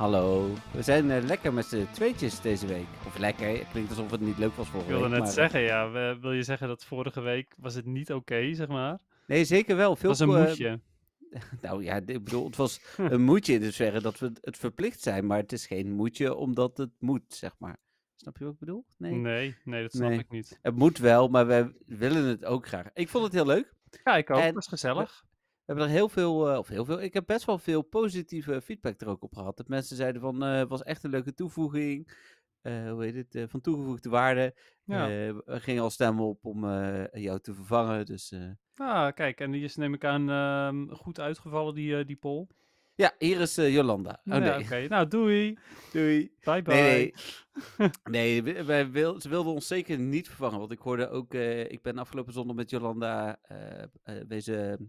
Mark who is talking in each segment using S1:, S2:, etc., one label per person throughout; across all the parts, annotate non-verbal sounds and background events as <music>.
S1: Hallo. We zijn eh, lekker met z'n tweetjes deze week. Of lekker, het klinkt alsof het niet leuk was
S2: Ik
S1: vorige
S2: wilde
S1: week.
S2: net
S1: maar-
S2: zeggen, ja. we- wil je zeggen dat vorige week was het niet oké, zeg maar?
S1: Nee, zeker wel.
S2: Het
S1: Veel
S2: was een
S1: eh,
S2: moedje. <laughs>
S1: Nou ja, ik bedoel, het was een moedje in de verre dat we het verplicht zijn. Maar het is geen moedje omdat het moet, zeg maar. Snap je wat ik bedoel? Nee.
S2: Nee, nee, dat snap
S1: Nee.
S2: ik niet.
S1: Het moet wel, maar we willen het ook graag. Ik vond het heel leuk.
S2: Ja, ik ook.
S1: En-
S2: Het was gezellig.
S1: Hebben er heel veel, eh, of heel veel, ik heb best wel veel positieve feedback er ook op gehad. Dat mensen zeiden van, eh, het was echt een leuke toevoeging. Eh, hoe heet het? eh, van toegevoegde waarde.
S2: Ja.
S1: Eh, we gingen al stemmen op om eh, jou te vervangen. Dus eh,
S2: Ah, kijk, en die is neem ik aan ehm, goed uitgevallen, die, eh, die poll.
S1: ja, hier is eh, Jolanda. Oh
S2: ja,
S1: nee,
S2: oké. Nou, doei.
S1: doei.
S2: Bye bye.
S1: Nee, nee. <laughs> wij wil, ze wilden ons zeker niet vervangen. Want ik hoorde ook, eh, ik ben afgelopen zondag met Jolanda eh eh, wezen eh,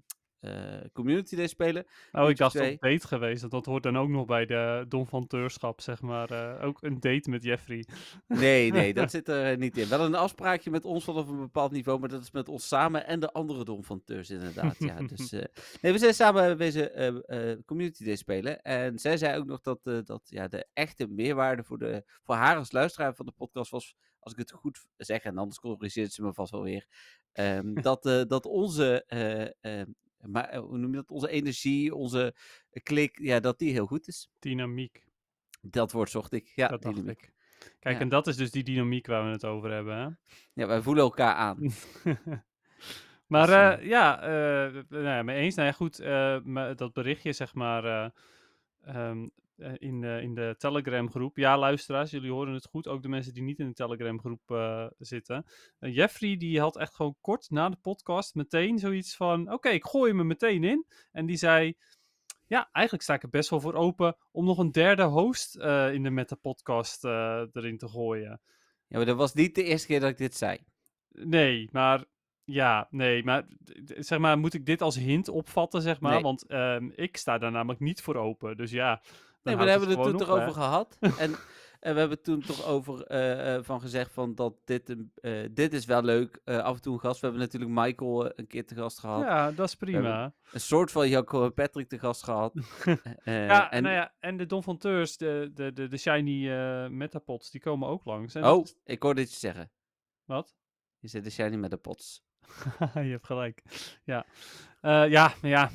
S1: Community Day spelen.
S2: Oh, ik dacht op date geweest. Dat, dat hoort dan ook nog bij de donfanteurschap, zeg maar. eh, ook een date met Jeffrey.
S1: Nee, nee, <laughs> dat zit er niet in. Wel een afspraakje met ons vanaf een bepaald niveau, maar dat is met ons samen en de andere Dom van Teurs inderdaad. Ja, <laughs> dus, eh, nee, we zijn samen eh, eh, Community Day spelen. En zij zei ook nog dat, eh, dat ja, de echte meerwaarde voor, de, voor haar als luisteraar van de podcast was, als ik het goed zeg, en anders corrigeert ze me vast wel weer, ehm, <laughs> dat, eh, dat onze, eh, eh, maar, eh, hoe noem je dat, onze energie, onze klik, ja, dat die heel goed is.
S2: Dynamiek,
S1: Dat woord zocht ik. Ja,
S2: dat dacht
S1: dynamiek.
S2: ik. Kijk,
S1: Ja.
S2: en dat is dus die dynamiek waar we het over hebben, hè?
S1: Ja, wij voelen elkaar aan. <laughs>
S2: maar
S1: Dus,
S2: eh,
S1: eh,
S2: ja, eh, nou ja, mee eens. Nou ja, goed, eh, maar dat berichtje, zeg maar, eh, ehm, eh, in, de, in de Telegram groep. Ja, luisteraars, jullie horen het goed. Ook de mensen die niet in de Telegram groep eh, zitten. Eh, Jeffrey, die had echt gewoon kort na de podcast meteen zoiets van... Oké, ik gooi me meteen in. En die zei... Ja, eigenlijk sta ik er best wel voor open om nog een derde host eh, in de Meta-podcast eh, erin te gooien.
S1: Ja, maar dat was niet de eerste keer dat ik dit zei.
S2: Nee, maar ja, nee, maar zeg maar, moet ik dit als hint opvatten, zeg maar?
S1: Nee.
S2: Want ehm, ik sta daar namelijk niet voor open. Dus ja.
S1: Nee, maar daar hebben we het toen toch over gehad. <laughs> en, en we hebben toen toch over eh, eh, van gezegd van dat dit, een- eh, dit is wel leuk. af en toe een gast. We hebben natuurlijk Michael een keer te gast gehad.
S2: Ja, dat is prima.
S1: Een soort van Jacco en Patrick te gast gehad. <laughs> Eh,
S2: ja,
S1: en,
S2: nou ja, en de Don van Teurs, de, de, de, de shiny metapods, die komen ook langs. En
S1: Oh, ik hoorde iets zeggen.
S2: Wat?
S1: Je zit de shiny met de pots. <laughs>
S2: je hebt gelijk. Ja, ja, ja.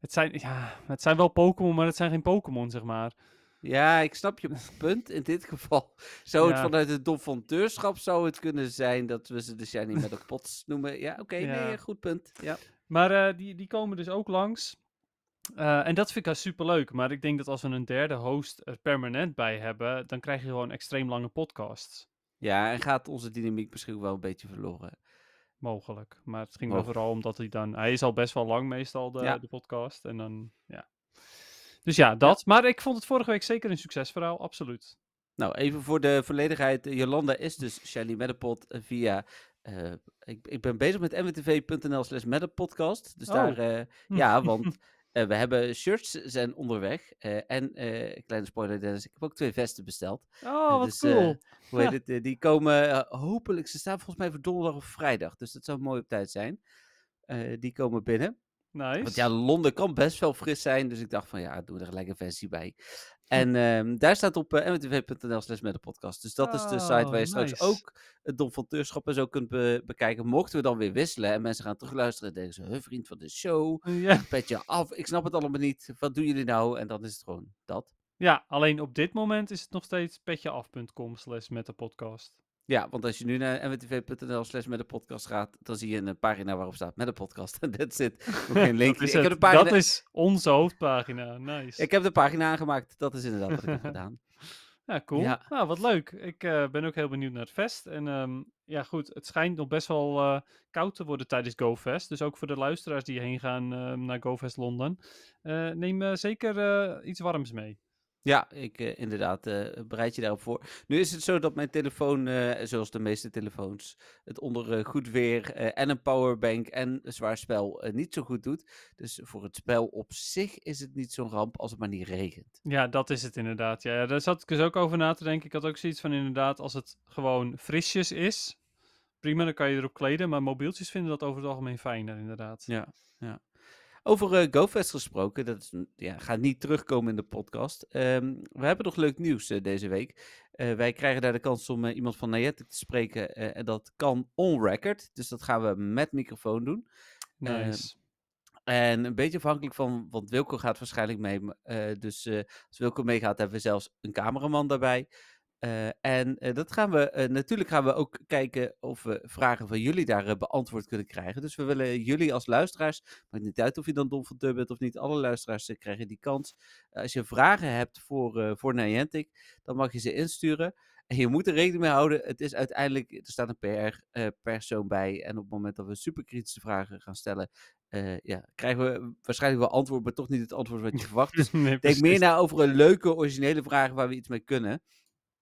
S2: Het zijn, ja, het zijn wel Pokémon, maar het zijn geen Pokémon, zeg maar.
S1: Ja, ik snap je <laughs> punt. In dit geval zou het
S2: Ja.
S1: vanuit het donfanteurschap zou het kunnen zijn dat we ze de shiny met de pots <laughs> noemen. Ja, oké,
S2: Ja.
S1: nee, goed punt. Ja.
S2: Maar eh, die, die komen dus ook langs. Eh, en dat vind ik super leuk. Maar ik denk dat als we een derde host er permanent bij hebben, dan krijg je gewoon extreem lange podcasts.
S1: ja, en gaat onze dynamiek misschien wel een beetje verloren.
S2: Mogelijk. Maar het ging wel
S1: Mogelijk.
S2: vooral omdat hij dan. Hij is al best wel lang meestal, de,
S1: Ja.
S2: de podcast. En dan, ja. Dus ja, dat. Maar ik vond het vorige week zeker een succesverhaal, absoluut.
S1: Nou, even voor de volledigheid. Jolanda is dus Shelly Meddepot eh, via... eh, ik, ik ben bezig met mwtv.nl slash. Dus
S2: Oh.
S1: daar... eh, ja, want <laughs> eh, we hebben shirts zijn onderweg. eh, en, eh, kleine spoiler Dennis, ik heb ook twee vesten besteld.
S2: Oh, wat
S1: dus,
S2: cool.
S1: Hoe heet het? die komen hopelijk... Ze staan volgens mij voor donderdag of vrijdag. Dus dat zou mooi op tijd zijn. Die komen binnen.
S2: nice.
S1: Want ja, Londen kan best wel fris zijn. Dus ik dacht van ja, doe er gelijk een versie bij. En ehm, daar staat op uh, mwtv.nl slash met de podcast. Dus dat is de site waar je
S2: Oh,
S1: straks
S2: nice.
S1: ook het Dom van Teurschap en zo kunt be- bekijken. Mochten we dan weer wisselen en mensen gaan terugluisteren en denken ze, "Huh, vriend van de show,
S2: ja.
S1: petje af, ik snap het allemaal niet. Wat doen jullie nou? En dan is het gewoon dat.
S2: ja, alleen op dit moment is het nog steeds petjeaf.com slash met de podcast.
S1: Ja, want als je nu naar mwtv.nl slash met de podcast gaat, dan zie je een pagina waarop staat met de podcast. En <laughs> that's it. Geen link. <laughs>
S2: Dat is,
S1: ik, heb de pagina,
S2: dat is onze hoofdpagina. Nice.
S1: ik heb de pagina aangemaakt. Dat is inderdaad wat ik heb <laughs> gedaan.
S2: Ja, cool.
S1: Ja.
S2: Nou, wat leuk. Ik eh, ben ook heel benieuwd naar het fest. En ehm, ja, goed, het schijnt nog best wel eh, koud te worden tijdens GoFest. Dus ook voor de luisteraars die heen gaan ehm, naar GoFest Londen. eh, neem eh, zeker eh, iets warms mee.
S1: Ja, ik eh, inderdaad eh, bereid je daarop voor. Nu is het zo dat mijn telefoon, eh, zoals de meeste telefoons, het onder eh, goed weer eh, en een powerbank en een zwaar spel eh, niet zo goed doet. Dus voor het spel op zich is het niet zo'n ramp als het maar niet regent.
S2: Ja, dat is het inderdaad. Ja, ja, daar zat ik dus ook over na te denken. Ik had ook zoiets van inderdaad, als het gewoon frisjes is, prima, dan kan je erop kleden. Maar mobieltjes vinden dat over het algemeen fijner, inderdaad.
S1: Ja, ja. Over eh, GoFest gesproken, dat is, ja, gaat niet terugkomen in de podcast. Ehm, we hebben nog leuk nieuws eh, deze week. Eh, wij krijgen daar de kans om iemand van Niantic te spreken. en dat kan on record. Dus dat gaan we met microfoon doen.
S2: Nice.
S1: En een beetje afhankelijk van, want Wilco gaat waarschijnlijk mee. dus als Wilco meegaat, hebben we zelfs een cameraman daarbij. Eh, en eh, dat gaan we, eh, natuurlijk gaan we ook kijken of we vragen van jullie daar beantwoord kunnen krijgen. Dus we willen jullie als luisteraars, maakt niet uit of je dan Don van Dub bent of niet, alle luisteraars krijgen die kans. Als je vragen hebt voor, voor Niantic, dan mag je ze insturen. En je moet er rekening mee houden, het is uiteindelijk, er staat een PR-persoon bij. En op het moment dat we superkritische vragen gaan stellen, ja, krijgen we waarschijnlijk wel antwoord, maar toch niet het antwoord wat je verwacht. Dus <laughs>
S2: Nee,
S1: denk meer na over een leuke, originele vraag waar we iets mee kunnen.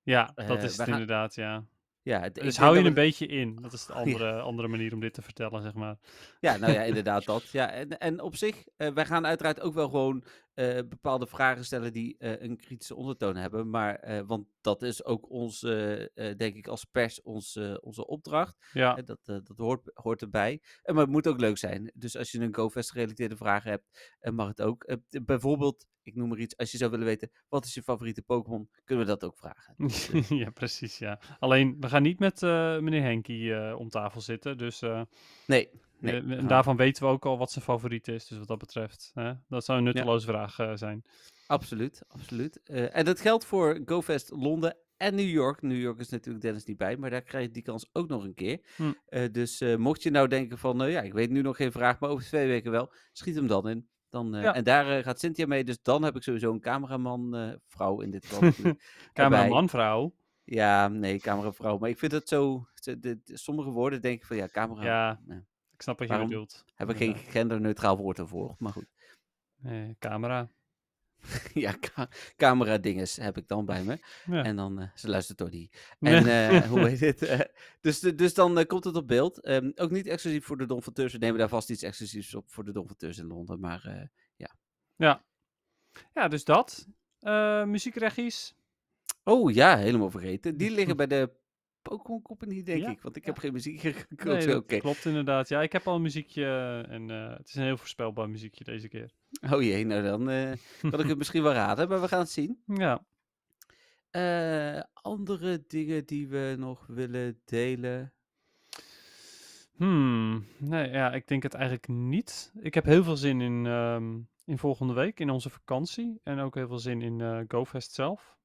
S2: Ja,
S1: Eh,
S2: dat is het
S1: gaan-
S2: inderdaad, ja.
S1: Ja, het-
S2: Dus hou je een beetje in. Dat is de <laughs> andere, andere manier om dit te vertellen, zeg maar.
S1: Ja, nou ja, <laughs> inderdaad dat. Ja, en, en op zich, eh, wij gaan uiteraard ook wel gewoon eh, bepaalde vragen stellen die een kritische ondertoon hebben. Maar, want dat is ook ons, denk ik, als pers ons, onze opdracht.
S2: Ja,
S1: dat dat hoort, hoort erbij. En, maar het moet ook leuk zijn. Dus als je een GoFest gerelateerde vraag hebt, mag het ook. Bijvoorbeeld, ik noem maar iets, als je zou willen weten, wat is je favoriete Pokémon? Kunnen we dat ook vragen. Dus, <laughs>
S2: ja, precies, ja. Alleen, we gaan niet met eh, meneer Henkie eh, om tafel zitten. Dus eh,
S1: nee, nee.
S2: en daarvan weten we ook al wat zijn favoriet is. Dus wat dat betreft, hè? dat zou een nutteloze vraag zijn.
S1: Absoluut, absoluut. En dat geldt voor GoFest Londen en New York. New York is natuurlijk Dennis niet bij, maar daar krijg je die kans ook nog een keer.
S2: Hm.
S1: Dus mocht je nou denken van, nou ja, ik weet nu nog geen vraag, maar over twee weken wel, schiet hem dan in. Dan, eh,
S2: Ja.
S1: En daar eh, gaat Cynthia mee, dus dan heb ik sowieso een cameraman, eh, vrouw in dit geval. <laughs>
S2: Cameraman, vrouw.
S1: Ja, nee, cameravrouw. Maar ik vind het zo, de, de- de- sommige woorden denk ik van, ja, camera,
S2: Ja,
S1: nee.
S2: ik snap wat je
S1: Waarom?
S2: bedoelt.
S1: heb ik geen genderneutraal woord ervoor, maar goed.
S2: Camera. <laughs>
S1: ja, ca camera dinges heb ik dan bij me.
S2: Ja.
S1: En dan, eh, ze luistert door die. <laughs> En eh, hoe heet <laughs> het? eh, dus, dus dan komt het op beeld. Ehm, ook niet exclusief voor de Don van Teurs. We nemen daar vast iets exclusiefs op voor de Don van Teurs in Londen. Maar eh,
S2: ja, dus dat. Muziekregies.
S1: oh ja, helemaal vergeten. Die liggen bij de Pokémon Company, denk
S2: Ja,
S1: ik. Want ik
S2: ja.
S1: heb geen muziek <laughs> gekocht.
S2: Nee, dat klopt inderdaad. Ja, ik heb al een muziekje en eh, het is een heel voorspelbaar muziekje deze keer.
S1: Oh jee, nou dan eh, <laughs> kan ik het misschien wel raden. Maar we gaan het zien.
S2: Ja,
S1: Eh, andere dingen die we nog willen delen.
S2: Hmm, nee, ja, ik denk het eigenlijk niet. Ik heb heel veel zin in, ehm, in volgende week, in onze vakantie. En ook heel veel zin in eh GoFest zelf.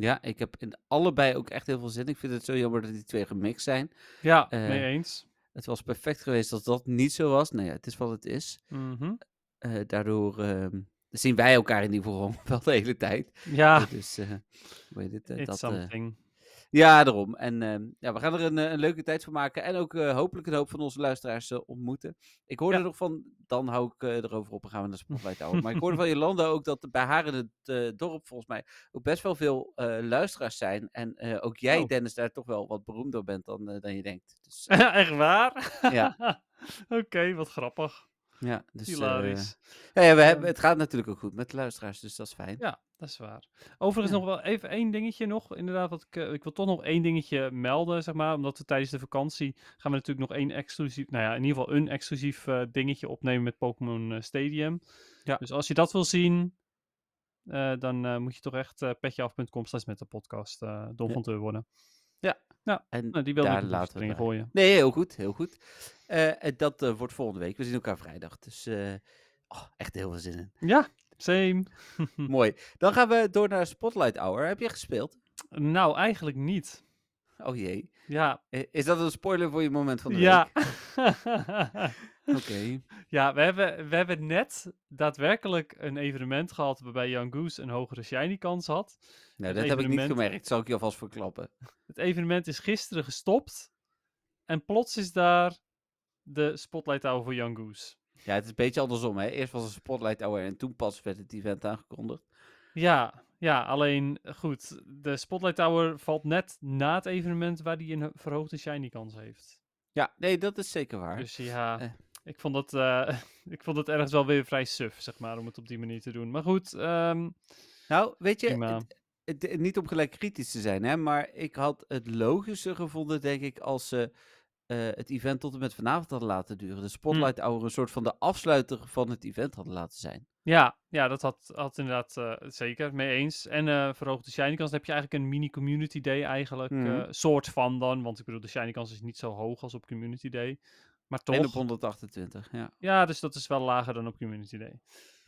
S1: Ja, ik heb in allebei ook echt heel veel zin. Ik vind het zo jammer dat die twee gemixt zijn.
S2: Ja,
S1: Eh,
S2: mee eens.
S1: Het was perfect geweest als dat niet zo was. Nou ja, het is wat het is.
S2: Mhm.
S1: Eh, daardoor ehm, zien wij elkaar in ieder geval <laughs> wel de hele tijd.
S2: Ja,
S1: Eh, dus, heet het?
S2: it's
S1: dat,
S2: something.
S1: Ja, daarom. En ehm, ja, we gaan er een, eh, een leuke tijd van maken. En ook eh, hopelijk een hoop van onze luisteraars eh, ontmoeten. Ik hoorde
S2: Ja.
S1: nog van, dan hou ik erover op en gaan we naar Spotlight houden. maar ik hoorde <laughs> van Jolanda ook dat bij haar in het dorp volgens mij ook best wel veel luisteraars zijn. En ook jij,
S2: Oh.
S1: Dennis, daar toch wel wat beroemder bent dan, dan je denkt. Dus, <laughs>
S2: Echt waar?
S1: Ja. <laughs>
S2: Oké, wat grappig.
S1: Ja, dus, eh,
S2: Hilarisch.
S1: ja, ja, we hebben,
S2: Ehm.
S1: het gaat natuurlijk ook goed met de luisteraars, dus dat is fijn.
S2: Ja, dat is waar. Overigens
S1: Ja.
S2: nog wel even één dingetje nog. Inderdaad, wat ik, eh, ik wil toch nog één dingetje melden, zeg maar. Omdat we tijdens de vakantie gaan we natuurlijk nog één exclusief, nou ja, in ieder geval een exclusief eh, dingetje opnemen met Pokémon Stadium.
S1: Ja.
S2: Dus als je dat wil zien, dan moet je toch echt petjeaf.com slash met de podcast Don
S1: Ja.
S2: van Teur worden.
S1: En
S2: Nou, die wilde
S1: daar laten we
S2: erin gooien.
S1: Nee, heel goed, heel goed. Eh, en dat eh, wordt volgende week. We zien elkaar vrijdag. Dus eh, oh, echt heel veel zin in.
S2: Ja, same. <laughs>
S1: Mooi. Dan gaan we door naar Spotlight Hour. Heb je gespeeld?
S2: nou, eigenlijk niet.
S1: Oh jee.
S2: Ja,
S1: Is dat een spoiler voor je moment van de
S2: ja.
S1: week? <laughs> Oké.
S2: Ja, we hebben, we hebben net daadwerkelijk een evenement gehad waarbij Young Goose een hogere shiny kans had.
S1: Nou, dat heb ik niet gemerkt. Zal ik je alvast verklappen.
S2: Het evenement is gisteren gestopt en plots is daar de Spotlight Hour voor Young Goose.
S1: Ja, het is een beetje andersom. Hè? Eerst was een Spotlight Hour en toen pas werd het event aangekondigd.
S2: Ja, ja, alleen eh, goed. De Spotlight Tower valt net na het evenement waar die een ho- verhoogde shiny kans heeft.
S1: Ja, nee, dat is zeker waar.
S2: Dus ja,
S1: Eh.
S2: ik, vond het, eh, <laughs> ik vond het ergens wel weer vrij suf, zeg maar, om het op die manier te doen. Maar goed, ehm,
S1: Nou, weet je, het, het- niet om gelijk kritisch te zijn, hè, maar ik had het logischer gevonden, denk ik, als ze het event tot en met vanavond hadden laten duren. De Spotlight Hour een soort van de afsluiter van het event hadden laten zijn.
S2: Ja, ja, dat had, had inderdaad eh, zeker mee eens. En eh verhoogde shiny kans, dan heb je eigenlijk een mini community day eigenlijk.
S1: Mhm.
S2: eh, soort van dan, want ik bedoel, de shiny kans is niet zo hoog als op community day. Maar
S1: En op
S2: toch,
S1: 128, ja.
S2: ja, dus dat is wel lager dan op community day.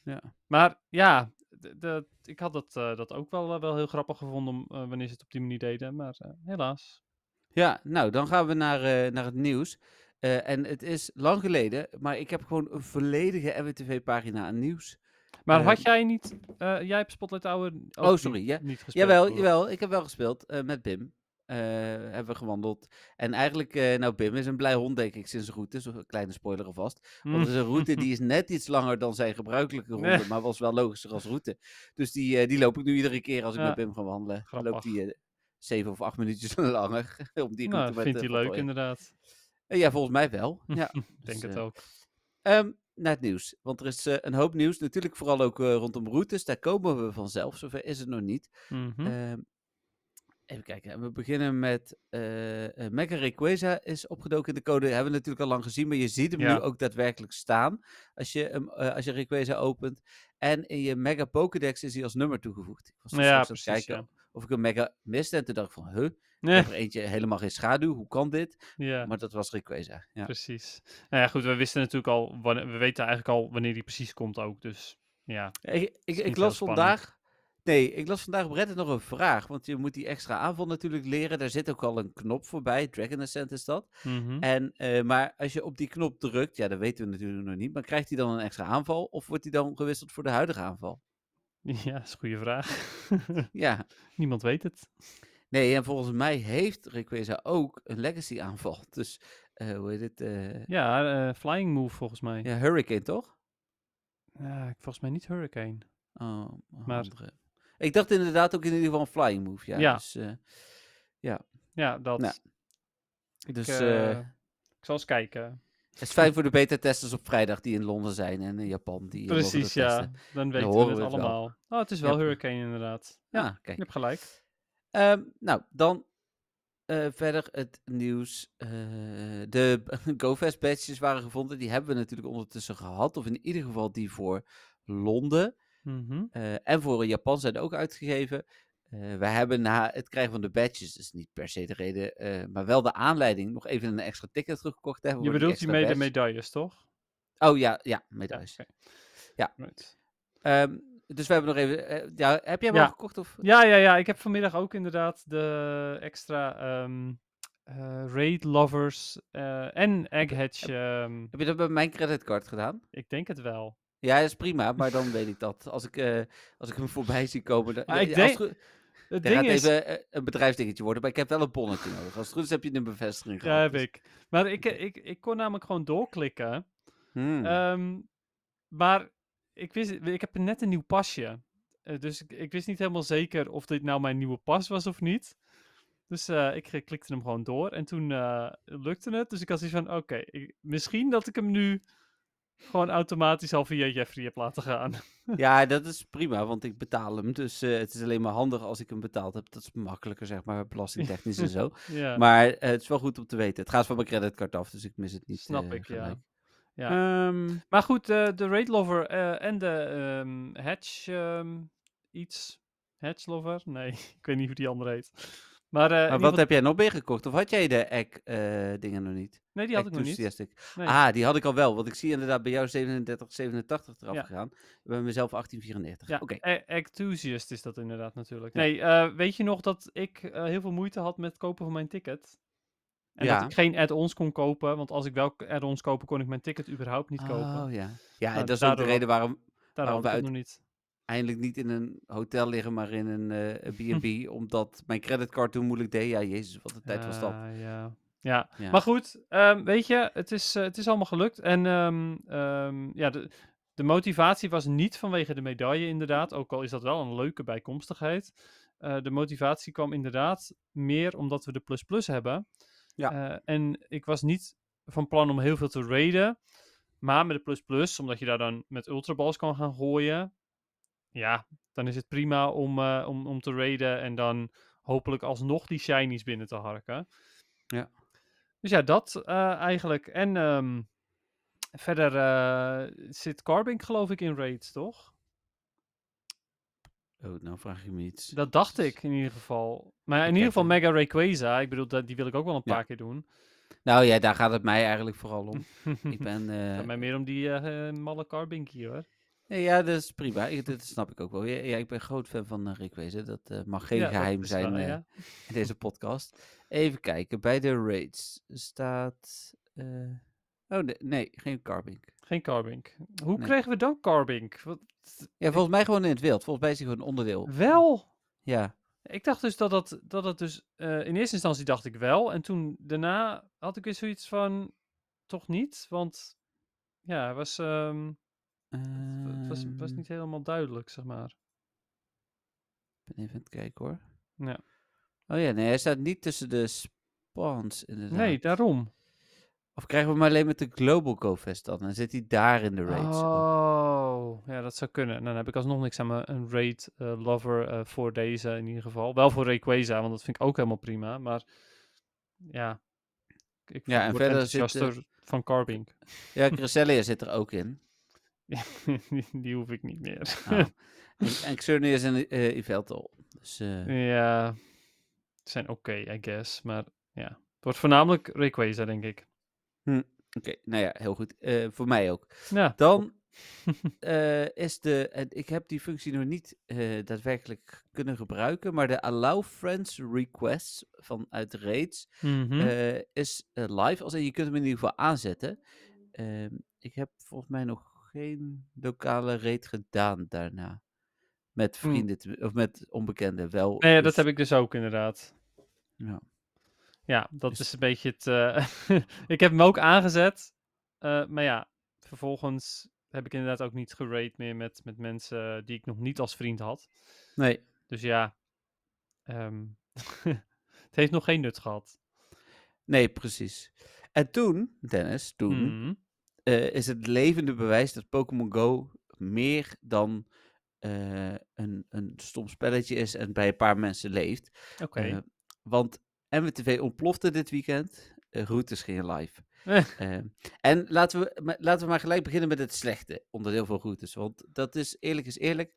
S1: ja.
S2: Maar ja, de, de- ik had dat, eh, dat ook wel, eh, wel heel grappig gevonden om, eh, wanneer ze het op die manier deden. Maar eh, helaas.
S1: Ja, nou, dan gaan we naar, eh, naar het nieuws. Eh, en het is lang geleden, maar ik heb gewoon een volledige MWTV-pagina aan nieuws.
S2: Maar had jij niet, eh, jij hebt Spotlight Hour
S1: Oh,
S2: niet-
S1: sorry, ja.
S2: niet gespeeld?
S1: Jawel,
S2: hoor.
S1: jawel, ik heb wel gespeeld eh, met Bim. Eh, hebben we gewandeld. En eigenlijk, nou, Bim is een blij hond, denk ik, sinds de route. Zo'n kleine spoiler alvast. Want is een route die is <laughs> net iets langer dan zijn gebruikelijke route,
S2: Nee.
S1: maar was wel logischer als route. Dus die, die loop ik nu iedere keer als ik
S2: Ja.
S1: met Bim ga wandelen. Dan
S2: Grappig.
S1: loopt die zeven of acht minuutjes <laughs> langer om die route
S2: Nou,
S1: met
S2: vindt hij leuk inderdaad.
S1: Ja, volgens mij wel. Ja, <laughs>
S2: Ik denk
S1: dus,
S2: het ook.
S1: Ehm, naar het nieuws. Want er is eh, een hoop nieuws. Natuurlijk vooral ook eh, rondom routes. Daar komen we vanzelf. Zover is het nog niet.
S2: Mhm.
S1: Ehm, even kijken. En we beginnen met eh uh, Mega Rayquaza is opgedoken in de code. Hebben we natuurlijk al lang gezien. Maar je ziet hem
S2: Ja.
S1: nu ook daadwerkelijk staan. Als je, hem, als je Rayquaza opent. En in je Mega Pokédex is hij als nummer toegevoegd. Ik was
S2: ja, precies.
S1: kijken
S2: Ja.
S1: Of ik een Mega miste. En toen dacht ik van, huh? Ik
S2: Nee,
S1: heb er eentje helemaal geen schaduw. Hoe kan dit?
S2: ja.
S1: Maar dat was Rayquaza. Ja.
S2: Precies. Nou ja, goed, we wisten natuurlijk al, wanneer, we weten eigenlijk al wanneer die precies komt ook. Dus ja,
S1: Ik, ik, ik las vandaag. Nee, ik las vandaag op Reddit nog een vraag. Want je moet die extra aanval natuurlijk leren. Daar zit ook al een knop voorbij. Dragon Ascent is dat.
S2: Mhm.
S1: En, eh, maar als je op die knop drukt, ja, dat weten we natuurlijk nog niet. Maar krijgt hij dan een extra aanval? Of wordt hij dan gewisseld voor de huidige aanval? <laughs>
S2: ja, dat is een goede vraag. <laughs>
S1: Ja.
S2: Niemand weet het.
S1: Nee, en volgens mij heeft Rayquaza ook een legacy aanval. <laughs> Dus, eh, hoe heet het? eh,
S2: Ja, eh, Flying Move volgens mij.
S1: ja, Hurricane toch?
S2: Ja, volgens mij niet Hurricane.
S1: Oh,
S2: Maar-
S1: andere. Ik dacht inderdaad ook in ieder geval een flying move. Ja,
S2: Ja.
S1: Dus, eh,
S2: Ja, dat.
S1: Nou, dus,
S2: ik zal eens kijken.
S1: Het is fijn voor de beta-testers op vrijdag die in Londen zijn en in Japan. Die,
S2: Precies, ja.
S1: testen.
S2: Dan weten we het
S1: we het wel.
S2: allemaal. Oh, het is wel
S1: Ja.
S2: Hurricane inderdaad. Ja,
S1: Ah,
S2: je hebt gelijk.
S1: Ehm, nou, dan eh, verder het nieuws. Eh, de <laughs> GoFest badges waren gevonden. Die hebben we natuurlijk ondertussen gehad. Of in ieder geval die voor Londen.
S2: Mhm.
S1: eh, en voor Japan zijn ook uitgegeven. Eh we hebben na het krijgen van de badges, dus niet per se de reden, eh, maar wel de aanleiding, nog even een extra ticket teruggekocht hebben.
S2: Je bedoelt die
S1: extra
S2: mee de
S1: badge.
S2: medailles, toch?
S1: Oh ja, ja,
S2: Ja,
S1: medailles. Ja.
S2: Right.
S1: Ehm, dus we hebben nog even. eh, ja, heb jij hem
S2: Ja.
S1: al gekocht? Of?
S2: Ja, ja, ja. Ik heb vanmiddag ook inderdaad de extra ehm, eh, Raid Lovers en Egghatch. ehm,
S1: Heb je dat bij mijn creditcard gedaan?
S2: ik denk het wel.
S1: Ja, dat is prima, maar dan weet ik dat. Als ik, als ik hem voorbij zie komen. Dan,
S2: ik denk-
S1: Het
S2: ding
S1: gaat
S2: is...
S1: even eh, een bedrijfsdingetje worden, maar ik heb wel een bonnetje nodig. Als het goed is, heb je een bevestiging
S2: Ja,
S1: gehad.
S2: heb
S1: dus-
S2: ik. Maar ik, ik, ik kon namelijk gewoon doorklikken.
S1: Hmm.
S2: Ehm, maar ik, wist, ik heb net een nieuw pasje. Eh, dus ik, ik wist niet helemaal zeker of dit nou mijn nieuwe pas was of niet. Dus eh, ik eh, klikte hem gewoon door en toen eh, lukte het. Dus ik had zoiets van, oké, misschien dat ik hem nu gewoon automatisch al via Jeffrey heb laten gaan. <laughs>
S1: Ja, dat is prima, want ik betaal hem. Dus eh, het is alleen maar handig als ik hem betaald heb. Dat is makkelijker, zeg maar, belastingtechnisch en <laughs> zo.
S2: ja,
S1: Maar eh, het is wel goed om te weten. Het gaat van mijn creditcard af, dus ik mis het niet.
S2: snap
S1: eh,
S2: ik, ja.
S1: gelijk.
S2: ja.
S1: Ehm,
S2: Maar goed, de Raid Lover en de ehm Hatch ehm, iets. Hatch Lover? Nee, <laughs> ik weet niet hoe die andere heet. Maar, eh,
S1: maar wat
S2: geval-
S1: heb jij nog meegekocht? Of had jij de egg eh, dingen nog niet?
S2: nee, die had
S1: Egg
S2: ik nog niet. Nee.
S1: Ah, die had ik al wel. Want ik zie inderdaad bij jou 3787 eraf
S2: Ja.
S1: gegaan. Bij mezelf 1894.
S2: Ja,
S1: Oké.
S2: e- Enthusiast is dat inderdaad natuurlijk.
S1: Ja.
S2: Nee, eh, weet je nog dat ik heel veel moeite had met het kopen van mijn ticket? En
S1: Ja.
S2: dat ik geen add-ons kon kopen, want als ik wel add-ons kopen, kon ik mijn ticket überhaupt niet kopen.
S1: Oh ja. Ja,
S2: Nou,
S1: en dat is ook de reden waarom
S2: Daar
S1: waarom we
S2: het nog niet.
S1: Eindelijk niet in een hotel liggen, maar in een eh, B&B. <laughs> omdat mijn creditcard toen moeilijk deed. Ja, jezus, wat een tijd was dat.
S2: Ja, ja. Ja.
S1: Ja.
S2: maar goed, ehm, weet je, het is, eh, het is allemaal gelukt. En ehm, ehm, ja, de, de motivatie was niet vanwege de medaille inderdaad, ook al is dat wel een leuke bijkomstigheid. Eh, de motivatie kwam inderdaad meer omdat we de plus plus hebben.
S1: Ja.
S2: Eh, en ik was niet van plan om heel veel te raiden. Maar met de plus plus, omdat je daar dan met ultraballs kan gaan gooien. Ja, dan is het prima om, eh, om, om te raiden en dan hopelijk alsnog die shinies binnen te harken.
S1: Ja.
S2: Dus ja, dat eh, eigenlijk. En ehm, verder eh, zit Carbink geloof ik in raids, toch?
S1: Oh, nou vraag je me iets.
S2: Dat dacht ik in ieder geval. Maar in
S1: Ik
S2: ieder geval Mega Rayquaza. Ik bedoel, die wil ik ook wel een
S1: Ja.
S2: paar keer doen.
S1: Nou ja, daar gaat het mij eigenlijk vooral om. <laughs> ik ben...
S2: Het gaat mij meer om die malle Carbink hier hoor.
S1: Nee, ja, dat is prima. Ik, dat snap ik ook wel. Ja, ja, ik ben groot fan van uh, Rick Wezen. Dat eh, mag geen
S2: Ja,
S1: geheim zijn
S2: waar,
S1: eh,
S2: ja.
S1: in deze podcast. Even kijken. Bij de raids staat... eh, Oh, nee, nee, geen Carbink.
S2: Geen Carbink. Hoe
S1: Nee.
S2: kregen we dan Carbink? Wat,
S1: Ja, volgens mij gewoon in het wild. Volgens mij is hij gewoon een onderdeel.
S2: wel?
S1: Ja.
S2: Ik dacht dus dat dat, dat het dus... eh, in eerste instantie dacht ik wel. En toen daarna had ik weer zoiets van... Toch niet? Want ja, het was, het was, was
S1: Ehm,
S2: niet helemaal duidelijk, zeg maar.
S1: Ik ben even aan het kijken hoor.
S2: Ja.
S1: Oh ja, nee, hij staat niet tussen de spawns inderdaad.
S2: Nee, daarom.
S1: Of krijgen we hem alleen met de Global GoFest dan? En zit hij daar in de raids?
S2: Oh, ja, dat zou kunnen. En dan heb ik alsnog niks aan mijn een raid eh, lover eh, voor deze in ieder geval. Wel voor Rayquaza, want dat vind ik ook helemaal prima. Maar ja, ik
S1: Ja, en verder zit, eh,
S2: van Carbink.
S1: Ja, Cresselia zit er ook in.
S2: Die, <laughs> die hoef ik niet meer.
S1: Nou, en, Xerneas en eh Yveltal. Dus eh,
S2: ja, zijn oké, I guess. Maar ja, het wordt voornamelijk Rayquaza, denk ik.
S1: oké, nou ja, heel goed. Eh, voor mij ook.
S2: Ja,
S1: Dan <laughs> eh, is de, en ik heb die functie nog niet daadwerkelijk kunnen gebruiken, maar de Allow Friends Requests vanuit Raids eh, is live. Als je kunt hem in ieder geval aanzetten. Ehm, ik heb volgens mij nog geen lokale raid gedaan daarna. Met
S2: Hmm.
S1: vrienden, te- of met onbekenden wel.
S2: nee, dat
S1: dus-
S2: heb ik dus ook inderdaad.
S1: Ja.
S2: Ja, dat
S1: Dus-
S2: is een beetje het. eh, <laughs> ik heb hem ook aangezet. eh, maar ja, vervolgens heb ik inderdaad ook niet gerate meer met, met mensen die ik nog niet als vriend had.
S1: Nee,
S2: Dus ja, ehm, <laughs> het heeft nog geen nut gehad.
S1: nee, precies. En toen, Dennis, toen
S2: Mhm.
S1: Eh, is het levende bewijs dat Pokémon Go meer dan eh, een, een stom spelletje is en bij een paar mensen leeft.
S2: Oké.
S1: Eh, want MWTV ontplofte dit weekend. routes gingen live. <laughs> En laten we, laten we maar gelijk beginnen met het slechte onderdeel van routes. Want dat is eerlijk is eerlijk.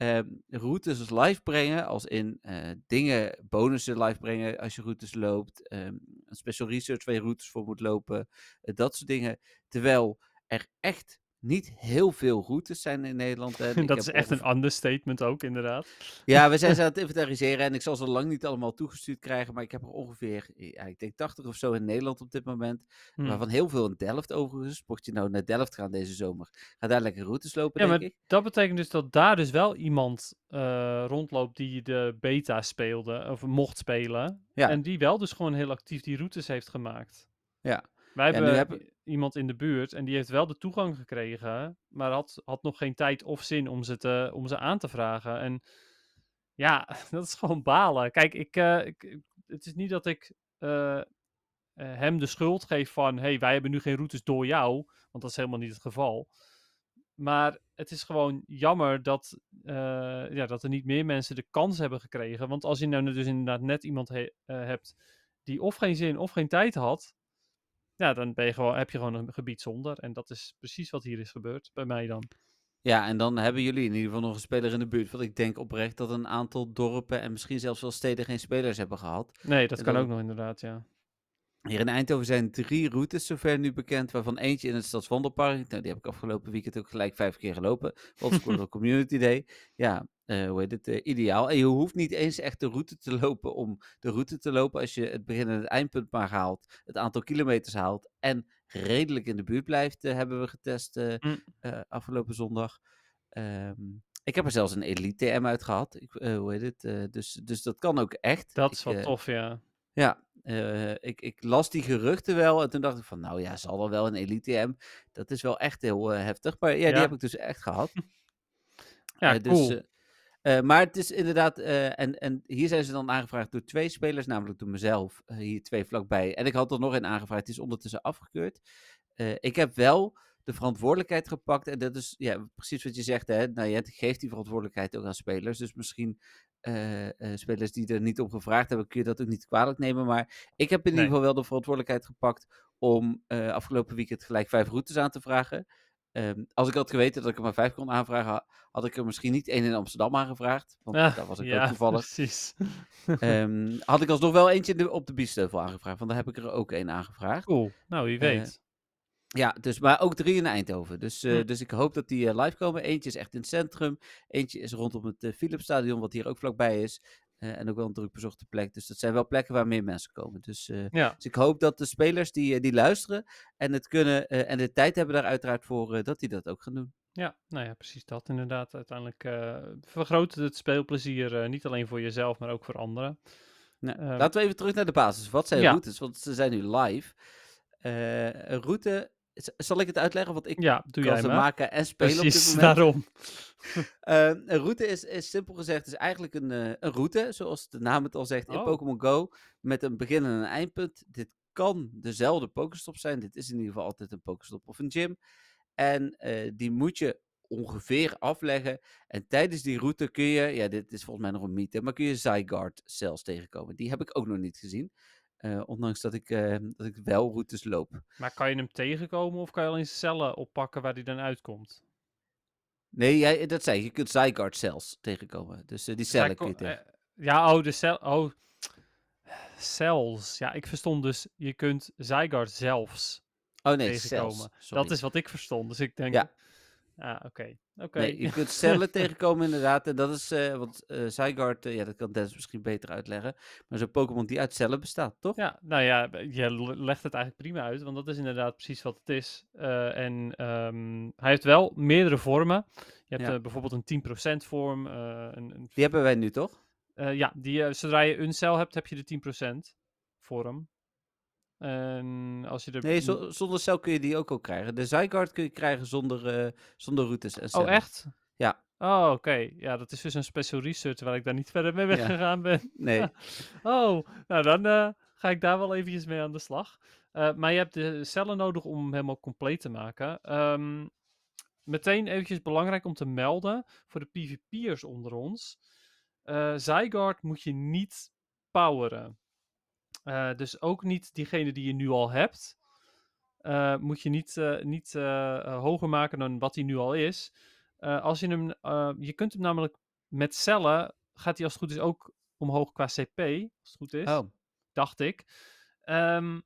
S1: Ehm, routes live brengen, als in eh, dingen, bonussen live brengen als je routes loopt. ehm, een special research waar je routes voor moet lopen. eh, dat soort dingen. Terwijl er echt niet heel veel routes zijn in Nederland. En <laughs>
S2: dat is echt
S1: ongeveer-
S2: een understatement ook, inderdaad.
S1: ja, we zijn ze <laughs> aan het inventariseren en ik zal ze lang niet allemaal toegestuurd krijgen, maar ik heb er ongeveer, ja, ik denk 80 of zo in Nederland op dit moment,
S2: Hm.
S1: waarvan heel veel in Delft overigens. Mocht je nou naar Delft gaan deze zomer, ga daar lekker routes lopen,
S2: Ja,
S1: denk
S2: maar
S1: ik.
S2: dat betekent dus dat daar dus wel iemand eh, rondloopt die de beta speelde, of mocht spelen.
S1: Ja.
S2: En die wel dus gewoon heel actief die routes heeft gemaakt.
S1: Ja.
S2: Wij
S1: Ja,
S2: hebben iemand in de buurt en die heeft wel de toegang gekregen, maar had, had nog geen tijd of zin om ze, om ze aan te vragen. En ja, <laughs> dat is gewoon balen. Kijk, ik, eh, ik, ik- het is niet dat ik eh, eh, hem de schuld geef van, hey, wij hebben nu geen routes door jou, want dat is helemaal niet het geval. Maar het is gewoon jammer dat, ja, dat er niet meer mensen de kans hebben gekregen. Want als je nou dus inderdaad net iemand he- hebt die of geen zin of geen tijd had, ja, dan ben je gewoon, heb je gewoon een gebied zonder. En dat is precies wat hier is gebeurd, bij mij dan.
S1: Ja, en dan hebben jullie in ieder geval nog een speler in de buurt, want ik denk oprecht dat een aantal dorpen en misschien zelfs wel steden geen spelers hebben gehad.
S2: Nee, dat
S1: En
S2: kan
S1: dan-
S2: ook nog inderdaad, ja.
S1: Hier in Eindhoven zijn drie routes zover nu bekend, waarvan eentje in het Stadswandelpark. Nou, die heb ik afgelopen weekend ook gelijk vijf keer gelopen. Old <laughs> Squirrel Community Day. Ja, eh, hoe heet het? eh, ideaal. En je hoeft niet eens echt de route te lopen om de route te lopen. Als je het begin en het eindpunt maar haalt, het aantal kilometers haalt en redelijk in de buurt blijft, eh, hebben we getest
S2: Mm.
S1: afgelopen zondag. Ehm, ik heb er zelfs een Elite TM uit gehad. Ik, eh, hoe heet het? dus, dus dat kan ook echt.
S2: Dat
S1: Ik,
S2: is wel tof, ja.
S1: Ja, eh, ik, ik las die geruchten wel en toen dacht ik van, nou ja, zal er wel een Elite M. Dat is wel echt heel eh, heftig. Maar ja, die
S2: Ja.
S1: heb ik dus echt gehad. <laughs>
S2: Ja,
S1: Eh, dus,
S2: cool.
S1: eh, eh, maar het is inderdaad, eh, en, en hier zijn ze dan aangevraagd door twee spelers, namelijk door mezelf, eh, hier twee vlakbij. En ik had er nog een aangevraagd, die is ondertussen afgekeurd. Eh, ik heb wel de verantwoordelijkheid gepakt, en dat is ja, precies wat je zegt, hè. Nou, je geeft die verantwoordelijkheid ook aan spelers, dus misschien eh, eh, spelers die er niet om gevraagd hebben, kun je dat ook niet kwalijk nemen. Maar ik heb in
S2: Nee.
S1: ieder geval wel de verantwoordelijkheid gepakt om eh, afgelopen weekend gelijk vijf routes aan te vragen. Ehm, als ik had geweten dat ik er maar vijf kon aanvragen, ha- had ik er misschien niet één in Amsterdam aangevraagd. Want
S2: Ah,
S1: daar was ik
S2: ja,
S1: ook toevallig.
S2: precies.
S1: Ehm, had ik alsnog wel eentje op de Biesheuvel aangevraagd, want daar heb ik er ook één aangevraagd.
S2: Cool. Nou, wie weet.
S1: Ja, dus, maar ook drie in Eindhoven. Dus, eh,
S2: Hm.
S1: dus ik hoop dat die eh, live komen. Eentje is echt in het centrum. Eentje is rondom het uh, Philipsstadion, wat hier ook vlakbij is. Eh, en ook wel een druk bezochte plek. Dus dat zijn wel plekken waar meer mensen komen. Dus, eh,
S2: ja.
S1: dus ik hoop dat de spelers die, eh, die luisteren en het kunnen eh, en de tijd hebben daar uiteraard voor, eh, dat die dat ook gaan doen.
S2: Ja, nou ja, precies dat inderdaad. Uiteindelijk eh, vergroot het speelplezier eh, niet alleen voor jezelf, maar ook voor anderen.
S1: Nou, laten we even terug naar de basis. Wat zijn
S2: ja.
S1: routes? Want ze zijn nu live. Eh, een route, zal ik het uitleggen? Want ik
S2: Ja, doe
S1: kan
S2: jij
S1: ze
S2: maar.
S1: maken en spelen op dit
S2: Precies,
S1: moment.
S2: daarom. <laughs>
S1: Eh, een route is, is simpel gezegd is eigenlijk een, eh, een route, zoals de naam het al zegt, in
S2: Oh.
S1: Pokémon Go, met een begin en een eindpunt. Dit kan dezelfde Pokéstop zijn. Dit is in ieder geval altijd een Pokéstop of een gym. En eh, die moet je ongeveer afleggen. En tijdens die route kun je, ja, dit is volgens mij nog een mythe, maar kun je Zygarde cells tegenkomen. Die heb ik ook nog niet gezien. Eh, ondanks dat ik, eh, dat ik wel routes loop.
S2: Maar kan je hem tegenkomen of kan je alleen cellen oppakken waar hij dan uitkomt?
S1: Nee, jij, dat zei je. Je kunt Zygarde cells tegenkomen. Dus eh, die cellen kun je tegen.
S2: eh, ja, oh, de cel... Oh, cells. Ja, ik verstond dus, je kunt Zygarde zelfs
S1: Oh nee,
S2: tegenkomen.
S1: cells.
S2: Dat is wat ik verstond, dus ik denk...
S1: Ja.
S2: Ah, oké. Oké.
S1: Nee, je kunt cellen <laughs> tegenkomen inderdaad. En dat is, eh want eh Zygarde, eh, ja, dat kan Dennis misschien beter uitleggen. Maar zo'n Pokémon die uit cellen bestaat, toch?
S2: Ja, nou ja, je le- legt het eigenlijk prima uit, want dat is inderdaad precies wat het is. En ehm, hij heeft wel meerdere vormen. Je hebt
S1: Ja.
S2: bijvoorbeeld een 10% vorm. een, een,
S1: Die hebben wij nu, toch?
S2: ja, die, zodra je een cel hebt, heb je de 10% vorm. En als je er...
S1: Nee, zo- zonder cel kun je die ook al krijgen. De Zygarde kun je krijgen zonder, eh, zonder routes en cellen.
S2: Oh, echt?
S1: Ja.
S2: Oh, oké. Ja, dat is dus een special research waar ik daar niet verder mee weggegaan ben.
S1: Nee. <laughs>
S2: Oh, nou dan eh, ga ik daar wel eventjes mee aan de slag. Eh, maar je hebt de cellen nodig om hem helemaal compleet te maken. Ehm, meteen eventjes belangrijk om te melden voor de PvP'ers onder ons. Eh Zygarde moet je niet poweren. Eh, dus ook niet diegene die je nu al hebt. eh, moet je niet, eh, niet hoger maken dan wat hij nu al is. Als je hem, je kunt hem namelijk met cellen, gaat hij als het goed is ook omhoog qua CP, als het goed is
S1: Oh,
S2: dacht ik. Ehm,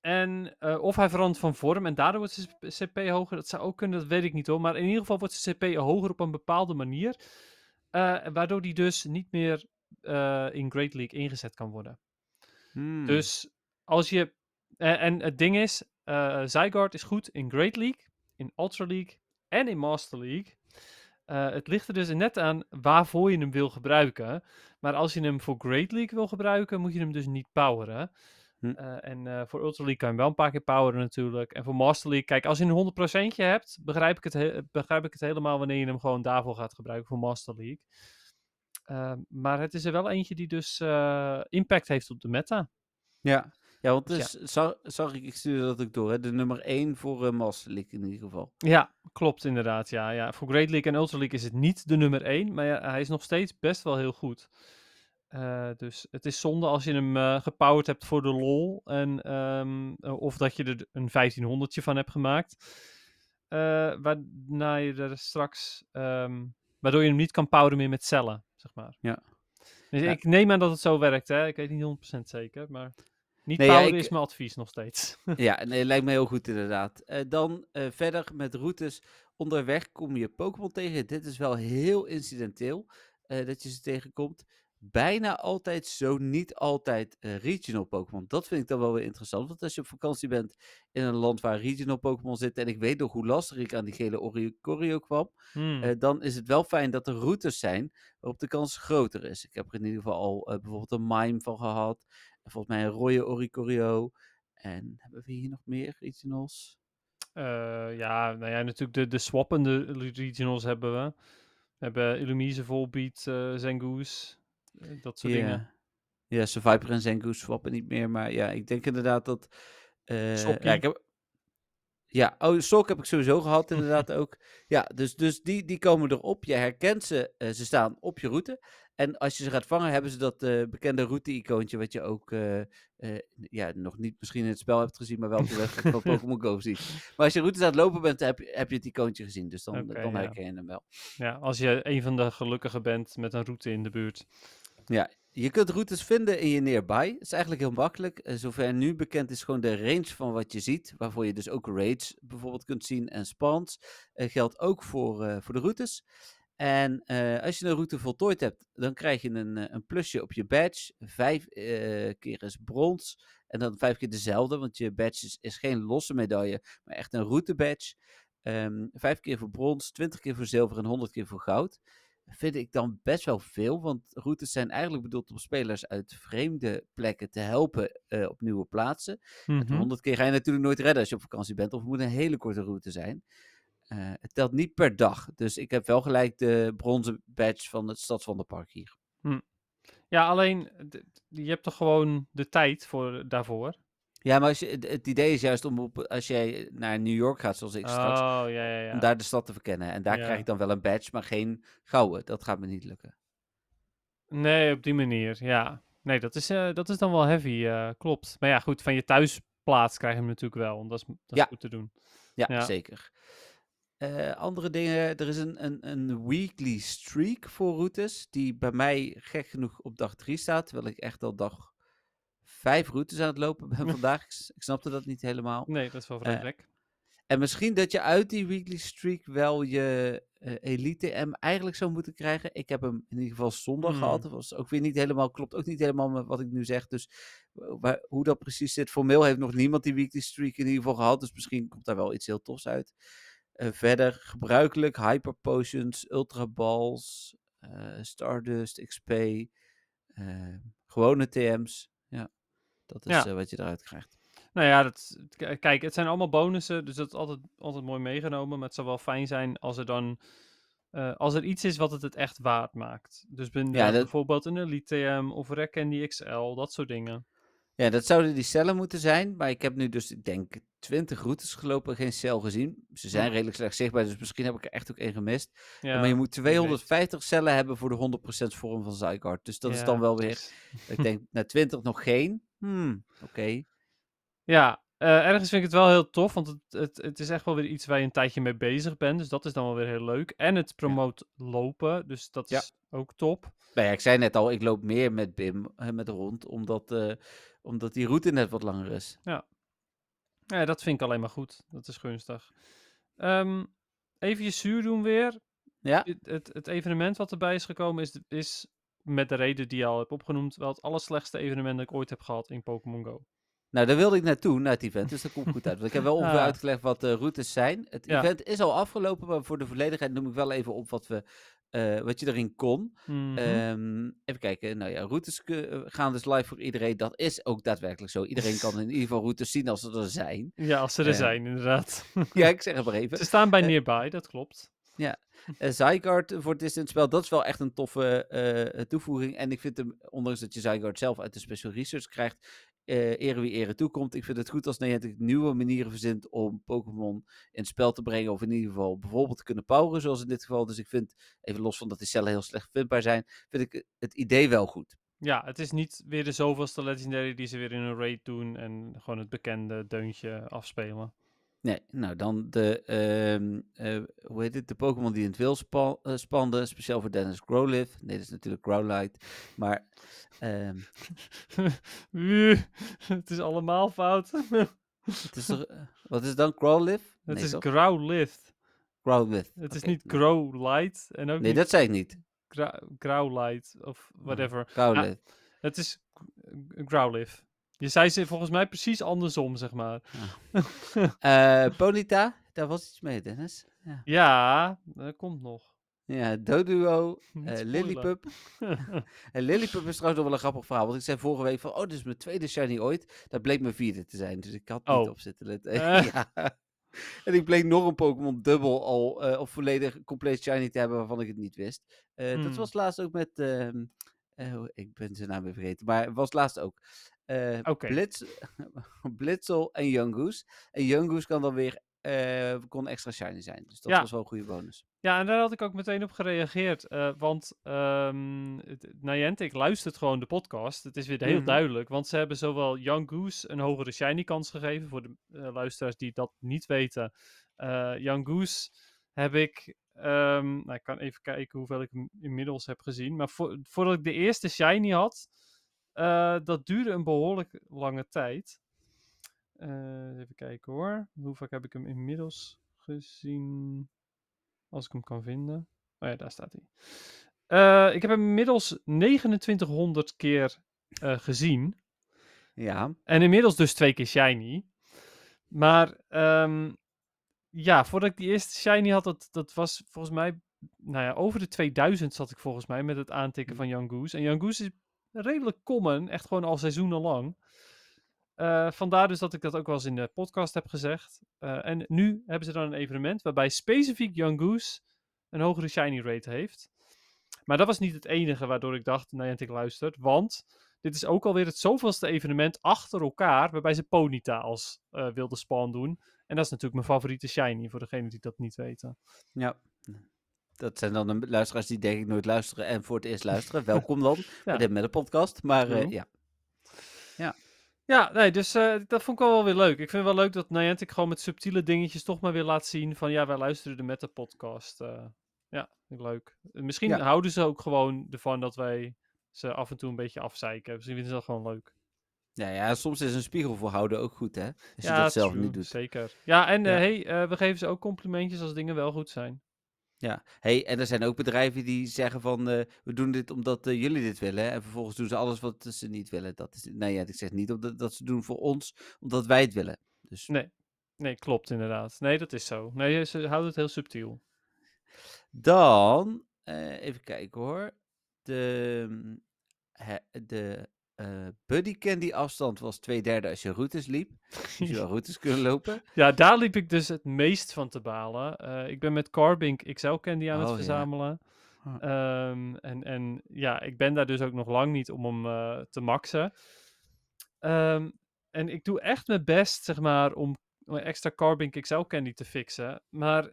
S2: en, of hij verandert van vorm en daardoor wordt zijn CP hoger. Dat zou ook kunnen, dat weet ik niet hoor. Maar in ieder geval wordt zijn CP hoger op een bepaalde manier. waardoor die dus niet meer in Great League ingezet kan worden.
S1: Hmm.
S2: Dus als je. eh, en het ding is, eh Zygarde is goed in Great League, in Ultra League en in Master League. Eh, het ligt er dus net aan waarvoor je hem wil gebruiken. Maar als je hem voor Great League wil gebruiken, moet je hem dus niet poweren.
S1: Hm.
S2: Eh, en voor Ultra League kan je hem wel een paar keer poweren natuurlijk. En voor Master League, kijk, als je een 100% hebt, begrijp ik, het he- begrijp ik het helemaal wanneer je hem gewoon daarvoor gaat gebruiken voor Master League. Eh, maar het is er wel eentje die dus eh, impact heeft op de meta.
S1: Ja. Ja, want
S2: Dus
S1: dus, zag, zag ik, ik stuurde dat ook door, hè? de nummer 1 voor uh, Master League in ieder geval.
S2: Ja, klopt inderdaad. Ja, ja. Voor Great League en Ultra League is het niet de nummer 1, maar ja, hij is nog steeds best wel heel goed. Eh, dus het is zonde als je hem eh gepowerd hebt voor de lol. En, ehm, eh, of dat je er een 1500 van hebt gemaakt. Eh, waarna je er straks. ehm, waardoor je hem niet kan poweren meer met cellen, zeg maar.
S1: Ja.
S2: Dus
S1: Ja.
S2: ik neem aan dat het zo werkt, hè. Ik weet niet 100% zeker, maar. Niet
S1: Nee, ja,
S2: poweren
S1: ik-
S2: is mijn advies nog steeds. <laughs>
S1: ja, nee, lijkt me heel goed inderdaad. Eh, dan eh, verder met routes. Onderweg kom je Pokémon tegen. Dit is wel heel incidenteel eh, dat je ze tegenkomt. Bijna altijd, zo niet altijd, eh, regional Pokémon. Dat vind ik dan wel weer interessant. Want als je op vakantie bent in een land waar regional Pokémon zitten. En ik weet nog hoe lastig ik aan die gele Oricorio kwam.
S2: Hmm.
S1: eh, dan is het wel fijn dat er routes zijn waarop de kans groter is. Ik heb er in ieder geval al eh, bijvoorbeeld een Mime van gehad. volgens mij een rode Oricorio. En hebben we hier nog meer regionals?
S2: Ja, nou ja, natuurlijk de, de swappende regionals hebben we. We hebben Illumise, Volbeat, Zengoose, dat soort dingen.
S1: Ja, Survivor en Zengoose swappen niet meer. Maar ja, ik denk inderdaad dat... eh,
S2: Sokkie.
S1: ja, ik heb, ja, oh, Sok heb ik sowieso gehad inderdaad <laughs> ook. Ja, dus, dus die, die komen erop. Je herkent ze, eh, ze staan op je route. En als je ze gaat vangen, hebben ze dat eh, bekende route-icoontje, wat je ook eh, eh, ja, nog niet misschien in het spel hebt gezien, maar wel op de website van <laughs> Pokémon Go ziet. Maar als je route aan het lopen bent, heb je, heb je het icoontje gezien. Dus dan, dan herken je hem wel.
S2: Ja, als je een van de gelukkigen bent met een route in de buurt.
S1: Je kunt routes vinden in je nearby. Het is eigenlijk heel makkelijk. Eh, zover nu bekend is gewoon de range van wat je ziet. Waarvoor je dus ook raids bijvoorbeeld kunt zien en spawns. Eh, geldt ook voor, eh, voor de routes. En als je een route voltooid hebt, dan krijg je een, een plusje op je badge. Vijf keer is brons. En dan vijf keer dezelfde, want je badge is, is geen losse medaille, maar echt een route badge. Ehm, vijf keer voor brons, twintig keer voor zilver en honderd keer voor goud vind ik dan best wel veel. Want routes zijn eigenlijk bedoeld om spelers uit vreemde plekken te helpen eh, op nieuwe plaatsen.
S2: Mhm.
S1: Honderd keer ga je natuurlijk nooit redden als je op vakantie bent. Of het moet een hele korte route zijn. Eh, het telt niet per dag. Dus ik heb wel gelijk de bronzen badge van het Stadswandelpark hier.
S2: Ja, alleen, je hebt toch gewoon de tijd voor, daarvoor?
S1: Ja, maar als je, het, idee is juist om op, als jij naar New York gaat, zoals ik straks,
S2: Oh, ja, ja, ja.
S1: om daar de stad te verkennen. En daar krijg ik dan wel een badge, maar geen gouden. Dat gaat me niet lukken.
S2: Nee, op die manier, ja. Nee, dat is, eh, dat is dan wel heavy, eh, klopt. Maar ja, goed, van je thuisplaats krijg je hem natuurlijk wel, want dat is, dat is goed te doen.
S1: Ja, zeker. Eh, andere dingen, er is een, een, een weekly streak voor routes, die bij mij gek genoeg op dag 3 staat, terwijl ik echt al dag 5 routes aan het lopen ben <laughs> vandaag. Ik, snapte dat niet helemaal.
S2: Nee, dat is wel
S1: Eh,
S2: vrij gek.
S1: En misschien dat je uit die weekly streak wel je eh, Elite M eigenlijk zou moeten krijgen. Ik heb hem in ieder geval zondag
S2: Hmm.
S1: gehad. Dat was ook weer niet helemaal, klopt ook niet helemaal met wat ik nu zeg. Dus eh, waar- hoe dat precies zit, formeel heeft nog niemand die weekly streak in ieder geval gehad. Dus misschien komt daar wel iets heel tofs uit. Eh, verder gebruikelijk Hyper Potions, Ultra Balls, eh, Stardust, XP, eh, gewone TM's. Dat is
S2: Ja.
S1: eh, wat je eruit krijgt.
S2: Nou ja, dat, kijk, het zijn allemaal bonussen, dus dat is altijd, altijd mooi meegenomen. Maar het zou wel fijn zijn als er dan, eh, als er iets is wat het het echt waard maakt. Dus ben,
S1: Ja, dat-
S2: bijvoorbeeld een Elite TM of Rec Candy XL, dat soort dingen.
S1: Ja, dat zouden die cellen moeten zijn. Maar ik heb nu dus, ik denk, 20 routes gelopen, geen cel gezien. Ze zijn
S2: Hm.
S1: redelijk slecht zichtbaar, dus misschien heb ik er echt ook één gemist.
S2: Ja,
S1: maar je moet
S2: weet.
S1: 250 cellen hebben voor de 100% vorm van Zygarde. Dus dat is dan wel weer, ik denk, <laughs> na 20 nog geen. Hmm, oké.
S2: Ja, eh, ergens vind ik het wel heel tof, want het, het, het is echt wel weer iets waar je een tijdje mee bezig bent. Dus dat is dan wel weer heel leuk. En het promoot lopen, dus dat
S1: Ja.
S2: is ook top.
S1: Nou ja, ik zei net al, ik loop meer met Bim, eh, met rond, omdat, eh, omdat die route net wat langer is.
S2: Ja, dat vind ik alleen maar goed. Dat is gunstig. Ehm even je zuur doen weer.
S1: Ja?
S2: Het, het, het evenement wat erbij is gekomen is, is met de reden die je al hebt opgenoemd, wel het allerslechtste evenement dat ik ooit heb gehad in Pokémon Go.
S1: Nou, daar wilde ik naartoe, naar het event, dus dat komt goed uit. <laughs> Want ik heb wel ongeveer
S2: Ah.
S1: uitgelegd wat de routes zijn. Het
S2: Ja.
S1: event is al afgelopen, maar voor de volledigheid noem ik wel even op wat, we, eh, wat je erin kon.
S2: Mhm.
S1: Ehm, even kijken, nou ja, routes eh, gaan dus live voor iedereen. Dat is ook daadwerkelijk zo. Iedereen kan in ieder geval routes zien als ze er zijn.
S2: ja, als ze er
S1: eh,
S2: zijn, inderdaad.
S1: Ja, <laughs> ik zeg het maar even.
S2: ze staan bij
S1: eh,
S2: Nearby, dat klopt.
S1: Uh, <laughs> Zygarde voor het distance spel, dat is wel echt een toffe eh, toevoeging. En ik vind hem, ondanks dat je Zygarde zelf uit de special research krijgt, eh ere wie ere toekomt. Ik vind het goed als Niantic nieuwe manieren verzint om Pokémon in het spel te brengen. Of in ieder geval bijvoorbeeld te kunnen poweren, zoals in dit geval. Dus ik vind, even los van dat die cellen heel slecht vindbaar zijn, vind ik het idee wel goed.
S2: Ja, het is niet weer de zoveelste Legendary die ze weer in een raid doen en gewoon het bekende deuntje afspelen.
S1: Nee, nou dan de, ehm, eh, hoe heet het, de Pokémon die in het wild eh, spanden, speciaal voor Dennis Growlithe. Nee, dat is natuurlijk Growlite, maar ehm, <laughs>
S2: het is allemaal fout. <laughs>
S1: het is toch, eh, wat is het dan, Growlithe?
S2: het
S1: nee,
S2: is? Growlithe.
S1: Growlithe.
S2: Het is niet
S1: nou.
S2: Growlite en ook
S1: Nee,
S2: niet
S1: dat zei ik niet.
S2: Growlite of whatever.
S1: Growlithe.
S2: Het is Growlithe. Je zei ze volgens mij precies andersom, zeg maar. <laughs>
S1: Eh, Ponyta, daar was iets mee, Dennis. Ja.
S2: Ja, dat komt nog.
S1: Ja, Doduo, <laughs>
S2: spoilen.
S1: Lillipup. <laughs> En Lillipup is trouwens nog wel een grappig verhaal. Want ik zei vorige week van, oh, dit is mijn tweede shiny ooit. Dat bleek mijn vierde te zijn. Dus ik had niet
S2: Oh.
S1: op zitten letten.
S2: Eh.
S1: ja. En ik bleek nog een Pokémon dubbel al, of volledig compleet shiny te hebben waarvan ik het niet wist. Dat
S2: Hmm.
S1: was laatst ook met, ehm, eh, ik ben zijn naam weer vergeten, maar het was laatst ook. Eh. Blitz, <laughs> Blitzel en Youngoos. En Youngoos kan dan weer, eh, kon extra shiny zijn. Dus dat
S2: Ja.
S1: was wel een goede bonus.
S2: Ja, en daar had ik ook meteen op gereageerd. eh, want het- Niantic luistert gewoon de podcast. Het is weer heel
S1: Mhm.
S2: duidelijk. Want ze hebben zowel Young Goose een hogere shiny kans gegeven. Voor de luisteraars die dat niet weten. Young Goose heb ik... ehm, nou, ik kan even kijken hoeveel ik inmiddels heb gezien. Maar voor, voordat ik de eerste shiny had... eh, dat duurde een behoorlijk lange tijd. Eh, even kijken hoor. Hoe vaak heb ik hem inmiddels gezien? Als ik hem kan vinden. Oh ja, daar staat hij. Eh, ik heb hem inmiddels 2900 keer gezien.
S1: Ja,
S2: En inmiddels dus twee keer shiny. Maar ehm, ja, voordat ik die eerste shiny had, dat, dat was volgens mij... Nou ja, over de 2000 zat ik volgens mij met het aantikken van Young Goose. En Young Goose is redelijk common, echt gewoon al seizoenenlang. Eh, vandaar dus dat ik dat ook wel eens in de podcast heb gezegd. Eh, en nu hebben ze dan een evenement waarbij specifiek Young Goose een hogere shiny rate heeft. Maar dat was niet het enige waardoor ik dacht, Niantic luistert. Want dit is ook alweer het zoveelste evenement achter elkaar waarbij ze Ponyta als eh, wilde spawn doen. En dat is natuurlijk mijn favoriete shiny voor degenen die dat niet weten.
S1: ja. Dat zijn dan de luisteraars die denk ik nooit luisteren en voor het eerst luisteren. <laughs> Welkom dan bij de met de podcast. Maar eh,
S2: Jo.
S1: ja,
S2: Ja, nee, dus eh, dat vond ik wel weer leuk. Ik vind het wel leuk dat Niantic gewoon met subtiele dingetjes toch maar weer laat zien van ja, wij luisteren de Meta podcast. eh. ja, vind ik leuk. Misschien
S1: Ja.
S2: houden ze ook gewoon ervan dat wij ze af en toe een beetje afzeiken. Misschien vinden ze dat gewoon leuk.
S1: ja, ja, soms is een spiegel voor houden ook goed, hè? Als je
S2: ja,
S1: dat zelf
S2: true,
S1: niet doet.
S2: Zeker. Ja, en
S1: Ja.
S2: hey, we geven ze ook complimentjes als dingen wel goed zijn.
S1: Ja, hey, en er zijn ook bedrijven die zeggen van, eh, we doen dit omdat eh, jullie dit willen. En vervolgens doen ze alles wat ze niet willen. Dat is, nou ja, ik zeg niet omdat, dat ze doen voor ons, omdat wij het willen. Dus
S2: Nee. Nee, klopt inderdaad. Nee, dat is zo. Nee, ze houden het heel subtiel.
S1: dan, eh, even kijken hoor. De, mm, de eh, buddy candy afstand was twee derde als je routes liep. Dus je wel <laughs> routes kunnen lopen.
S2: Ja, daar liep ik dus het meest van te balen. Eh, ik ben met Carbink XL Candy aan
S1: Oh,
S2: het
S1: ja.
S2: verzamelen.
S1: Huh.
S2: Ehm, en, en ja, ik ben daar dus ook nog lang niet om hem eh, te maxen. Ehm, en ik doe echt mijn best, zeg maar, om extra Carbink XL Candy te fixen. Maar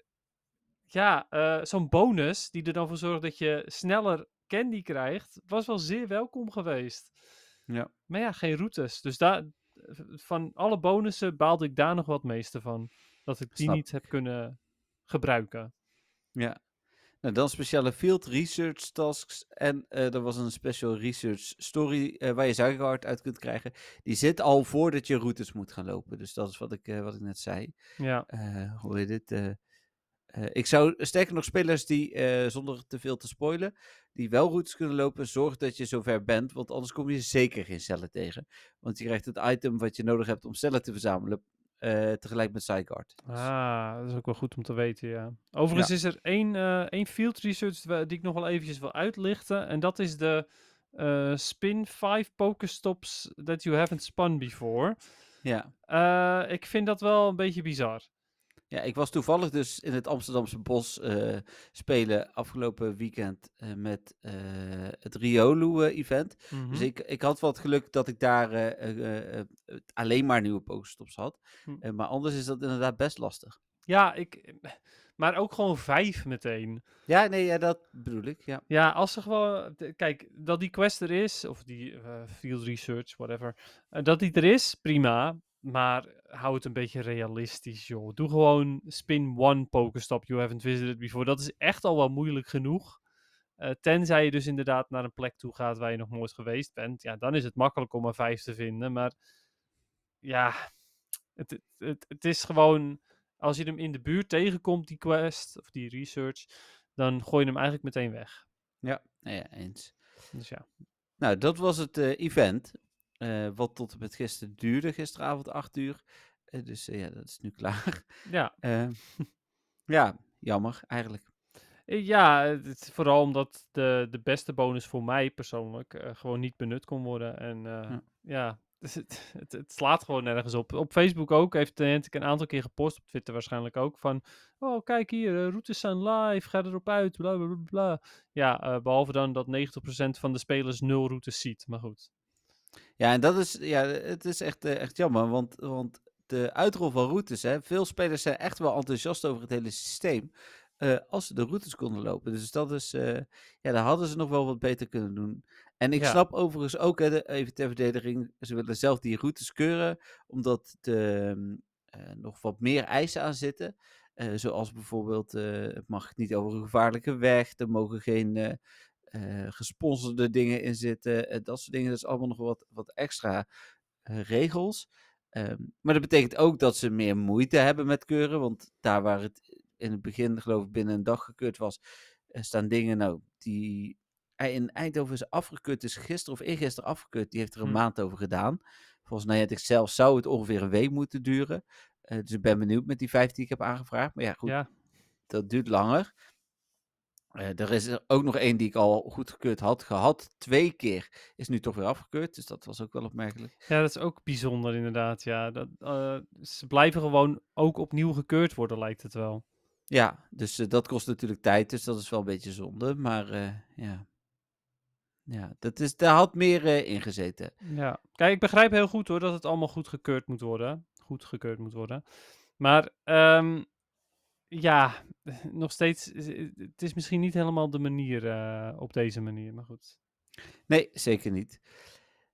S2: ja, zo'n bonus die er dan voor zorgt dat je sneller candy krijgt, was wel zeer welkom geweest.
S1: Ja.
S2: Maar ja, geen routes. Dus daar, van alle bonussen baalde ik daar nog wat meeste van. Dat ik die
S1: Snap
S2: niet heb kunnen gebruiken.
S1: Ja. Nou, dan speciale field research tasks. En eh, er was een special research story eh, waar je zuigerhard uit kunt krijgen. Die zit al voordat je routes moet gaan lopen. Dus dat is wat ik, eh, wat ik net zei.
S2: Ja,
S1: hoe heet dit? Eh, ik zou sterker nog spelers die, eh, zonder te veel te spoilen, die wel routes kunnen lopen, zorg dat je zover bent. Want anders kom je zeker geen cellen tegen. Want je krijgt het item wat je nodig hebt om cellen te verzamelen. eh, tegelijk met Zygarde. Dus-
S2: ah, dat is ook wel goed om te weten, ja. Overigens is er één, één field research die ik nog wel eventjes wil uitlichten. En dat is de spin 5 Pokestops that you haven't spun before.
S1: ja.
S2: Ik vind dat wel een beetje bizar.
S1: Ja, ik was toevallig dus in het Amsterdamse bos eh, spelen afgelopen weekend eh, met eh, het Riolu-event.
S2: Mhm.
S1: Dus ik, ik had wat geluk dat ik daar alleen maar nieuwe Pokestops had.
S2: Hm.
S1: Maar anders is dat inderdaad best lastig.
S2: Ja, ik, maar ook gewoon vijf meteen.
S1: Ja, nee, ja, dat bedoel ik, ja.
S2: Ja, als ze gewoon. Kijk, dat die quest er is, of die field research, whatever. dat die er is, prima. Maar hou het een beetje realistisch, joh. Doe gewoon spin one Pokestop you haven't visited before. Dat is echt al wel moeilijk genoeg. Eh, tenzij je dus inderdaad naar een plek toe gaat waar je nog nooit geweest bent. Ja, dan is het makkelijk om er vijf te vinden. Maar ja, het, het, het, is gewoon. Als je hem in de buurt tegenkomt, die quest of die research, dan gooi je hem eigenlijk meteen weg.
S1: Ja, ja, eens.
S2: Dus ja.
S1: Nou, dat was het eh, event. Eh, wat tot en met gisteren duurde, gisteravond 8 uur. Eh, dus eh, ja, dat is nu <laughs> klaar.
S2: Ja, <laughs>
S1: ja, jammer eigenlijk.
S2: Ja, het vooral omdat de, de beste bonus voor mij persoonlijk gewoon niet benut kon worden. En
S1: Ja.
S2: ja, <laughs> dus het, het, het slaat gewoon nergens op. Op Facebook ook heeft ik een aantal keer gepost, op Twitter waarschijnlijk ook, van... Oh, kijk hier, routes zijn live, ga erop uit, bla bla bla bla. Ja, eh, behalve dan dat 90% van de spelers nul routes ziet, maar goed.
S1: Ja, en dat is, ja, het is echt, eh, echt jammer, want, want de uitrol van routes, hè, veel spelers zijn echt wel enthousiast over het hele systeem, eh, als ze de routes konden lopen. Dus dat is, eh, ja, daar hadden ze nog wel wat beter kunnen doen. En ik
S2: Ja.
S1: snap overigens ook, hè, de, even ter verdediging, ze willen zelf die routes keuren, omdat er nog wat meer eisen aan zitten. Zoals bijvoorbeeld, het mag niet over een gevaarlijke weg, er mogen geen gesponsorde dingen in zitten, eh, dat soort dingen. Dat is allemaal nog wat, wat extra eh, regels. Ehm, maar dat betekent ook dat ze meer moeite hebben met keuren, want daar waar het in het begin, geloof ik, binnen een dag gekeurd was, eh, staan dingen, nou, die in Eindhoven is afgekeurd, is gisteren of eergisteren afgekeurd. Die heeft er een
S2: Hm.
S1: maand over gedaan. Volgens mij had ik zelf, zou het ongeveer een week moeten duren. Eh, dus ik ben benieuwd met die vijf die ik heb aangevraagd. Maar ja, goed,
S2: Ja,
S1: dat duurt langer. Eh, er is er ook nog één die ik al goedgekeurd had gehad. Twee keer is nu toch weer afgekeurd. Dus dat was ook wel opmerkelijk.
S2: ja, dat is ook bijzonder inderdaad. Ja, dat, eh, ze blijven gewoon ook opnieuw gekeurd worden, lijkt het wel.
S1: Ja, dus eh, dat kost natuurlijk tijd. Dus dat is wel een beetje zonde. Maar ja. Ja, dat is, daar had meer in gezeten.
S2: Ja, kijk, ik begrijp heel goed hoor dat het allemaal goed gekeurd moet worden. Goed gekeurd moet worden. Maar ehm, ja, <laughs> nog steeds, i- het is misschien niet helemaal de manier eh, op deze manier, maar goed.
S1: Nee, zeker niet.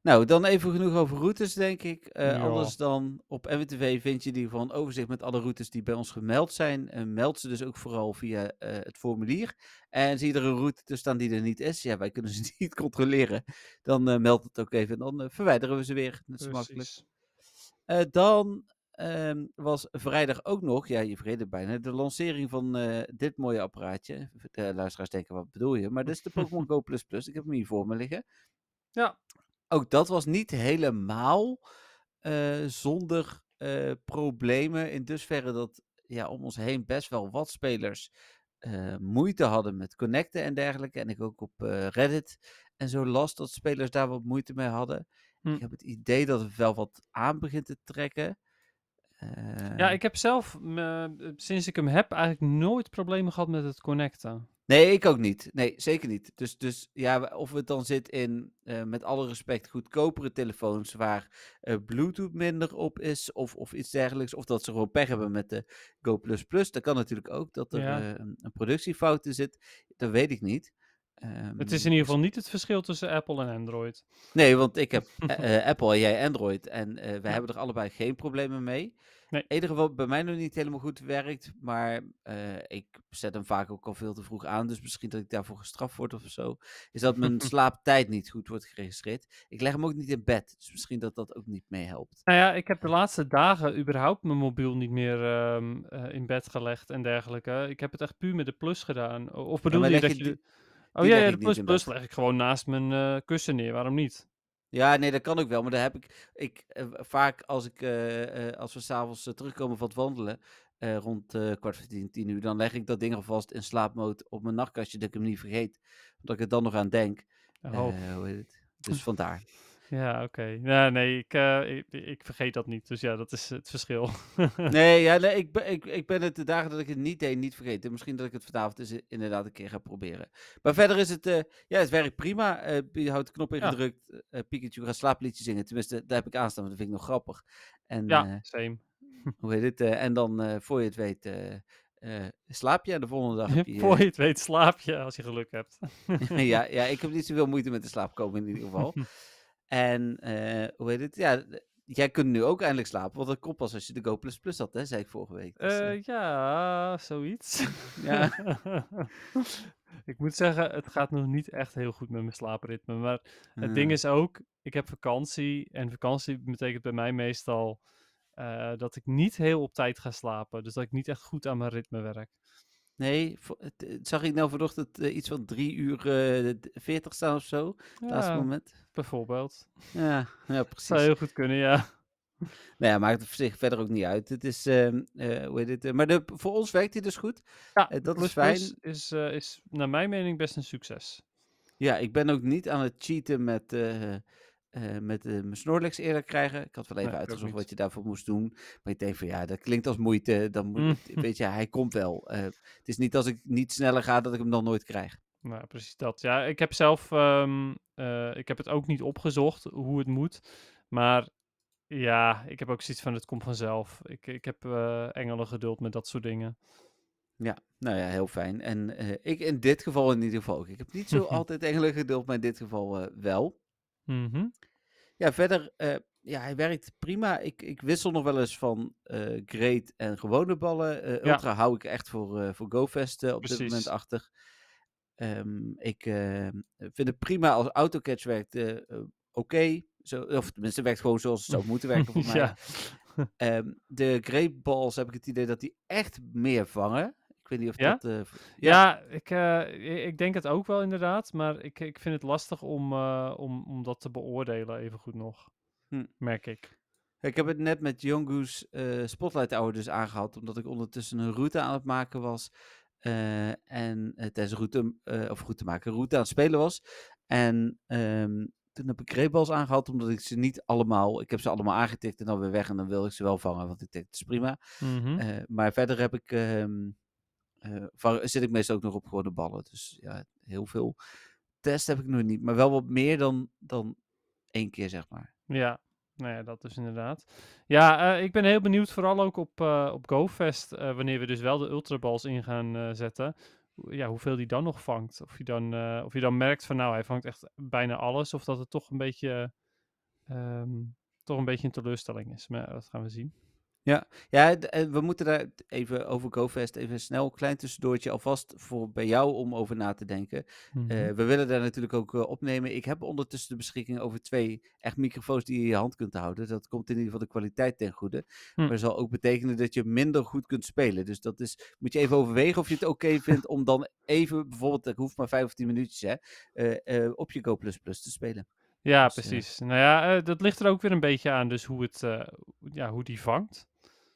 S1: Nou, dan even genoeg over routes, denk ik. Eh,
S2: Ja.
S1: Anders dan op NWTV vind je in ieder geval een overzicht met alle routes die bij ons gemeld zijn. En meld ze dus ook vooral via eh, het formulier. En zie je er een route te staan die er niet is, ja, wij kunnen ze <laughs> niet controleren. Dan eh meld het ook even en dan eh, verwijderen we ze weer. Dat is makkelijk. Eh, dan ehm, was vrijdag ook nog, ja, je vergeet het bijna, de lancering van eh, dit mooie apparaatje. De luisteraars denken, wat bedoel je? Maar dit is de Pokémon Go++. Ik heb hem hier voor me liggen.
S2: Ja,
S1: Ook dat was niet helemaal eh, zonder eh, problemen. In dusverre dat ja, om ons heen best wel wat spelers moeite hadden met connecten en dergelijke. En ik ook op Reddit en zo las dat spelers daar wat moeite mee hadden.
S2: Hm.
S1: Ik heb het idee dat het wel wat aan begint te trekken.
S2: Ja
S1: Eh,
S2: ik heb zelf, sinds ik hem heb, eigenlijk nooit problemen gehad met het connecten.
S1: Nee, ik ook niet. Nee, zeker niet. Dus, dus ja, of het dan zit in, eh, met alle respect, goedkopere telefoons waar eh, Bluetooth minder op is of, of iets dergelijks. Of dat ze gewoon pech hebben met de Go++. Dat kan natuurlijk ook, dat er
S2: Ja.
S1: een, een productiefout in zit. Dat weet ik niet.
S2: Het is
S1: Ehm,
S2: in ieder geval niet het verschil tussen Apple en Android.
S1: Nee, want ik heb <laughs> eh, eh, Apple en jij Android. En eh wij hebben er allebei geen problemen mee.
S2: Nee.
S1: Het enige wat bij mij nog niet helemaal goed werkt. Maar ik zet hem vaak ook al veel te vroeg aan. Dus misschien dat ik daarvoor gestraft word of zo. Is dat mijn <laughs> slaaptijd niet goed wordt geregistreerd. Ik leg hem ook niet in bed. Dus misschien dat dat ook niet meehelpt.
S2: Nou ja, ik heb de laatste dagen überhaupt mijn mobiel niet meer ehm, eh, in bed gelegd en dergelijke. Ik heb het echt puur met de plus gedaan. Of bedoel je dat
S1: je die-
S2: Oh
S1: die
S2: ja, ja, de plus plus
S1: bed.
S2: leg ik gewoon naast mijn eh, kussen neer. Waarom niet?
S1: Ja, nee, dat kan ook wel. Maar dan heb ik, ik eh, vaak als, ik, eh, als we s'avonds terugkomen van het wandelen, rond kwart voor tien, tien uur, dan leg ik dat ding alvast in slaapmode op mijn nachtkastje, dat ik hem niet vergeet. Omdat ik er dan nog aan denk.
S2: Oh,
S1: hoe heet het? Dus vandaar.
S2: Ja, oké. Ja, nee, ik, eh, ik, ik vergeet dat niet. Dus ja, dat is het verschil. <laughs>
S1: Nee, ja, nee ik, ben, ik, ik ben het de dagen dat ik het niet deed niet vergeten. Misschien dat ik het vanavond eens inderdaad een keer ga proberen. Maar verder is het, eh, ja, het werkt prima. Eh, je houdt de knop
S2: Ja.
S1: ingedrukt, eh Pikachu gaat slaapliedje zingen. Tenminste, daar heb ik aanstaan, want dat vind ik nog grappig. En
S2: ja,
S1: eh,
S2: same. <laughs>
S1: hoe heet het? eh, en dan, eh, voor je het weet, eh, eh, slaap je en de volgende dag <laughs> je...
S2: Voor je het weet slaap je als je geluk hebt.
S1: ja, ja, ik heb niet zoveel moeite met de slaap komen in ieder geval. En eh, hoe heet het? Ja, jij kunt nu ook eindelijk slapen, want dat pas als je de Go++ had, hè, zei ik vorige week. Dus, eh,
S2: Eh, ja, zoiets.
S1: Ja. <laughs>
S2: ik moet zeggen, het gaat nog niet echt heel goed met mijn slaapritme. Maar het ding
S1: eh,
S2: is ook, ik heb vakantie. En vakantie betekent bij mij meestal dat ik niet heel op tijd ga slapen. Dus dat ik niet echt goed aan mijn ritme werk.
S1: Nee, het- het- zag ik nou vanochtend eh, iets van 3 uur eh, d- 40 staan of zo, laatste
S2: Ja,
S1: moment.
S2: bijvoorbeeld.
S1: Ja, ja <laughs>
S2: Zou
S1: precies.
S2: heel goed kunnen, ja. <laughs>
S1: Nou ja, maakt het voor zich verder ook niet uit. Het is, ehm, eh, hoe heet het? eh, maar de, voor ons werkt hij dus goed.
S2: Ja,
S1: Eh, dat is fijn.
S2: Plus is, eh, is naar mijn mening best een succes.
S1: Ja, ik ben ook niet aan het cheaten met, eh, met eh, mijn Snorlax eerder krijgen. Ik had wel even
S2: Nee,
S1: uitgezocht wat je daarvoor moest doen. Maar ik denk van ja, dat klinkt als moeite. Dan moet,
S2: Mm.
S1: het- weet je, hij komt wel. Eh, het is niet als ik niet sneller ga dat ik hem dan nooit krijg.
S2: Nou, precies dat. Ja, ik heb zelf, ehm, eh, ik heb het ook niet opgezocht hoe het moet. Maar ja, ik heb ook zoiets van, het komt vanzelf. Ik, ik heb engelen geduld met dat soort dingen.
S1: Ja, nou ja, heel fijn. En ik in dit geval in ieder geval ook. Ik heb niet zo <laughs> altijd engelen geduld, maar in dit geval wel.
S2: Mhm.
S1: Ja, verder, eh, ja, hij werkt prima. Ik, ik wissel nog wel eens van eh Great en gewone ballen. Eh,
S2: Ja.
S1: Ultra hou ik echt voor, voor GoFest op dit moment achter. Ehm, ik vind het prima als autocatch werkt. Oké, Zo of tenminste, werkt gewoon zoals het zou <laughs> moeten werken voor mij.
S2: ja.
S1: Ehm, de Great Balls heb ik het idee dat die echt meer vangen. Ik weet niet of
S2: Ja?
S1: dat... eh,
S2: Ja, ik, eh, i- ik denk het ook wel inderdaad, maar ik, ik vind het lastig om, eh, om, om dat te beoordelen even goed nog,
S1: Hm.
S2: merk ik.
S1: Ik heb het net met eh, Spotlight Hour dus aangehad, omdat ik ondertussen een route aan het maken was. en tijdens route, of route maken, route aan het spelen was. En ehm, toen heb ik greepballs aangehad, omdat ik ze niet allemaal, ik heb ze allemaal aangetikt en dan weer weg. En dan wil ik ze wel vangen, want ik denk, het is prima.
S2: Mhm.
S1: Maar verder heb ik, ehm, va- zit ik meestal ook nog op gewone ballen. Dus ja, heel veel test heb ik nog niet. Maar wel wat meer dan, dan één keer, zeg maar.
S2: Ja, nou dat is inderdaad. Ja, eh, ik ben heel benieuwd, vooral ook op, eh, op GoFest, wanneer we dus wel de ultraballs in gaan zetten. Ja, hoeveel die dan nog vangt. Of je dan, of je dan merkt van, nou, hij vangt echt bijna alles. Of dat het toch een beetje, ehm, toch een beetje een teleurstelling is. Maar dat gaan we zien.
S1: Ja, d- eh, we moeten daar even over GoFest even snel een klein tussendoortje alvast voor bij jou om over na te denken.
S2: Mhm.
S1: Eh, we willen daar natuurlijk ook eh, opnemen. Ik heb ondertussen de beschikking over twee echt microfoons die je in je hand kunt houden. Dat komt in ieder geval de kwaliteit ten goede.
S2: Hm.
S1: Maar zal ook betekenen dat je minder goed kunt spelen. Dus dat is, moet je even overwegen of je het oké <laughs> vindt om dan even, bijvoorbeeld, dat hoeft maar vijf of tien minuutjes, hè, op je Go++ te spelen.
S2: ja,
S1: dus,
S2: precies. Nou ja, dat ligt er ook weer een beetje aan, dus hoe, het, ja, hoe die vangt.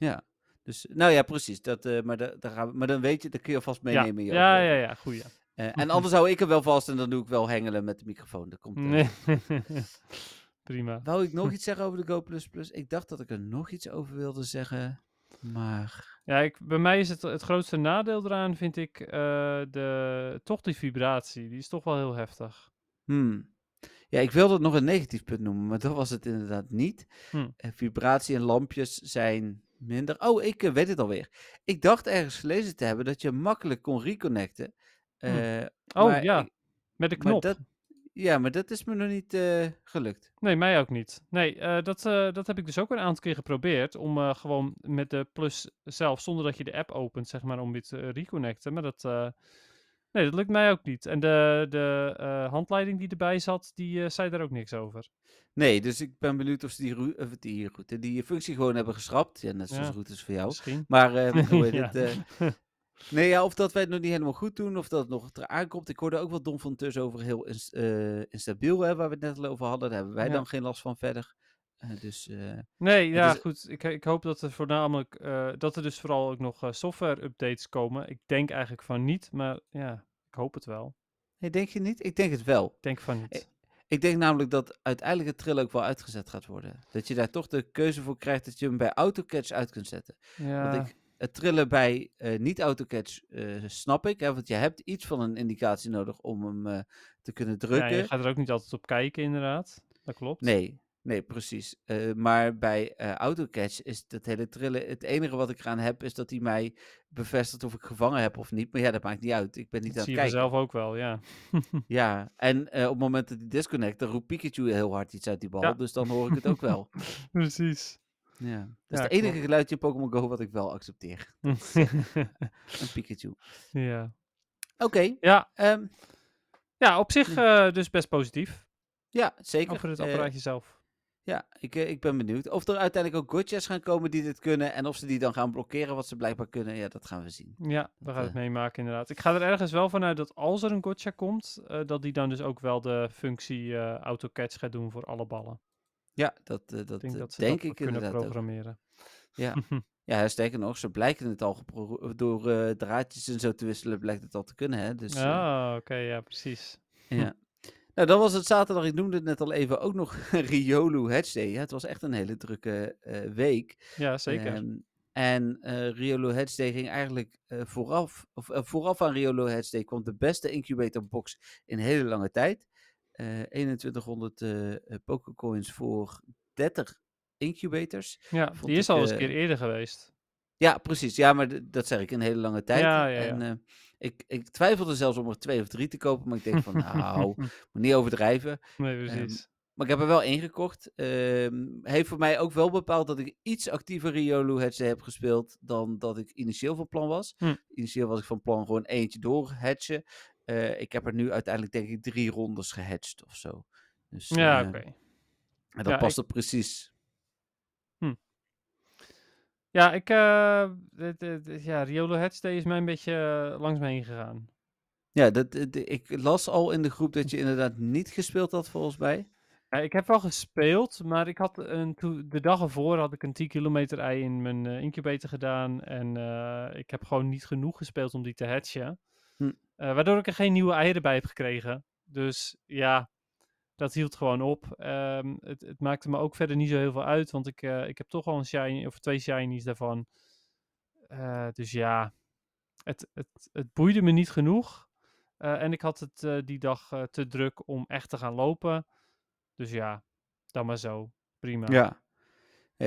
S1: Ja, dus, nou ja, precies. Dat, eh, maar, da- daar gaan we, maar dan weet je, dat kun je alvast
S2: Ja,
S1: meenemen in je
S2: ja, ja,
S1: overweging.
S2: ja.
S1: Eh, en anders hou ik hem wel vast en dan doe ik wel hengelen met de microfoon. Dat komt,
S2: Nee. <laughs> Prima.
S1: Wou ik nog <laughs> iets zeggen over de Go++? Ik dacht dat ik er nog iets over wilde zeggen, maar...
S2: Ja, ik, bij mij is het, het grootste nadeel eraan, vind ik, eh, de, toch die vibratie. Die is toch wel heel heftig.
S1: Hmm. Ja, ik wilde het nog een negatief punt noemen, maar dat was het inderdaad niet.
S2: Hm.
S1: Eh, vibratie en lampjes zijn minder... Oh, ik eh, weet het alweer. Ik dacht ergens gelezen te hebben dat je makkelijk kon reconnecten. Eh,
S2: Oh ja,
S1: ik-
S2: met de
S1: maar
S2: knop.
S1: dat- ja, maar dat is me nog niet eh, gelukt.
S2: Nee, mij ook niet. Nee, dat, dat heb ik dus ook een aantal keer geprobeerd. Om gewoon met de plus zelf, zonder dat je de app opent, zeg maar, om weer te reconnecten. Maar dat, nee, dat lukt mij ook niet. En de, de eh, handleiding die erbij zat, die eh, zei daar ook niks over.
S1: Nee, dus ik ben benieuwd of ze die, roe- of die, route, die functie gewoon hebben geschrapt. Ja, net zoals
S2: Ja.
S1: routes voor jou.
S2: Misschien.
S1: Maar eh, <laughs> hoe heet
S2: Ja.
S1: het? eh, <laughs> nee, ja, of dat wij het nog niet helemaal goed doen, of dat het nog eraan komt. Ik hoorde ook wel Don van Tus over heel ins- eh, instabiel, hè, waar we het net al over hadden. Daar hebben wij
S2: Ja.
S1: dan geen last van verder. Eh, dus eh,
S2: Nee, ja,
S1: is-
S2: goed. Ik, ik hoop dat er voornamelijk, eh, dat er dus vooral ook nog software-updates komen. Ik denk eigenlijk van niet, maar ja, ik hoop het wel.
S1: nee, denk je niet? Ik denk het wel.
S2: Ik denk van niet.
S1: Ik denk namelijk dat uiteindelijk het trillen ook wel uitgezet gaat worden. Dat je daar toch de keuze voor krijgt dat je hem bij AutoCatch uit kunt zetten.
S2: ja,
S1: Want ik, het trillen bij niet-AutoCatch eh, snap ik. Hè, want je hebt iets van een indicatie nodig om hem te kunnen
S2: ja,
S1: drukken.
S2: je gaat er ook niet altijd op kijken, inderdaad. Dat klopt.
S1: Nee, nee, precies. Eh, maar bij eh AutoCatch is dat hele trillen... Het enige wat ik eraan heb, is dat hij mij bevestigt of ik gevangen heb of niet. Maar ja, dat maakt niet uit. Ik ben niet
S2: dat
S1: aan
S2: zie
S1: het
S2: je
S1: kijken.
S2: vanzelf ook wel, ja. <laughs>
S1: Ja, en eh, op het moment dat hij disconnect, dan roept Pikachu heel hard iets uit die bal.
S2: Ja.
S1: Dus dan hoor ik het ook wel. <laughs>
S2: Precies.
S1: Ja. Dat is
S2: Ja,
S1: het enige
S2: klopt.
S1: geluidje in Pokémon Go wat ik wel accepteer. <laughs> Een Pikachu.
S2: ja.
S1: Oké,
S2: Ja,
S1: ehm,
S2: ja, op zich dus best positief
S1: ja, zeker.
S2: over het apparaatje zelf.
S1: Ja, ik, eh, ik ben benieuwd. Of er uiteindelijk ook gotchas gaan komen die dit kunnen. En of ze die dan gaan blokkeren, wat ze blijkbaar kunnen. Ja, dat gaan we zien.
S2: Ja, we gaan het
S1: eh,
S2: meemaken inderdaad. Ik ga er ergens wel vanuit dat als er een gotcha komt, eh, dat die dan dus ook wel de functie eh auto-catch gaat doen voor alle ballen.
S1: Ja, dat,
S2: Ik
S1: dat
S2: denk dat ze
S1: denk
S2: dat
S1: ik
S2: kunnen
S1: ook.
S2: programmeren. <laughs>
S1: Ja. ja, sterker nog, ze blijken het al door draadjes en zo te wisselen, blijkt het al te kunnen, hè? Dus,
S2: Ah, oké, ja, precies.
S1: ja. <laughs> Nou, dan was het zaterdag, ik noemde het net al even, ook nog <laughs> Riolu Hedge Day. Ja, het was echt een hele drukke eh, week.
S2: Ja, zeker.
S1: Ehm, en eh Riolo Hedge Day ging eigenlijk eh, vooraf, of vooraf aan Riolo Hedge Day kwam de beste incubator box in hele lange tijd. Eh 2100 eh, eh, Pokécoins voor 30 incubators.
S2: ja, die is
S1: ik,
S2: al eens een keer eerder geweest.
S1: Ja, precies. Ja, maar dat zeg ik een hele lange tijd.
S2: Ja, ja, ja.
S1: En ik, ik twijfelde zelfs om er twee of drie te kopen, maar ik denk van, nou, <laughs> moet niet overdrijven.
S2: nee, precies.
S1: Maar ik heb er wel één gekocht. Ehm, heeft voor mij ook wel bepaald dat ik iets actiever Riolu Hedge heb gespeeld dan dat ik initieel van plan was.
S2: Hm.
S1: Initieel was ik van plan gewoon eentje door hedgen. Eh, ik heb er nu uiteindelijk denk ik drie rondes gehedged of zo. Dus,
S2: ja,
S1: eh,
S2: oké.
S1: En dat
S2: Ja,
S1: past er precies.
S2: Ja, ik, eh, dit- dit- dit- ja, Riolo Headstay is mij een beetje eh, langs me heen gegaan.
S1: Ja, dat, ik las al in de groep dat je inderdaad niet gespeeld had volgens mij.
S2: Ja, ik heb wel gespeeld, maar ik had een, toe- de dag ervoor had ik een 10 kilometer ei in mijn eh, incubator gedaan. En eh, ik heb gewoon niet genoeg gespeeld om die te hatchen.
S1: Hm.
S2: Eh, waardoor ik er geen nieuwe eieren bij heb gekregen. Dus ja, dat hield gewoon op. Ehm, het, het maakte me ook verder niet zo heel veel uit, want ik, eh, ik heb toch al een shiny, of twee shinies daarvan. Eh, dus ja, het, het, het boeide me niet genoeg. Eh, en ik had het die dag te druk om echt te gaan lopen. Dus ja, dan maar zo. Prima.
S1: Ja.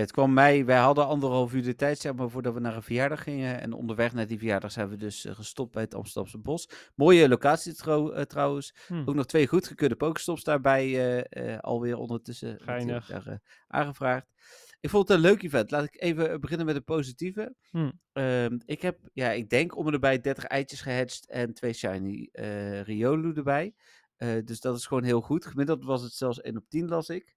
S1: Het kwam mij, wij hadden anderhalf uur de tijd zeg maar, voordat we naar een verjaardag gingen. En onderweg naar die verjaardag zijn we dus eh, gestopt bij het Amsterdamse Bos. Mooie locatie trouw- eh, trouwens.
S2: Hm.
S1: Ook nog twee goedgekeurde pokestops daarbij eh, eh, alweer ondertussen natuurlijk
S2: Geinig.
S1: daar, aangevraagd. Ik vond het een leuk event. Laat ik even beginnen met het positieve.
S2: Hm.
S1: Ehm, ik heb, ja, ik denk om en erbij 30 eitjes gehatcht en twee shiny Riolu erbij. Dus dat is gewoon heel goed. Gemiddeld was het zelfs 1 op 10 las ik.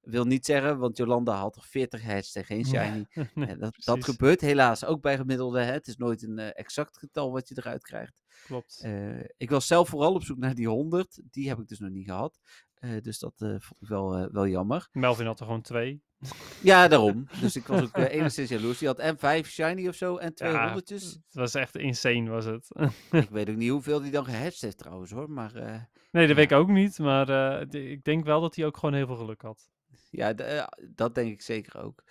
S1: Wil niet zeggen, want Jolanda had er 40 gehatcht en geen shiny.
S2: Nee,
S1: dat, dat gebeurt helaas ook bij gemiddelde. Hè. Het is nooit een eh, exact getal wat je eruit krijgt.
S2: Klopt.
S1: Eh, ik was zelf vooral op zoek naar die 100. Die heb ik dus nog niet gehad. Eh, dus dat vond ik wel, wel jammer.
S2: Melvin had er gewoon twee.
S1: Ja, daarom. <laughs> Dus ik was ook enigszins jaloers. Die had en 5 shiny of zo en twee
S2: Ja,
S1: honderdjes.
S2: Het was echt insane, was het. <laughs>
S1: Ik weet ook niet hoeveel die dan gehatcht heeft trouwens hoor. Maar
S2: nee, dat weet ik ook niet. Maar ik denk wel dat hij ook gewoon heel veel geluk had.
S1: Ja, eh, dat denk ik zeker ook.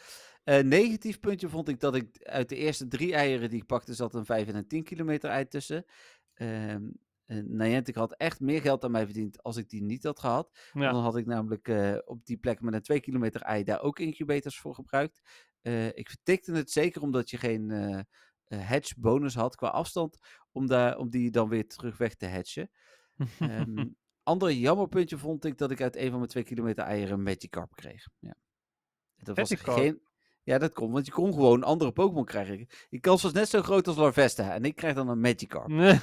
S1: Eh, negatief puntje vond ik dat ik uit de eerste drie eieren die ik pakte zat een 5 en een 10 kilometer ei tussen. Ehm uh, Niantic had echt meer geld aan mij verdiend als ik die niet had gehad.
S2: Ja.
S1: Dan had ik namelijk eh, op die plek met een 2 kilometer ei daar ook incubators voor gebruikt. Eh, ik vertikte het zeker omdat je geen hedge bonus had qua afstand. Om, daar, om die dan weer terug weg te hatchen. <laughs> Ehm ander jammerpuntje vond ik dat ik uit een van mijn 2 kilometer eieren een Magikarp kreeg. Ja. Dat was
S2: Magikarp?
S1: geen... Ja, dat kon, want je kon gewoon andere Pokémon krijgen. Je kans was net zo groot als Larvesta. En ik krijg dan een Magikarp.
S2: Nee.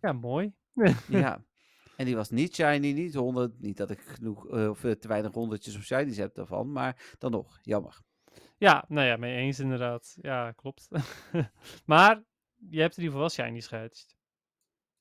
S2: Ja, mooi. <laughs>
S1: Ja. En die was niet shiny, niet 100. Niet dat ik genoeg, eh, of eh, te weinig honderdjes of shinies heb daarvan. Maar dan nog, jammer.
S2: Ja, nou ja, mee eens inderdaad. Ja, klopt. <laughs> maar je hebt in ieder geval wel shinies gehatcht.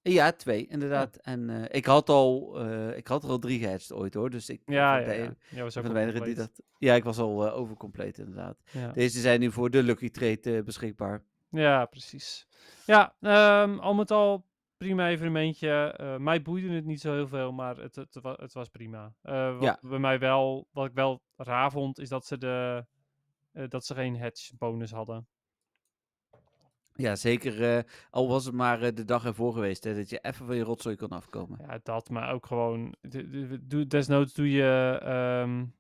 S1: Ja, twee, inderdaad. En eh, ik, had al, eh, ik had er al drie gehatcht ooit hoor. Dus ik
S2: Ja, ja, ja. was
S1: van
S2: ook
S1: de
S2: wel
S1: weinigen die
S2: compleet.
S1: dat. Ja, ik was al uh, overcompleet inderdaad.
S2: Ja.
S1: Deze zijn nu voor de Lucky Trade beschikbaar.
S2: Ja, precies. Ja, um, al met al prima evenementje. Uh, mij boeide het niet zo heel veel, maar het, het, het, het was prima. Wat
S1: Ja.
S2: bij mij wel, wat ik wel raar vond, is dat ze de dat ze geen hedge bonus hadden.
S1: Ja, zeker. Uh, al was het maar uh, de dag ervoor geweest, hè, dat je even van je rotzooi kon afkomen.
S2: Ja, dat, maar ook gewoon. De, de, de, desnoods doe je um,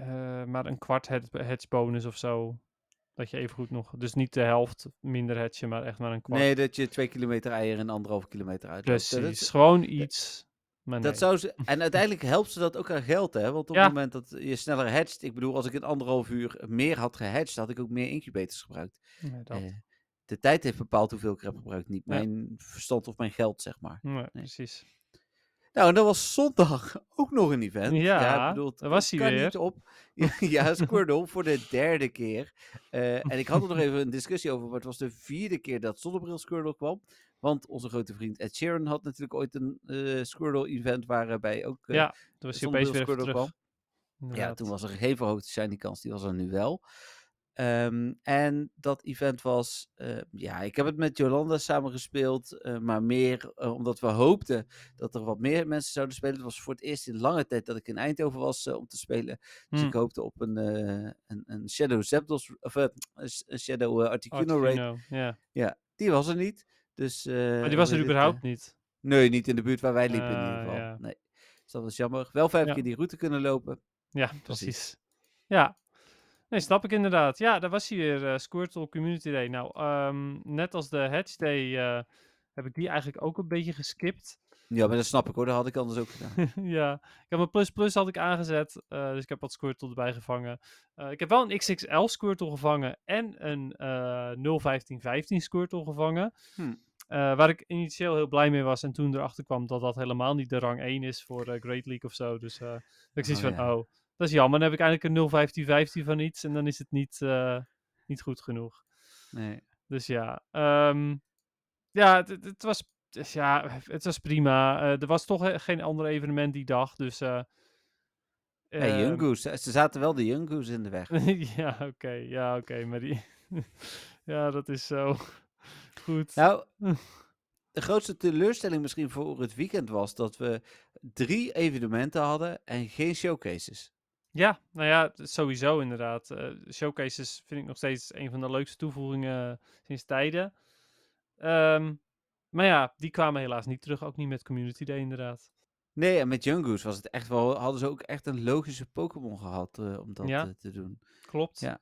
S2: uh, maar een kwart hedge bonus of zo. Dat je even goed nog. Dus niet de helft minder hedge, maar echt maar een kwart.
S1: Nee, dat je twee kilometer eieren en anderhalve kilometer uit.
S2: Precies, dat, gewoon iets. Maar nee.
S1: dat zou ze, <laughs> en uiteindelijk helpt ze dat ook aan geld, hè? Want op
S2: ja.
S1: het moment dat je sneller hedgt, ik bedoel, als ik in anderhalf uur meer had gehedged, had ik ook meer incubators gebruikt.
S2: Nee, dat.
S1: Uh, de tijd heeft bepaald hoeveel ik heb gebruikt, niet
S2: Ja.
S1: mijn verstand of mijn geld, zeg maar.
S2: Nee, precies.
S1: Nou, en dat was zondag <laughs> ook nog een event.
S2: Ja,
S1: ik bedoel,
S2: daar was hij weer.
S1: Niet op. ja, <laughs> Squirtle voor de derde keer. Uh, en ik had er nog even een discussie over, maar het was de vierde keer dat Zonnebril Squirtle kwam. Want onze grote vriend Ed Sheeran had natuurlijk ooit een eh, Squirtle-event waarbij ook eh,
S2: ja, toen was hij opeens weer
S1: Squirtle
S2: terug.
S1: Ja, toen was er geen verhoogde shiny kans, die was er nu wel. Ehm, en dat event was, eh, ja, ik heb het met Jolanda samen gespeeld, eh, maar meer eh, omdat we hoopten dat er wat meer mensen zouden spelen. Het was voor het eerst in lange tijd dat ik in Eindhoven was om te spelen. Dus
S2: Hm.
S1: ik hoopte op een, een, een Shadow Zapdos, of een Shadow Articuno raid.
S2: Ja.
S1: Ja, die was er niet. Dus,
S2: Maar die was er überhaupt niet.
S1: Nee, niet in de buurt waar wij liepen in ieder geval.
S2: ja.
S1: Nee. Dus dat was jammer. Wel vijf
S2: Ja.
S1: keer die route kunnen lopen.
S2: Ja,
S1: precies.
S2: precies. Ja. Nee, snap ik inderdaad. Ja, daar was hij weer, eh, Squirtle Community Day. Nou, ehm, net als de Hatch Day eh, heb ik die eigenlijk ook een beetje geskipt.
S1: Ja, maar dat snap ik hoor. Dat had ik anders ook gedaan. <laughs>
S2: ja, ik heb mijn plus plus had ik aangezet, eh, dus ik heb wat Squirtle erbij gevangen. Eh, ik heb wel een XXL Squirtle gevangen en een eh 01515 Squirtle gevangen.
S1: Hm.
S2: Eh, waar ik initieel heel blij mee was en toen erachter kwam dat dat helemaal niet de rang 1 is voor eh, Great League of zo. Dus eh ik zoiets
S1: Oh,
S2: van,
S1: ja.
S2: oh, dat is jammer. Dan heb ik eigenlijk een 01515 van iets en dan is het niet, eh, niet goed genoeg.
S1: Nee.
S2: Dus ja, ehm, ja, het, het- was, dus ja, het was prima. Eh, er was toch he- geen ander evenement die dag, dus... eh
S1: Hey,
S2: ehm.
S1: Ze zaten wel de Goose in de weg. <laughs>
S2: ja, oké, ja, oké, maar die... <laughs> ja, dat is zo <laughs> goed.
S1: Nou, de grootste teleurstelling misschien voor het weekend was dat we drie evenementen hadden en geen showcases.
S2: Ja, nou ja, sowieso inderdaad. Eh, showcases vind ik nog steeds een van de leukste toevoegingen sinds tijden. Ehm, maar ja, die kwamen helaas niet terug, ook niet met Community Day inderdaad.
S1: Nee, en met Goose was het echt wel, hadden ze ook echt een logische Pokémon gehad eh, om dat
S2: Ja.
S1: eh, te doen.
S2: Klopt.
S1: Ja.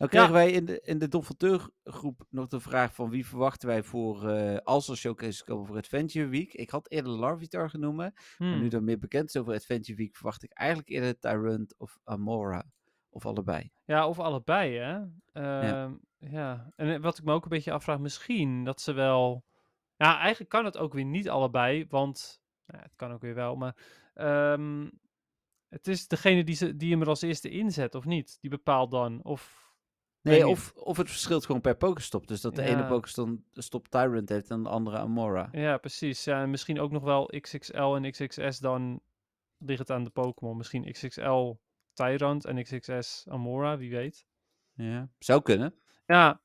S1: Nou kregen wij in de, in de Donfateur groep nog de vraag van wie verwachten wij voor, eh, als er showcases komen voor Adventure Week. Ik had eerder Larvitar genoemd, maar
S2: Hmm.
S1: nu dat meer bekend is over Adventure Week, verwacht ik eigenlijk eerder Tyrant of Amora. Of allebei.
S2: Ja, of allebei, hè? Ehm, ja. En eh, wat ik me ook een beetje afvraag, misschien dat ze wel... Ja, eigenlijk kan het ook weer niet allebei, want... Nou, het kan ook weer wel, maar... ehm, het is degene die, ze, die hem er als eerste inzet, of niet? Die bepaalt dan, of...
S1: Nee, of, of het verschilt gewoon per Pokestop. Dus dat de ene. Pokestop stop Tyrant heeft en de andere Amora.
S2: Ja, precies. Ja, en misschien ook nog wel XXL en XXS dan ligt het aan de Pokémon. Misschien XXL Tyrant en XXS Amora, wie weet.
S1: Ja. Zou kunnen.
S2: Ja,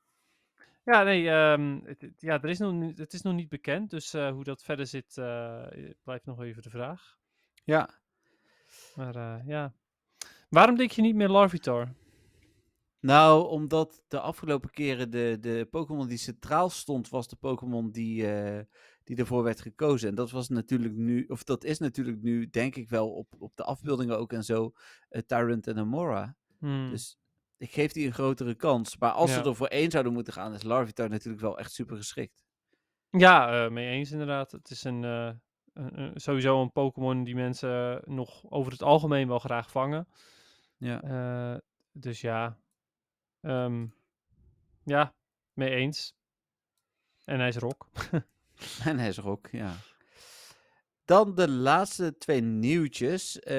S2: ja nee, ehm, het, het- ja, er is nog, niet- het is nog niet bekend. Dus eh, hoe dat verder zit, eh, blijft nog even de vraag.
S1: Ja.
S2: Maar eh, ja. Waarom denk je niet meer Larvitar?
S1: Nou, omdat de afgelopen keren de, de Pokémon die centraal stond, was de Pokémon die, eh, die ervoor werd gekozen. En dat was natuurlijk nu, of dat is natuurlijk nu, denk ik wel, op, op de afbeeldingen ook en zo, eh, Tyrant en Amora.
S2: Hmm,
S1: Dus ik geef die een grotere kans. Maar als
S2: Ja.
S1: ze er voor één zouden moeten gaan, is Larvitar natuurlijk wel echt super geschikt.
S2: Ja, eh, mee eens inderdaad. Het is een, eh, een- een- sowieso een Pokémon die mensen nog over het algemeen wel graag vangen.
S1: Ja.
S2: Eh, dus ja. Ehm, ja, mee eens. En hij is rock. <laughs>
S1: En hij is ook, ja. Dan de laatste twee nieuwtjes. Eh,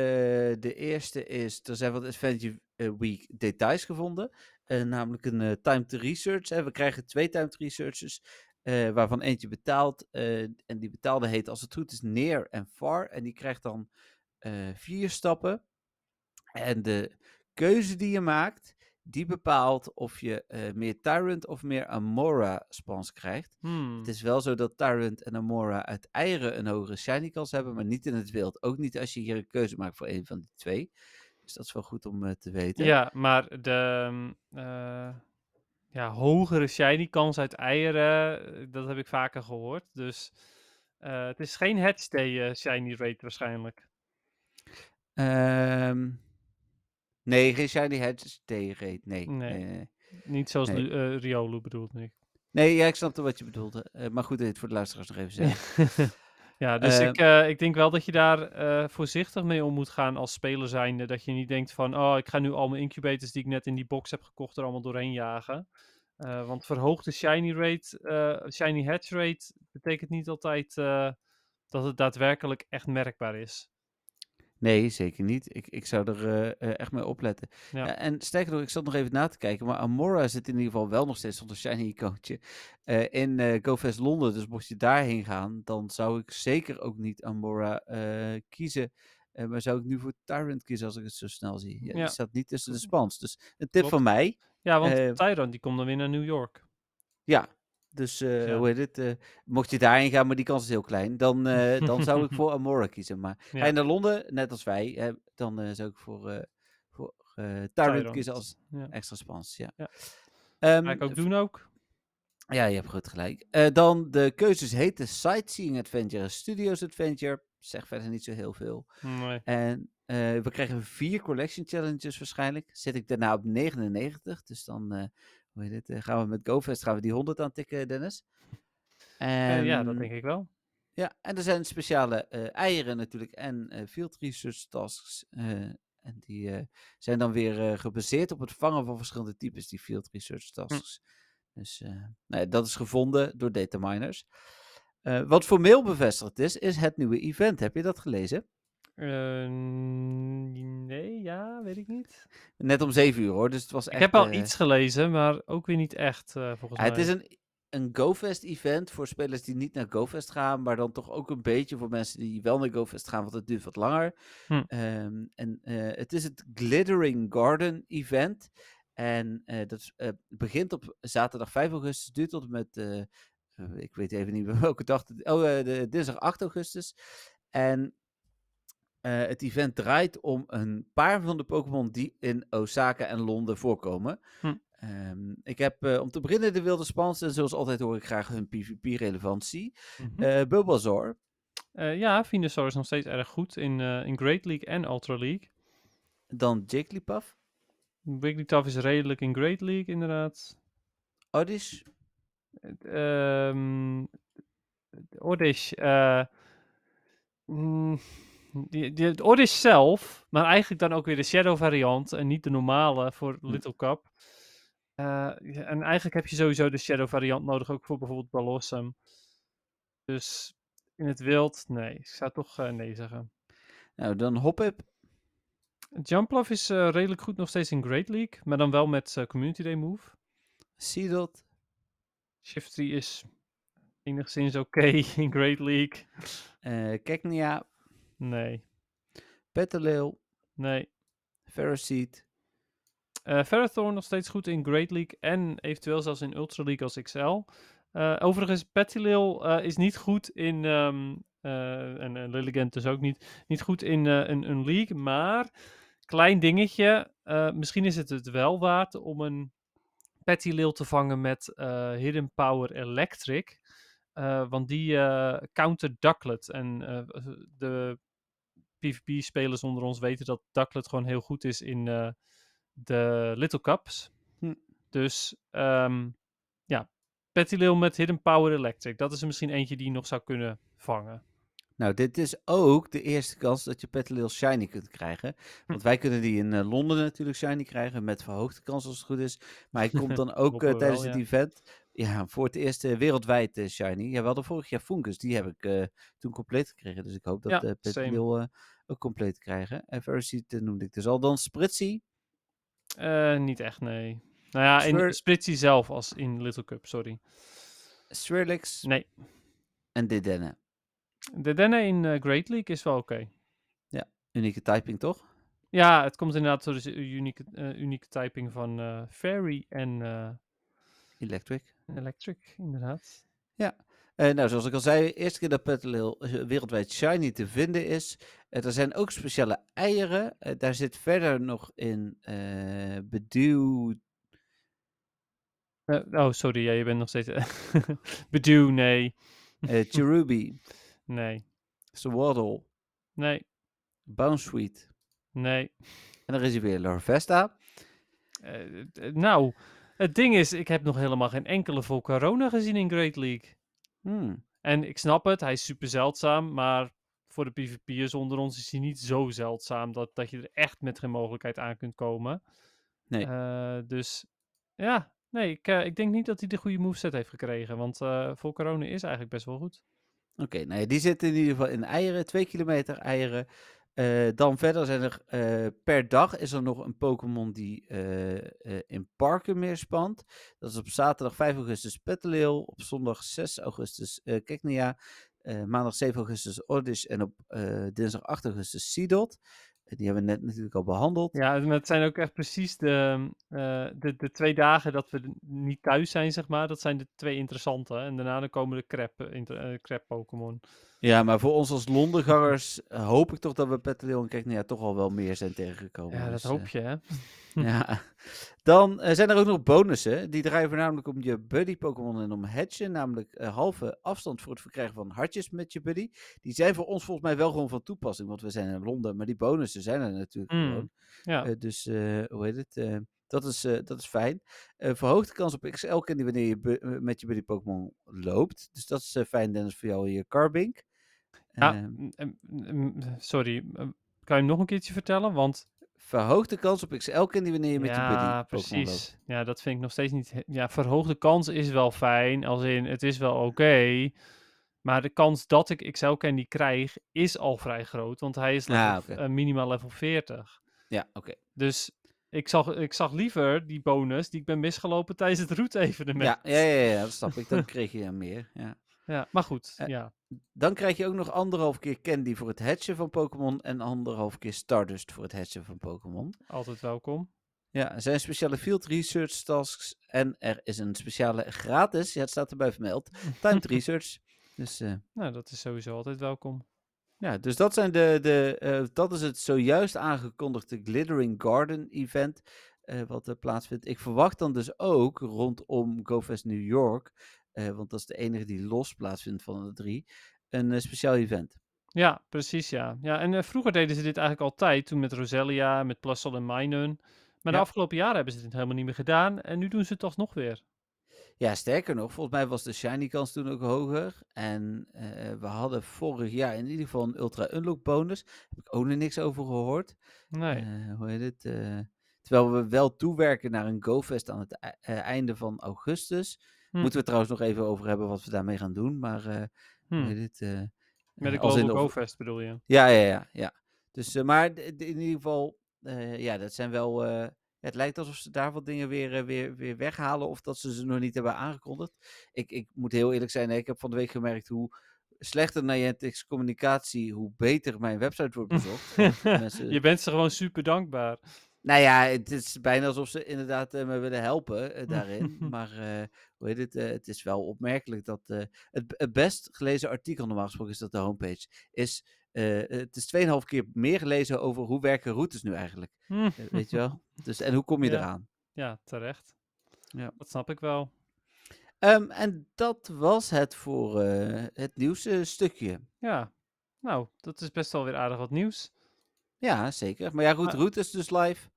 S1: de eerste is, er zijn wat Adventure eh, Week details gevonden. Eh, namelijk een eh, timed research. Hè. We krijgen twee timed researches, eh, waarvan eentje betaald. en die betaalde heet, als het goed is, near en far. En die krijgt dan vier stappen. En de keuze die je maakt, die bepaalt of je eh, meer Tyrant of meer Amora spans krijgt.
S2: Hmm.
S1: Het is wel zo dat Tyrant en Amora uit eieren een hogere shiny kans hebben, maar niet in het wild. Ook niet als je hier een keuze maakt voor een van die twee. Dus dat is wel goed om eh, te weten.
S2: Ja, maar de ehm, eh, ja, hogere shiny kans uit eieren, dat heb ik vaker gehoord. Dus het is geen hatchday eh, shiny rate waarschijnlijk.
S1: Ehm, nee, geen shiny day rate. Nee.
S2: Nee.
S1: Nee. nee.
S2: Niet zoals
S1: Nee.
S2: Eh, Riolu bedoelt ik.
S1: nee, ja, ik snapte wat je bedoelde. Eh, maar goed, dit voor de luisteraars nog even zeggen. <laughs>
S2: ja, dus
S1: Ehm,
S2: ik, eh, ik denk wel dat je daar eh, voorzichtig mee om moet gaan als speler zijnde. Dat je niet denkt van, oh, ik ga nu al mijn incubators die ik net in die box heb gekocht er allemaal doorheen jagen. Eh, want verhoogde shiny rate, eh, shiny hatch rate, betekent niet altijd eh, dat het daadwerkelijk echt merkbaar is.
S1: Nee, zeker niet. Ik, ik zou er eh, eh, echt mee opletten.
S2: Ja.
S1: Ja, en sterker nog, ik zat nog even na te kijken, maar Amora zit in ieder geval wel nog steeds onder shiny icoontje eh, in eh GoFest Londen. Dus mocht je daarheen gaan, dan zou ik zeker ook niet Amora eh, kiezen. Eh, maar zou ik nu voor Tyrant kiezen als ik het zo snel zie. Ja,
S2: Ja.
S1: Die staat niet tussen de spans. Dus een tip
S2: Klopt.
S1: van mij.
S2: Ja, want
S1: Eh,
S2: Tyrant die komt dan weer naar New York.
S1: Ja, dus eh,
S2: Ja.
S1: hoe heet het? eh, mocht je daarheen gaan, maar die kans is heel klein, dan, eh, <laughs> dan zou ik voor Amora kiezen. Maar ga
S2: Ja.
S1: je naar Londen, net als wij, hè, dan zou ik voor, voor Tyrant kiezen als
S2: Ja.
S1: extra spans. Ja.
S2: Ja.
S1: Ehm,
S2: Ga ik ook doen ook.
S1: Ja, je hebt goed gelijk. Dan de keuzes heten Sightseeing Adventure en Studios Adventure. Zeg verder niet zo heel veel.
S2: Nee.
S1: En we krijgen vier collection challenges waarschijnlijk. Zit ik daarna op 99. Dus dan hoe heet het, eh, gaan we met GoFest gaan we die 100 aantikken, Dennis.
S2: Eh, ja, dat
S1: En-
S2: denk ik wel.
S1: ja, en er zijn speciale eh, eieren natuurlijk en field research tasks. en die zijn dan weer gebaseerd op het vangen van verschillende types, die field research tasks. Dus nou dat is gevonden door dataminers. Eh wat formeel bevestigd is, is het nieuwe event. Heb je dat gelezen?
S2: Eh, nee, ja, weet ik niet.
S1: Net om 7 uur hoor, dus het was
S2: Ik
S1: echt...
S2: heb al
S1: eh,
S2: iets gelezen, maar ook weer niet echt, eh, volgens
S1: Ja, het
S2: mij.
S1: is een, een GoFest-event voor spelers die niet naar GoFest gaan, maar dan toch ook een beetje voor mensen die wel naar GoFest gaan, want het duurt wat langer.
S2: Hm.
S1: Ehm, en eh, het is het Glittering Garden Event. En dat begint op zaterdag 5 augustus, duurt tot met, ik weet even niet <laughs> welke dag, het- oh, de, dinsdag 8 augustus. En eh, het event draait om een paar van de Pokémon die in Osaka en Londen voorkomen.
S2: Hm.
S1: Ehm, ik heb eh, om te beginnen de wilde spans en zoals altijd hoor ik graag hun PvP-relevantie.
S2: Mhm.
S1: Eh Bulbasaur,
S2: ja, Venusaur is nog steeds erg goed in, in Great League en Ultra League.
S1: dan Jigglypuff,
S2: Wigglytuff is redelijk in Great League, inderdaad.
S1: Oddish,
S2: ehm, Oddish. mm, die, die, het zelf, maar eigenlijk dan ook weer de Shadow variant en niet de normale voor
S1: Hm.
S2: Little Cup. Eh, en eigenlijk heb je sowieso de Shadow variant nodig, ook voor bijvoorbeeld Blossom. Dus in het wild, nee. Ik zou toch eh, nee zeggen.
S1: nou dan Hoppip,
S2: Jumpluff is eh, redelijk goed nog steeds in Great League, maar dan wel met Community Day Move.
S1: Seedot,
S2: Shiftry is enigszins oké <laughs> in Great League.
S1: Keknia,
S2: Nee,
S1: Petalil,
S2: nee.
S1: Ferroseed,
S2: Eh Ferrothorn nog steeds goed in Great League en eventueel zelfs in Ultra League als XL. Eh, overigens, Petilil eh is niet goed in, eh, en uh, Lilligant dus ook niet, niet goed in een, een league, maar klein dingetje, misschien is het het wel waard om een Petilil te vangen met Hidden Power Electric, want die counter Ducklet en de PvP-spelers onder ons weten dat Ducklet gewoon heel goed is in eh, de Little Cups.
S1: Hm.
S2: Dus ehm ja, Petilil met Hidden Power Electric. Dat is er misschien eentje die je nog zou kunnen vangen.
S1: Nou, dit is ook de eerste kans dat je Petalil Shiny kunt krijgen. Want wij kunnen die in eh, Londen natuurlijk Shiny krijgen, met verhoogde kans als het goed is. Maar hij komt dan <laughs> ook eh, tijdens
S2: wel,
S1: het
S2: ja.
S1: event, ja, voor het eerst eh, wereldwijd Shiny. Ja, we hadden vorig jaar Fungus, die heb ik toen compleet gekregen. Dus ik hoop dat
S2: Ja, same.
S1: Ook compleet krijgen. En eh, noemde ik dus al. Dan Spritzy,
S2: Eh, niet echt, nee. Nou ja, in
S1: Swir-
S2: Spritzy zelf als in Little Cup, sorry.
S1: Swirlix
S2: Nee,
S1: en Dedenne.
S2: de Denne in eh, Great League is wel oké.
S1: Unieke typing, toch?
S2: Ja, het komt inderdaad door de unieke, eh, unieke typing van Fairy en
S1: Electric.
S2: Electric, inderdaad.
S1: Eh, nou, zoals ik al zei, eerste keer dat Petalil eh, wereldwijd shiny te vinden is. Eh, er zijn ook speciale eieren. Daar zit verder nog in beduw.
S2: Eh, oh, sorry, ja, je bent nog steeds... <laughs> Bedoe, nee.
S1: Cherubi, <laughs>
S2: Nee,
S1: Swaddle,
S2: nee,
S1: Bounsweet.
S2: nee.
S1: En dan is hij weer Larvesta.
S2: Nou, het ding is, ik heb nog helemaal geen enkele Volcarona gezien in Great League.
S1: Hmm.
S2: En ik snap het, hij is super zeldzaam, maar voor de PvP'ers onder ons is hij niet zo zeldzaam dat, dat je er echt met geen mogelijkheid aan kunt komen.
S1: Nee.
S2: Eh, dus ja, nee, ik, eh, ik denk niet dat hij de goede moveset heeft gekregen, want eh Volcarona is eigenlijk best wel goed.
S1: Oké, nou ja, die zitten in ieder geval in eieren. Twee kilometer eieren. Eh, dan verder zijn er eh, per dag is er nog een Pokémon die eh, in parken meer spant. Dat is op zaterdag 5 augustus Petalil, op zondag 6 augustus eh Keknia, maandag 7 augustus Oddish en op dinsdag 8 augustus Seedot. Eh, die hebben we net natuurlijk al behandeld.
S2: Ja, het zijn ook echt precies de, de, twee dagen dat we niet thuis zijn, zeg maar. Dat zijn de twee interessante. En daarna komen de crap, crap Pokémon.
S1: Ja, maar voor ons als Londengangers eh, hoop ik toch dat we Petalil en Keknia toch al wel meer zijn tegengekomen.
S2: Ja, dat
S1: Dus, eh,
S2: hoop je, hè. <laughs>
S1: Ja. Dan eh, zijn er ook nog bonussen. Die draaien voornamelijk om je buddy Pokémon en om hatchen. Namelijk halve afstand voor het verkrijgen van hartjes met je buddy. Die zijn voor ons volgens mij wel gewoon van toepassing. Want we zijn in Londen. Maar die bonussen zijn er natuurlijk
S2: Mm,
S1: gewoon.
S2: Ja,
S1: dus hoe heet het? Dat, is, eh, dat is fijn. Eh verhoogde kans op XL candy wanneer je eh, met je buddy Pokémon loopt. Dus dat is fijn, Dennis, voor jou in je Carbink.
S2: ja
S1: Ehm,
S2: mm, mm, sorry. Kan je hem nog een keertje vertellen? Want
S1: verhoogde kans op XL candy wanneer je met je buddy
S2: ja,
S1: Pokémon loopt.
S2: precies. Ja, dat vind ik nog steeds niet... Ja, verhoogde kans is wel fijn. Als in, het is wel oké. maar de kans dat ik XL Candy krijg, is al vrij groot. Want hij is
S1: Ah,
S2: level, minimaal level 40.
S1: Ja, oké.
S2: Dus ik zag, ik zag liever die bonus die ik ben misgelopen tijdens het route-evenement.
S1: Ja, ja, ja, ja, dat snap ik. Dan <laughs> kreeg je er meer. Ja.
S2: Ja, maar goed,
S1: Eh,
S2: ja.
S1: Dan krijg je ook nog anderhalf keer candy voor het hatchen van Pokémon en anderhalf keer Stardust voor het hatchen van Pokémon.
S2: Altijd welkom.
S1: Ja, er zijn speciale field research tasks en er is een speciale gratis, ja het staat erbij vermeld, <laughs> timed research. Dus eh,
S2: Nou, dat is sowieso altijd welkom.
S1: Ja, dus dat zijn de, de eh, dat is het zojuist aangekondigde Glittering Garden event eh, wat er plaatsvindt. Ik verwacht dan dus ook rondom GoFest New York, eh, want dat is de enige die los plaatsvindt van de drie, een eh, speciaal event.
S2: Ja, precies, ja. Ja, en eh, vroeger deden ze dit eigenlijk altijd, toen met Roselia, met Plusle en Minun. Maar de afgelopen jaren hebben ze dit helemaal niet meer gedaan. En nu doen ze het alsnog weer.
S1: Ja, sterker nog, volgens mij was de shiny kans toen ook hoger. En eh, we hadden vorig jaar in ieder geval een ultra unlock bonus. Heb ik ook nog niks over gehoord.
S2: Nee.
S1: Eh, hoe heet het? eh, terwijl we wel toewerken naar een GoFest aan het e- einde van augustus.
S2: Hm.
S1: Moeten we het trouwens nog even over hebben wat we daarmee gaan doen. Maar hoe
S2: Hm.
S1: heet het?
S2: Met
S1: in
S2: Global
S1: of-
S2: Go Fest bedoel je?
S1: Ja, ja, ja. ja. Dus, maar in ieder geval, ja, dat zijn wel. Het lijkt alsof ze daar wat dingen weer, eh, weer, weer weghalen. Of dat ze ze nog niet hebben aangekondigd. Ik, ik moet heel eerlijk zijn, ik heb van de week gemerkt hoe slechter Niantic's communicatie, hoe beter mijn website wordt <laughs> bezocht. Mensen-
S2: Je bent ze gewoon super dankbaar.
S1: nou ja, het is bijna alsof ze inderdaad eh, me willen helpen eh, <laughs> daarin. maar hoe heet het? het is wel opmerkelijk dat het, het best gelezen artikel, normaal gesproken is dat de homepage, is. het is 2,5 keer meer gelezen over hoe werken routes nu eigenlijk.
S2: Hm.
S1: Eh, weet je wel? Dus, en hoe kom je
S2: Ja.
S1: eraan?
S2: Ja, terecht.
S1: Ja.
S2: Dat snap ik wel.
S1: Ehm, en dat was het voor eh, het nieuwsstukje.
S2: Ja. Nou, dat is best wel weer aardig wat nieuws.
S1: Ja, zeker. Maar ja, goed, route is dus live.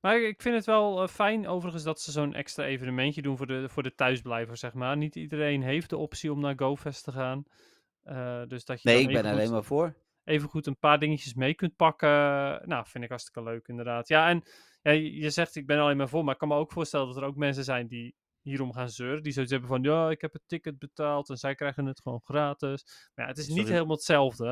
S2: Maar ik- vind het wel eh, fijn overigens dat ze zo'n extra evenementje doen voor de, voor de thuisblijvers, zeg maar. Niet iedereen heeft de optie om naar GoFest te gaan. Eh, dus dat je
S1: Nee, ik ben
S2: evengoed-
S1: alleen maar voor.
S2: Even goed een paar dingetjes mee kunt pakken. Nou, vind ik hartstikke leuk inderdaad. Ja, en ja, je, zegt ik ben alleen maar voor, maar ik kan me ook voorstellen dat er ook mensen zijn die hierom gaan zeuren. Die zoiets hebben van, ja, ik heb het ticket betaald en zij krijgen het gewoon gratis. Maar ja, het is niet helemaal hetzelfde.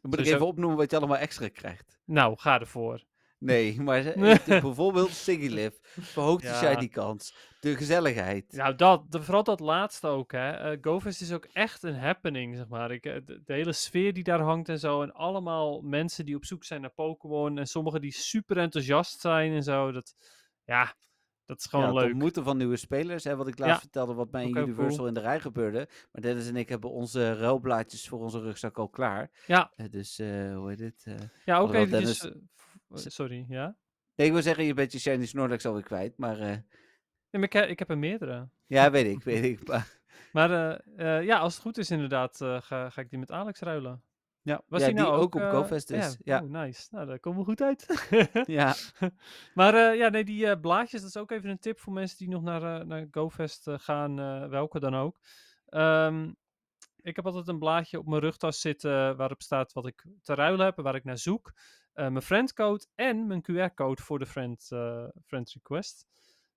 S1: Dan moet ik even opnoemen wat je allemaal extra krijgt.
S2: Nou, ga ervoor.
S1: Nee, <laughs> maar bijvoorbeeld Sigilif, verhoogt de
S2: Ja.
S1: shiny kans, de gezelligheid.
S2: Nou, dat, de- vooral dat laatste ook, hè. Eh, GoFest is ook echt een happening, zeg maar. Ik, eh, de, de hele sfeer die daar hangt en zo. En allemaal mensen die op zoek zijn naar Pokémon. En sommigen die super enthousiast zijn en zo. Dat, ja, dat is gewoon
S1: ja, het
S2: leuk.
S1: ontmoeten van nieuwe spelers. Hè, wat ik laatst
S2: Ja.
S1: vertelde, wat
S2: heel
S1: Universal
S2: cool.
S1: in de rij gebeurde. Maar Dennis en ik hebben onze ruilblaadjes voor onze rugzak al klaar.
S2: Ja,
S1: Eh, dus, eh, hoe heet het? eh,
S2: ja ook eventjes...
S1: Dennis-
S2: eh, sorry, ja?
S1: Nee, ik wil zeggen, je bent je shiny Snorlax alweer kwijt. Maar eh,
S2: Nee, maar ik, he- ik heb er meerdere.
S1: ja, weet ik, weet ik. Maar, <laughs>
S2: Maar eh, eh, ja, als het goed is inderdaad, eh, ga, ga ik die met Alex ruilen.
S1: ja,
S2: Was
S1: ja,
S2: die
S1: die
S2: nou
S1: ook op
S2: eh,
S1: GoFest is. Ja,
S2: Oh, nice. Nou, dat komt wel goed uit. <laughs>
S1: ja. <laughs>
S2: Maar eh, ja, nee, die eh, blaadjes, dat is ook even een tip voor mensen die nog naar, eh, naar GoFest eh, gaan, eh, welke dan ook. Ehm, ik heb altijd een blaadje op mijn rugtas zitten waarop staat wat ik te ruilen heb en waar ik naar zoek. Eh, mijn friendcode en mijn QR-code voor de friend, eh, friend request.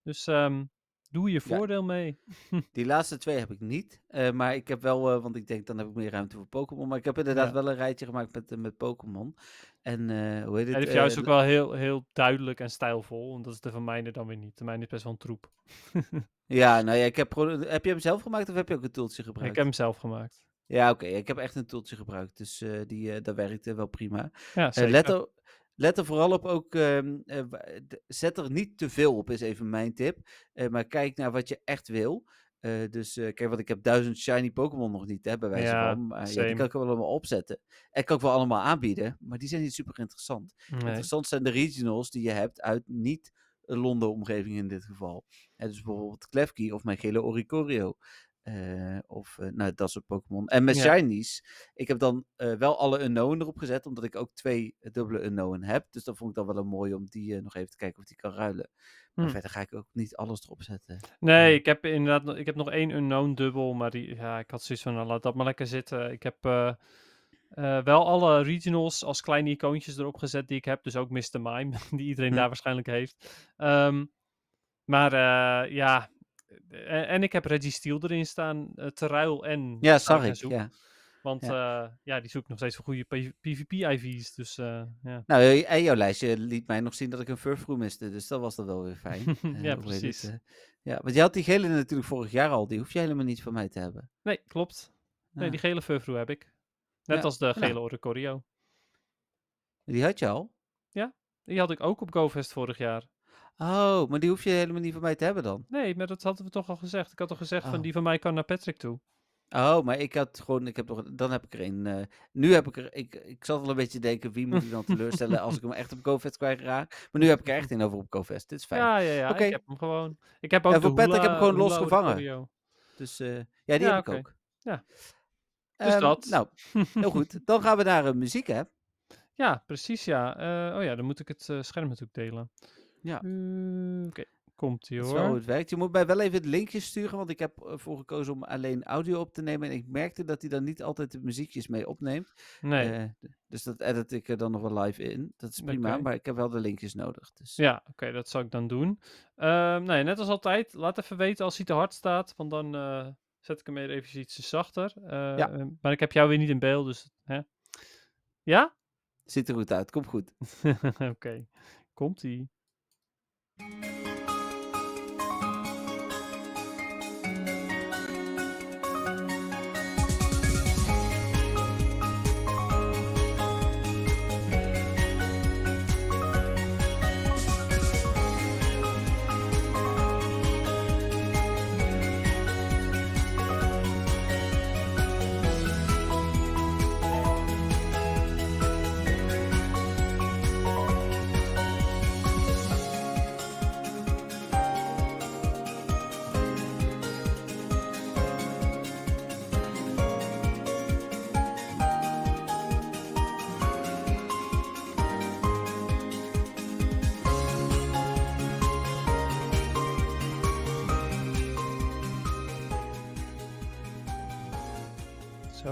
S2: Dus ehm, Doe je
S1: Ja.
S2: voordeel mee. <laughs>
S1: Die laatste twee heb ik niet. eh, maar ik heb wel, want ik denk dan heb ik meer ruimte voor Pokémon. Maar ik heb inderdaad
S2: Ja.
S1: wel een rijtje gemaakt met, met Pokémon. En hoe heet het?
S2: jou is
S1: eh,
S2: ook wel heel, heel duidelijk en stijlvol. En dat is de van mijne dan weer niet. De mijne is best wel een troep. <laughs>
S1: Ja, nou ja, ik heb, gewoon- heb je hem zelf gemaakt of heb je ook een toeltje
S2: Ik
S1: gebruikt?
S2: heb hem zelf gemaakt.
S1: Ja, oké. ik heb echt een toeltje gebruikt. Dus eh, die, eh, dat werkte wel prima.
S2: Ja,
S1: Eh, let, er, let er vooral op ook, ehm, eh, zet er niet te veel op, is even mijn tip. Maar kijk naar wat je echt wil. Dus kijk, want ik heb duizend shiny Pokémon nog niet, hè, bij wijze
S2: Ja,
S1: van. Maar ja, die kan ik wel allemaal opzetten. En kan ik wel allemaal aanbieden, maar die zijn niet super interessant.
S2: Nee.
S1: Interessant zijn de regionals die je hebt uit niet Londen-omgeving in dit geval. Hè, dus bijvoorbeeld Klefki of mijn gele Oricorio. Eh, of eh, nou, dat soort Pokémon. En met
S2: Ja.
S1: shinies, ik heb dan eh, wel alle unknown erop gezet, omdat ik ook twee dubbele unknown heb. Dus dat vond ik dan wel een mooi om die nog even te kijken of die kan ruilen. Maar
S2: Hm.
S1: verder ga ik ook niet alles erop zetten.
S2: Nee, ik heb inderdaad nog- ik heb nog één unknown dubbel, maar die, ja, ik had zoiets van, nou, laat dat maar lekker zitten. Ik heb wel alle regionals als kleine icoontjes erop gezet die ik heb, dus ook Mr. Mime, <laughs> die iedereen
S1: Hm.
S2: daar waarschijnlijk heeft. Ehm, maar ja, en, en ik heb Reggie Steel erin staan, eh te ruil en
S1: Ja, zag ik.
S2: Zoek.
S1: Ja.
S2: Want ja. ja, die zoekt nog steeds voor goede PvP-IV's, dus eh, ja.
S1: Nou, eh, en jouw lijstje liet mij nog zien dat ik een Furfroo miste, dus dat was dan wel weer fijn. <laughs> Eh,
S2: Ja,
S1: het,
S2: precies.
S1: eh, ja, want je had die gele natuurlijk vorig jaar al, die hoef je helemaal niet van mij te hebben.
S2: Nee, klopt. Nee,
S1: Ja.
S2: die gele Furfrou heb ik. Net
S1: Ja,
S2: als de
S1: nou.
S2: gele Oricorio.
S1: Die had je al?
S2: Die had ik ook op GoFest vorig jaar.
S1: Oh, maar die hoef je helemaal niet van mij te hebben dan.
S2: Nee, maar dat hadden we toch al gezegd. Ik had toch gezegd van
S1: Oh.
S2: die van mij kan naar Patrick toe.
S1: Oh, maar ik had gewoon, ik heb nog, dan heb ik er een. eh, nu heb ik er, ik, ik zat al een beetje te denken, wie moet ik dan teleurstellen <laughs> als ik hem echt op GoFest kwijtraak. Maar nu heb ik er echt een over op GoFest. Dit is fijn.
S2: Ja, ja, ja.
S1: Oké.
S2: Ik heb hem gewoon. Ik heb ook
S1: Ja,
S2: de
S1: voor Patrick heb ik
S2: Hula-
S1: gewoon los
S2: Hula
S1: gevangen.
S2: Oricorio.
S1: Dus eh, ja, die
S2: Ja,
S1: heb ik ook.
S2: Ja. Dus
S1: Ehm,
S2: dat.
S1: Nou, heel <laughs> goed. Dan gaan we naar eh, muziek, hè?
S2: Ja, precies, ja. Eh, oh ja, dan moet ik het eh, scherm natuurlijk delen.
S1: Ja.
S2: Eh, Oké, komt-ie
S1: Dat is wel hoe
S2: hoor.
S1: het werkt. Je moet mij wel even het linkje sturen, want ik heb ervoor gekozen om alleen audio op te nemen. En ik merkte dat hij dan niet altijd de muziekjes mee opneemt.
S2: Nee.
S1: Eh, dus dat edit ik er dan nog wel live in. Dat is prima, maar ik heb wel de linkjes nodig. Dus.
S2: Ja, oké, dat zal ik dan doen. Ehm nee, net als altijd, laat even weten als hij te hard staat, want dan eh, zet ik hem weer even ietsje zachter. Eh,
S1: Ja.
S2: eh, Maar ik heb jou weer niet in beeld, dus... Hè? Ja?
S1: Ziet er goed uit, komt goed. <laughs>
S2: oké, komt-ie. Zoiets,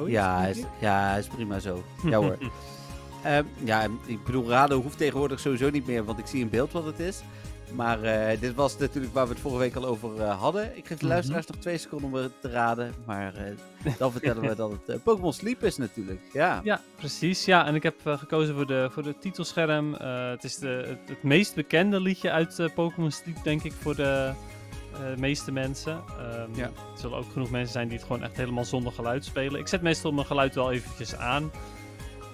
S1: Ja, is, ja, is prima zo. Ja hoor. <laughs> Ehm, ja, ik bedoel, raden hoeft tegenwoordig sowieso niet meer, want ik zie in beeld wat het is. Maar eh, dit was natuurlijk waar we het vorige week al over eh, hadden. Ik geef de
S2: Mhm.
S1: luisteraars nog twee seconden om het te raden. Maar eh, dan vertellen we dat het Pokémon Sleep is natuurlijk. Ja.
S2: Ja, precies. Ja, en ik heb gekozen voor de, voor de titelscherm. Het is de, het, het meest bekende liedje uit Pokémon Sleep, denk ik, voor de eh, meeste mensen. Ehm,
S1: Ja.
S2: Er zullen ook genoeg mensen zijn die het gewoon echt helemaal zonder geluid spelen. Ik zet meestal mijn geluid wel eventjes aan,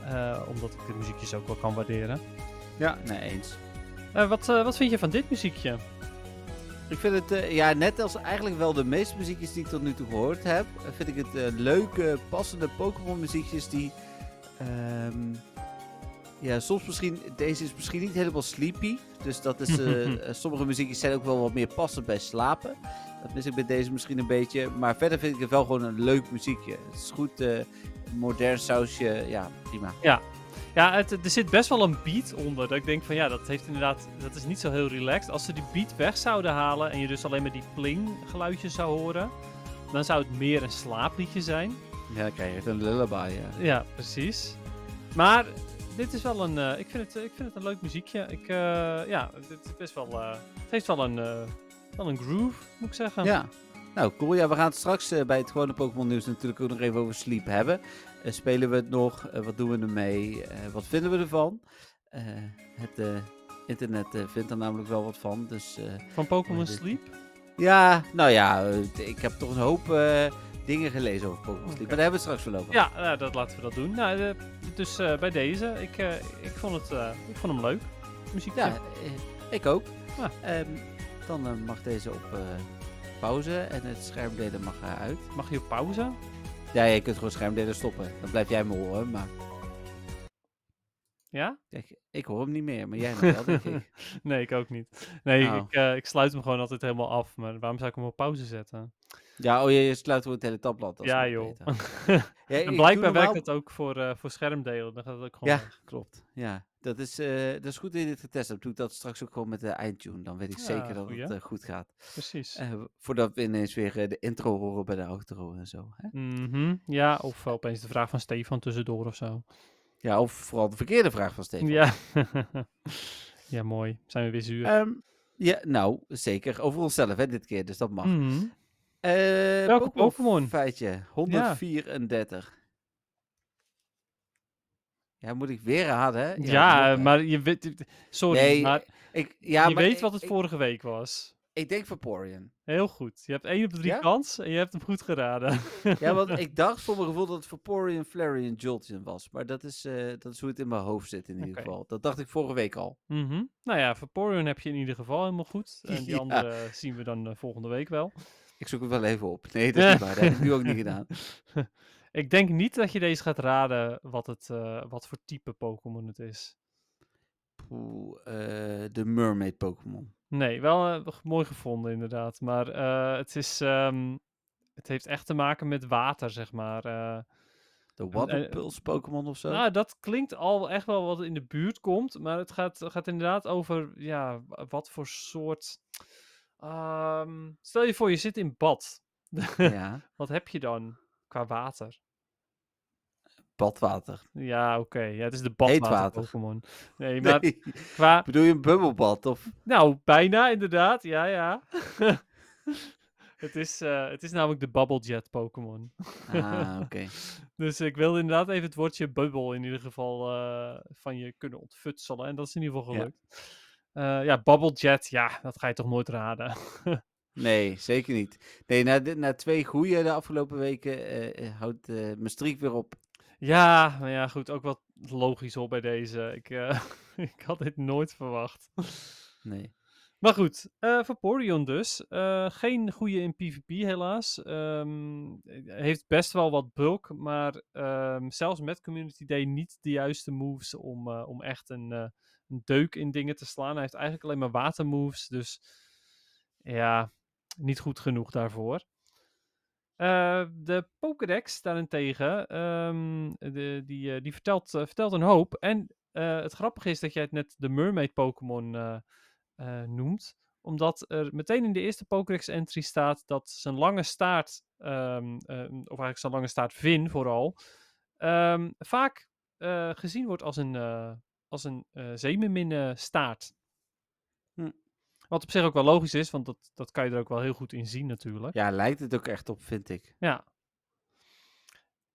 S2: eh, omdat ik de muziekjes ook wel kan waarderen.
S1: ja, nee, eens.
S2: Eh, wat, wat vind je van dit muziekje?
S1: Ik vind het, ja, net als eigenlijk wel de meeste muziekjes die ik tot nu toe gehoord heb, vind ik het leuke, passende Pokémon muziekjes die, ehm, ja, soms misschien, deze is misschien niet helemaal sleepy, dus dat is, eh, <laughs> eh, sommige muziekjes zijn ook wel wat meer passend bij slapen. Dat mis ik bij deze misschien een beetje, maar verder vind ik het wel gewoon een leuk muziekje. Het is goed, eh, modern sausje, ja, prima.
S2: Ja, het, er zit best wel een beat onder. Dat ik denk van ja, dat heeft inderdaad, dat is niet zo heel relaxed. Als ze die beat weg zouden halen en je dus alleen maar die pling geluidjes zou horen, dan zou het meer een slaapliedje zijn.
S1: Ja, dan krijg je echt een lullaby, ja.
S2: Ja, precies. Maar dit is wel een, eh, ik, vind het, ik vind het een leuk muziekje. Ik, eh, ja, het is best wel, eh, het heeft wel een, Wel een groove, moet ik zeggen.
S1: Ja. Nou, cool. Ja, we gaan het straks bij het gewone Pokémon nieuws natuurlijk ook nog even over Sleep hebben. Spelen we het nog? Wat doen we ermee? Wat vinden we ervan? Het internet vindt er namelijk wel wat van. Dus
S2: Van Pokémon
S1: dit-
S2: Sleep.
S1: ja, nou ja, ik heb toch een hoop dingen gelezen over Pokémon Sleep. Maar daar hebben we het straks wel over.
S2: Ja, nou, dat, laten we dat doen. Nou, eh, dus eh, bij deze, ik, eh, ik, vond het, ik vond hem leuk. Muziekje.
S1: Ja, ik ook. Ehm, dan mag deze op pauze en het schermdelen mag eruit.
S2: Mag je op pauze?
S1: Ja, je kunt gewoon schermdelen stoppen. Dan blijf jij me horen, maar
S2: Ja?
S1: kijk, ik hoor hem niet meer. Maar jij nog wel, denk ik. <laughs>
S2: nee, ik ook niet. Nee,
S1: Oh.
S2: ik, ik sluit hem gewoon altijd helemaal af. Maar waarom zou ik hem op pauze zetten?
S1: Ja, oh, je, je sluit gewoon het hele tabblad.
S2: ja, joh. <laughs>
S1: Ja,
S2: en blijkbaar werkt het ook voor, eh, voor schermdelen. Dan gaat het ook gewoon
S1: Ja,
S2: weg.
S1: klopt. Ja, dat is, eh, dat is goed dat je dit getest hebt. Doe ik dat straks ook gewoon met de eindtune. Dan weet ik
S2: Ja,
S1: zeker dat
S2: goeie.
S1: het eh, goed gaat.
S2: Precies.
S1: Eh, voordat we ineens weer eh, de intro horen bij de outro en zo. Hè?
S2: Mhm, Ja, of opeens de vraag van Stefan tussendoor of zo.
S1: Ja, of vooral de verkeerde vraag van Stefan.
S2: Ja. <laughs> ja, mooi. Zijn we weer zuur.
S1: Ehm, ja, nou, zeker. Over onszelf, hè, dit keer. Dus dat mag.
S2: Mhm.
S1: Eh,
S2: Welke Pokémon?
S1: Feitje, 134. Ja. moet ik weer raden, hè?
S2: Ja, maar je weet... Sorry,
S1: Nee,
S2: maar
S1: Ik, ja,
S2: je
S1: maar
S2: weet
S1: ik-
S2: wat het vorige week was.
S1: Ik denk Vaporeon.
S2: Heel goed. Je hebt 1 op de 3
S1: Ja?
S2: kans en je hebt hem goed geraden. <laughs>
S1: Ja, want <laughs> ik dacht voor mijn gevoel dat het Vaporeon, Flareon, Jolteon was. Maar dat is, eh, dat is hoe het in mijn hoofd zit in ieder geval. Dat dacht ik vorige week al.
S2: Mhm. Nou ja, Vaporeon heb je in ieder geval helemaal goed. <laughs> En die andere zien we dan eh, volgende week wel.
S1: Ik zoek het wel even op. Nee, dat is niet waar. Dat heb ik nu ook niet gedaan. <laughs>
S2: Ik denk niet dat je deze gaat raden wat, het, eh, wat voor type Pokémon het is.
S1: Poeh, eh, de Mermaid Pokémon.
S2: Nee, wel eh, mooi gevonden inderdaad. Maar het, is, ehm, het heeft echt te maken met water, zeg maar.
S1: De Waterpulse Pokémon of zo?
S2: Nou, dat klinkt al echt wel wat in de buurt komt. Maar het gaat, gaat inderdaad over, ja, wa- wat voor soort... Ehm, stel je voor, je zit in bad. <laughs>
S1: ja,
S2: Wat heb je dan qua water?
S1: badwater.
S2: Ja, oké. Ja, het is de badwater
S1: water.
S2: Pokémon. Nee, <laughs> maar
S1: Nee,
S2: qua...
S1: bedoel je een bubbelbad? Of...
S2: Nou, bijna inderdaad. Ja, ja. <laughs> het, is, eh, het is namelijk de Bubble Jet Pokémon.
S1: Ah, oké.
S2: Dus ik wil inderdaad even het woordje bubbel in ieder geval eh, van je kunnen ontfutselen. En dat is in ieder geval gelukt. Ja, ja Bubble Jet, ja, dat ga je toch nooit raden. <laughs>
S1: Nee, zeker niet. Nee, na, de- na twee goede de afgelopen weken eh, eh, houdt eh, mijn streak weer op.
S2: ja, maar ja, goed, ook wat logisch op bij deze. Ik, eh, <laughs> ik had dit nooit verwacht.
S1: Nee.
S2: Maar goed, eh Vaporeon dus. Eh, geen goede in PvP helaas. Ehm, heeft best wel wat bulk, maar ehm, zelfs met Community Day niet de juiste moves om, eh, om echt een, eh, een deuk in dingen te slaan. Hij heeft eigenlijk alleen maar watermoves, dus ja, niet goed genoeg daarvoor. Eh, de Pokédex daarentegen, ehm, de, die, eh, die vertelt, eh, vertelt een hoop. En het grappige is dat jij het net de Mermaid Pokémon noemt. Omdat er meteen in de eerste Pokédex entry staat dat zijn lange staart, ehm, eh, of eigenlijk zijn lange staart Vin vooral, ehm, vaak gezien wordt als een, als een zeemerminne staart.
S1: Hm.
S2: Wat op zich ook wel logisch is, want dat, dat kan je er ook wel heel goed in zien natuurlijk.
S1: Ja, lijkt het ook echt op, vind ik.
S2: Ja.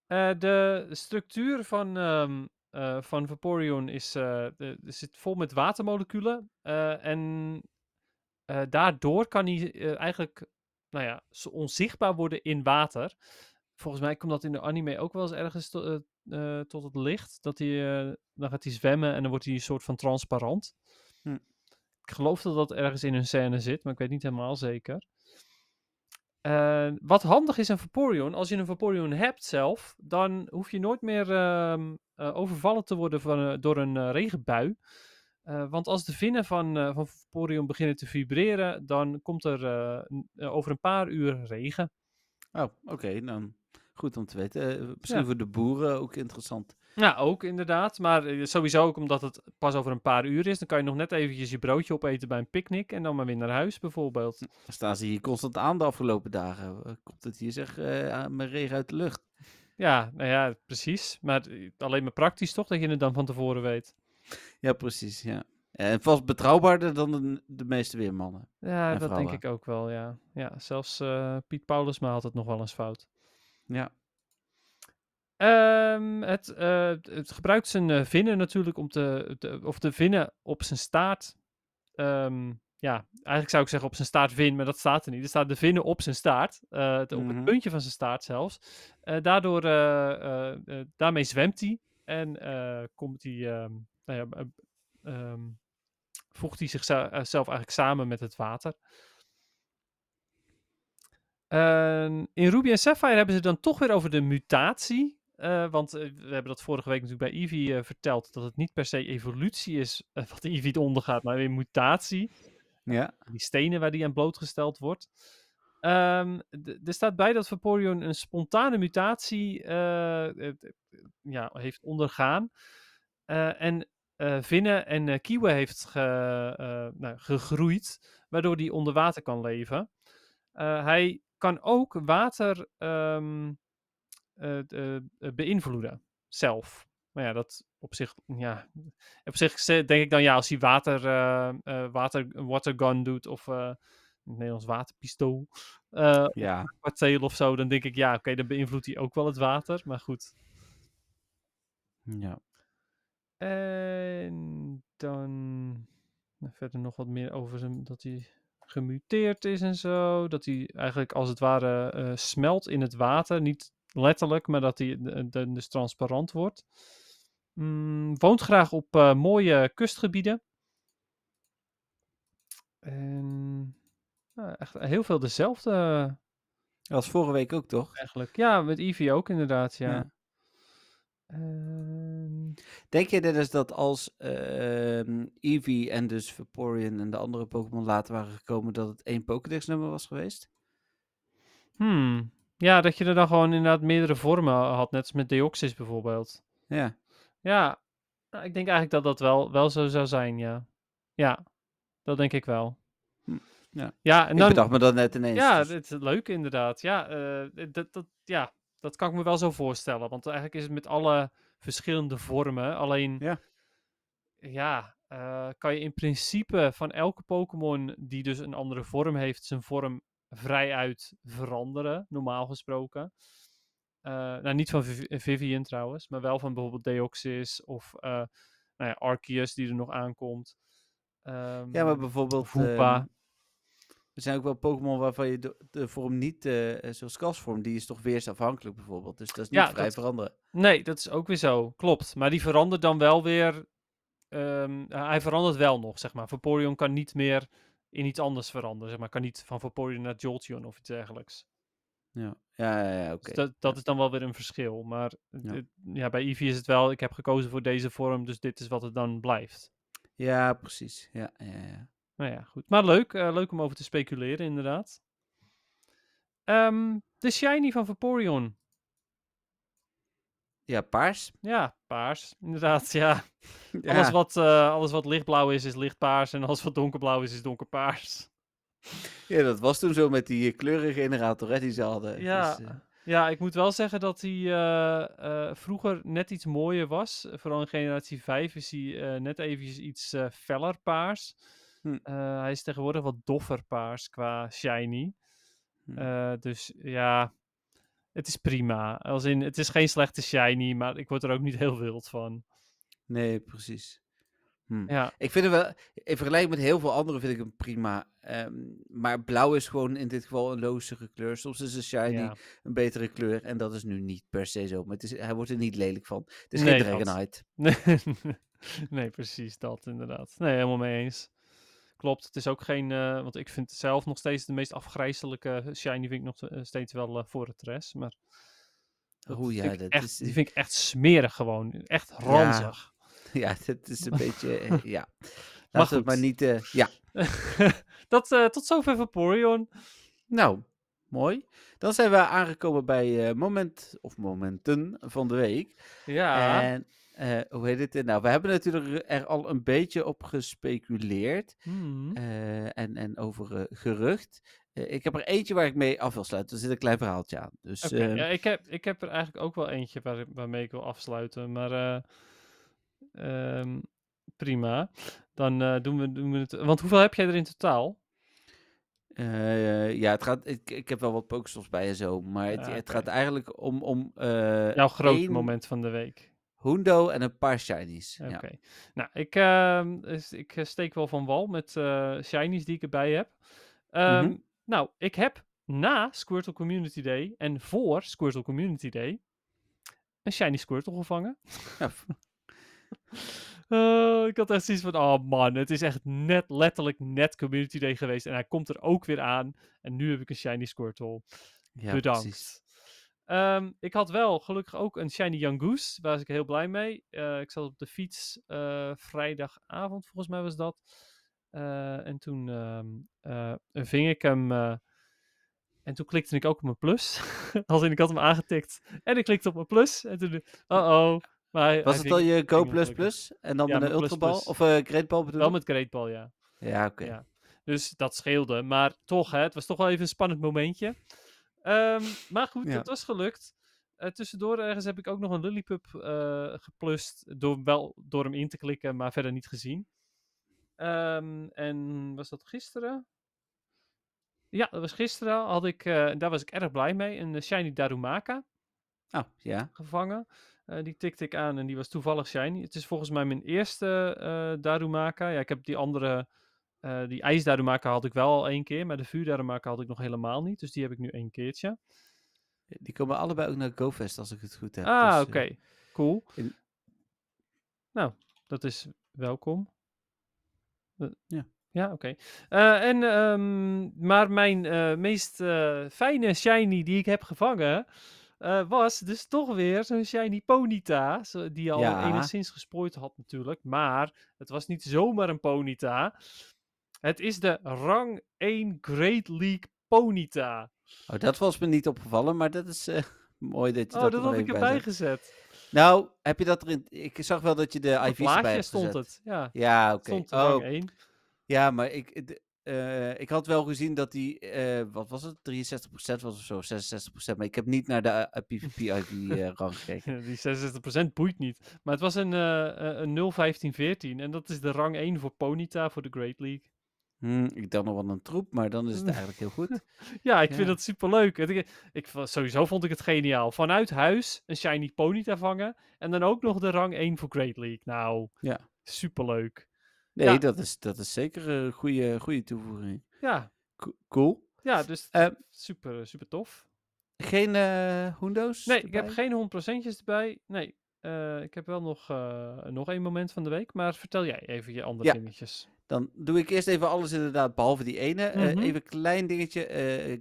S2: Eh, de structuur van, ehm, eh, van Vaporeon is, de- zit vol met watermoleculen. en daardoor kan hij eigenlijk nou ja, onzichtbaar worden in water. Volgens mij komt dat in de anime ook wel eens ergens to- eh, tot het licht. Dat hij, eh, dan gaat hij zwemmen en dan wordt hij een soort van transparant.
S1: Hm.
S2: Ik geloof dat dat ergens in een scène zit, maar ik weet niet helemaal zeker. Eh, wat handig is aan Vaporeon, als je een Vaporeon hebt zelf, dan hoef je nooit meer ehm, eh, overvallen te worden van, door een regenbui. Want als de vinnen van, van Vaporeon beginnen te vibreren, dan komt er over een paar uur regen.
S1: Oh, oké. dan goed om te weten. Eh, misschien
S2: Ja.
S1: voor de boeren ook interessant.
S2: Ja, ook inderdaad. Maar eh, sowieso ook omdat het pas over een paar uur is. Dan kan je nog net eventjes je broodje opeten bij een picknick en dan maar weer naar huis bijvoorbeeld.
S1: Dan staan ze hier constant aan de afgelopen dagen. Eh, Komt het hier zeg aan mijn regen uit de lucht?
S2: Ja, nou ja, precies. Maar alleen maar praktisch toch, dat je het dan van tevoren weet.
S1: Ja, precies. Ja. En vast betrouwbaarder dan de, de meeste weermannen.
S2: Ja, dat denk ik ook wel, ja. Ja, zelfs Piet Paulusma had het nog wel eens fout.
S1: Ja.
S2: Ehm, het, eh, het gebruikt zijn eh, vinnen natuurlijk om te, te- of de vinnen op zijn staart. ehm, ja, eigenlijk zou ik zeggen op zijn staart vin, maar dat staat er niet. Er staat de vinnen op zijn staart, eh, het- op
S1: Mhm.
S2: het puntje van zijn staart zelfs. Eh, daardoor, eh, eh, eh, daarmee zwemt hij en eh, komt hij, ehm, nou ja, eh, ehm, voegt hij zichzelf eigenlijk samen met het water. En in Ruby en Sapphire hebben ze dan toch weer over de mutatie. eh, want eh, we hebben dat vorige week natuurlijk bij Eevee eh, verteld. Dat het niet per se evolutie is <laughs> wat Eevee ondergaat, maar weer mutatie.
S1: Ja.
S2: Die stenen waar die aan blootgesteld wordt. Ehm, er staat bij dat Vaporeon een spontane mutatie ja, heeft ondergaan. En eh Vinne en Kiwe heeft ge, nou, gegroeid, waardoor hij onder water kan leven. Hij kan ook water eh, beïnvloeden, zelf. Maar ja, dat op zich, ja, op zich denk ik dan ja, als hij water, eh eh, water, watergun doet of in het Nederlands waterpistool,
S1: Ja.
S2: kwarteel of zo, dan denk ik ja, oké, dan beïnvloedt hij ook wel het water. Maar goed.
S1: ja.
S2: En dan nou, verder nog wat meer over zijn, dat hij gemuteerd is en zo. Dat hij eigenlijk als het ware eh, smelt in het water. Niet letterlijk, maar dat hij eh, dus transparant wordt. Mm, woont graag op eh, mooie kustgebieden. En nou, echt heel veel dezelfde
S1: Dat was vorige week ook, toch?
S2: eigenlijk. Ja, met Eevee ook inderdaad, ja.
S1: Ja.
S2: Ehm,
S1: Denk je Dennis dat als ehm Eevee en dus Vaporeon en de andere Pokémon later waren gekomen, dat het één Pokédex-nummer was geweest?
S2: Hmm. Ja, dat je er dan gewoon inderdaad meerdere vormen had, net als met Deoxys bijvoorbeeld.
S1: Ja.
S2: Ja, nou, ik denk eigenlijk dat dat wel, wel zo zou zijn, ja. Ja, dat denk ik wel.
S1: Hm, ja.
S2: Ja, en
S1: Ik
S2: dan,
S1: bedacht me dat net ineens.
S2: ja,
S1: dus-
S2: het is leuk inderdaad. Ja, eh, dat, dat, ja, dat kan ik me wel zo voorstellen. Want eigenlijk is het met alle verschillende vormen. Alleen,
S1: Ja.
S2: ja, eh, kan je in principe van elke Pokémon die dus een andere vorm heeft, zijn vorm vrijuit veranderen, normaal gesproken. Eh, nou, niet van Viv- Vivian trouwens, maar wel van bijvoorbeeld Deoxys of eh nou ja, Arceus die er nog aankomt.
S1: ja,
S2: Ehm,
S1: maar bijvoorbeeld...
S2: Voelpa.
S1: Er zijn ook wel Pokémon waarvan je de, de vorm niet, eh, zoals Kasvorm, die is toch weersafhankelijk bijvoorbeeld. Dus dat is niet
S2: Ja,
S1: vrij
S2: dat-
S1: veranderen.
S2: Nee, dat is ook weer zo. Klopt. Maar die verandert dan wel weer. ehm, hij verandert wel nog, zeg maar. Vaporeon kan niet meer in iets anders veranderen. Zeg maar. Kan niet van Vaporeon naar Jolteon of iets dergelijks.
S1: Ja, ja, ja, ja, oké.
S2: Dus dat, dat is dan wel weer een verschil. Maar
S1: Ja.
S2: ja, bij Eevee is het wel. Ik heb gekozen voor deze vorm, dus dit is wat het dan blijft.
S1: Ja, precies. Ja, ja, ja.
S2: Nou ja, goed. Maar leuk. eh, leuk om over te speculeren, inderdaad. Ehm, de Shiny van Vaporeon.
S1: Ja, paars.
S2: Ja, paars. Inderdaad, ja. <laughs>
S1: Ja.
S2: Alles, wat, eh, alles wat lichtblauw is, is lichtpaars. En alles wat donkerblauw is, is donkerpaars.
S1: ja, dat was toen zo met die kleurengenerator hè, die ze hadden.
S2: Ja.
S1: Dus, eh,
S2: Ja, ik moet wel zeggen dat hij vroeger net iets mooier was. Vooral in generatie 5 is hij net eventjes iets feller paars.
S1: Hm.
S2: Eh, hij is tegenwoordig wat doffer paars qua shiny.
S1: Hm.
S2: Eh, dus ja, het is prima. Als in, het is geen slechte shiny, maar ik word er ook niet heel wild van.
S1: nee, precies. Hm.
S2: Ja,
S1: Ik vind hem wel, in vergelijking met heel veel anderen vind ik hem prima. Ehm, maar blauw is gewoon in dit geval een lozere kleur. Soms is een shiny
S2: ja.
S1: een betere kleur. En dat is nu niet per se zo. Maar het is, hij wordt er niet lelijk van. Het is
S2: Nee,
S1: geen. Dragonite.
S2: Nee, <laughs> nee, precies dat inderdaad. Nee, helemaal mee eens. Klopt, het is ook geen, eh, want ik vind zelf nog steeds de meest afgrijzelijke shiny vind ik nog eh, steeds wel eh, voor het rest, maar dat
S1: Oeh, ja, dat
S2: echt,
S1: is,
S2: die vind ik echt smerig gewoon, echt ranzig. <laughs>
S1: Ja, het is een beetje... <laughs> ja. Laten we het maar niet... ja, <laughs>
S2: dat, tot zover Vaporeon.
S1: nou, mooi. Dan zijn we aangekomen bij moment of momenten van de week.
S2: Ja,
S1: En eh, hoe heet het? Nou, we hebben natuurlijk er al een beetje op gespeculeerd.
S2: hmm,
S1: eh, en, en over eh, gerucht. Ik heb er eentje waar ik mee af wil sluiten. Er zit een klein verhaaltje aan. Dus
S2: oké.
S1: eh,
S2: ja, ik, heb, ik heb er eigenlijk ook wel eentje waar, waarmee ik wil afsluiten, maar eh, ehm, prima. Dan doen, we, doen we het. Want hoeveel heb jij er in totaal?
S1: Ja, het gaat, ik, ik heb wel wat Pokestops bij en zo, maar het,
S2: Ja,
S1: het gaat eigenlijk om, om
S2: Jouw
S1: één
S2: moment van de week.
S1: Hundo en een paar shinies.
S2: Oké.
S1: Ja.
S2: Nou, ik, ehm, dus ik eh, steek wel van wal met eh shinies die ik erbij heb. Ehm,
S1: Mhm.
S2: Nou, ik heb na Squirtle Community Day en voor Squirtle Community Day een shiny Squirtle gevangen.
S1: Ja, <laughs>
S2: Eh, ik had echt zoiets van, oh man, het is echt net, letterlijk net Community Day geweest. En hij komt er ook weer aan. En nu heb ik een shiny Squirtle.
S1: ja,
S2: Bedankt.
S1: precies.
S2: Ehm, ik had wel gelukkig ook een Shiny Young Goose. Daar was ik heel blij mee. Eh, ik zat op de fiets eh, vrijdagavond, volgens mij was dat. Eh, en toen ehm, eh, ving ik hem. en toen klikte ik ook op mijn plus. <laughs> Als in, ik had hem aangetikt. En ik klikte op mijn plus. En toen, uh-oh. Maar hij-
S1: Was
S2: hij
S1: het al je Go Plus. Plus en dan
S2: Ja,
S1: met een Ultrabal? Of eh Great Ball bedoel
S2: Wel met Great Ball, ja.
S1: Ja, oké.
S2: Ja. Dus dat scheelde. Maar toch, hè, het was toch wel even een spannend momentje. Ehm, maar goed,
S1: Ja.
S2: het was gelukt. Eh, tussendoor ergens heb ik ook nog een Lillipup eh geplust. Door, wel door hem in te klikken, maar verder niet gezien. Ehm, en was dat gisteren? Ja, dat was gisteren. Had ik, eh, daar was ik erg blij mee. Een Shiny Darumaka
S1: Oh, ja.
S2: gevangen. Die tikte ik aan en die was toevallig shiny. Het is volgens mij mijn eerste Darumaka. Ja, ik heb die andere, eh, die ijs Darumaka had ik wel al één keer, maar de vuur Darumaka had ik nog helemaal niet. Dus die heb ik nu één keertje.
S1: Die komen allebei ook naar GoFest als ik het goed heb.
S2: ah,
S1: dus,
S2: oké.
S1: eh,
S2: Cool.
S1: in-
S2: Nou, dat is welkom. Eh,
S1: Ja.
S2: Ja, oké. Eh, en, ehm, maar mijn eh, meest eh, fijne shiny die ik heb gevangen, eh, was dus toch weer zo'n shiny Ponyta. zo- Die al
S1: Ja.
S2: enigszins gesproord had natuurlijk. Maar het was niet zomaar een Ponyta. Het is de rang 1 Great League Ponyta.
S1: Oh, dat was me niet opgevallen, maar dat is eh, <laughs> mooi dat je
S2: Oh,
S1: dat,
S2: dat had ik erbij
S1: zet.
S2: gezet.
S1: Nou, heb je dat erin... Ik zag wel dat je de IV's erbij hebt
S2: stond
S1: gezet.
S2: het. Ja,
S1: Ja, oké.
S2: stond de
S1: Oh,
S2: rang 1.
S1: ja, maar ik, de- eh, ik had wel gezien dat die, eh, wat was het, 63% was of zo, 66%. Maar ik heb niet naar de eh, PvP-IV-rang <laughs> gekeken.
S2: Die 66% boeit niet. Maar het was een, eh eh, een 01514 en dat is de rang 1 voor Ponyta voor de Great League.
S1: Hm, ik dacht nog wel een troep, maar dan is het eigenlijk heel goed. <laughs>
S2: Ja, ik vind dat superleuk. Ik, ik, sowieso vond ik het geniaal. Vanuit huis een shiny Ponyta vangen en dan ook nog de rang 1 voor Great League. Nou,
S1: Ja.
S2: superleuk.
S1: Nee,
S2: Ja.
S1: dat, is, dat is zeker een goede, goede toevoeging.
S2: Ja,
S1: Co- Cool.
S2: ja dus
S1: Eh,
S2: super, super tof.
S1: Geen eh Hundo's?
S2: Nee, ik heb geen 100%'tjes erbij. Nee, eh, ik heb wel nog, eh, nog één moment van de week. Maar vertel jij even je andere
S1: Ja.
S2: dingetjes.
S1: Dan doe ik eerst even alles inderdaad, behalve die ene. Eh,
S2: Mhm.
S1: even een klein dingetje.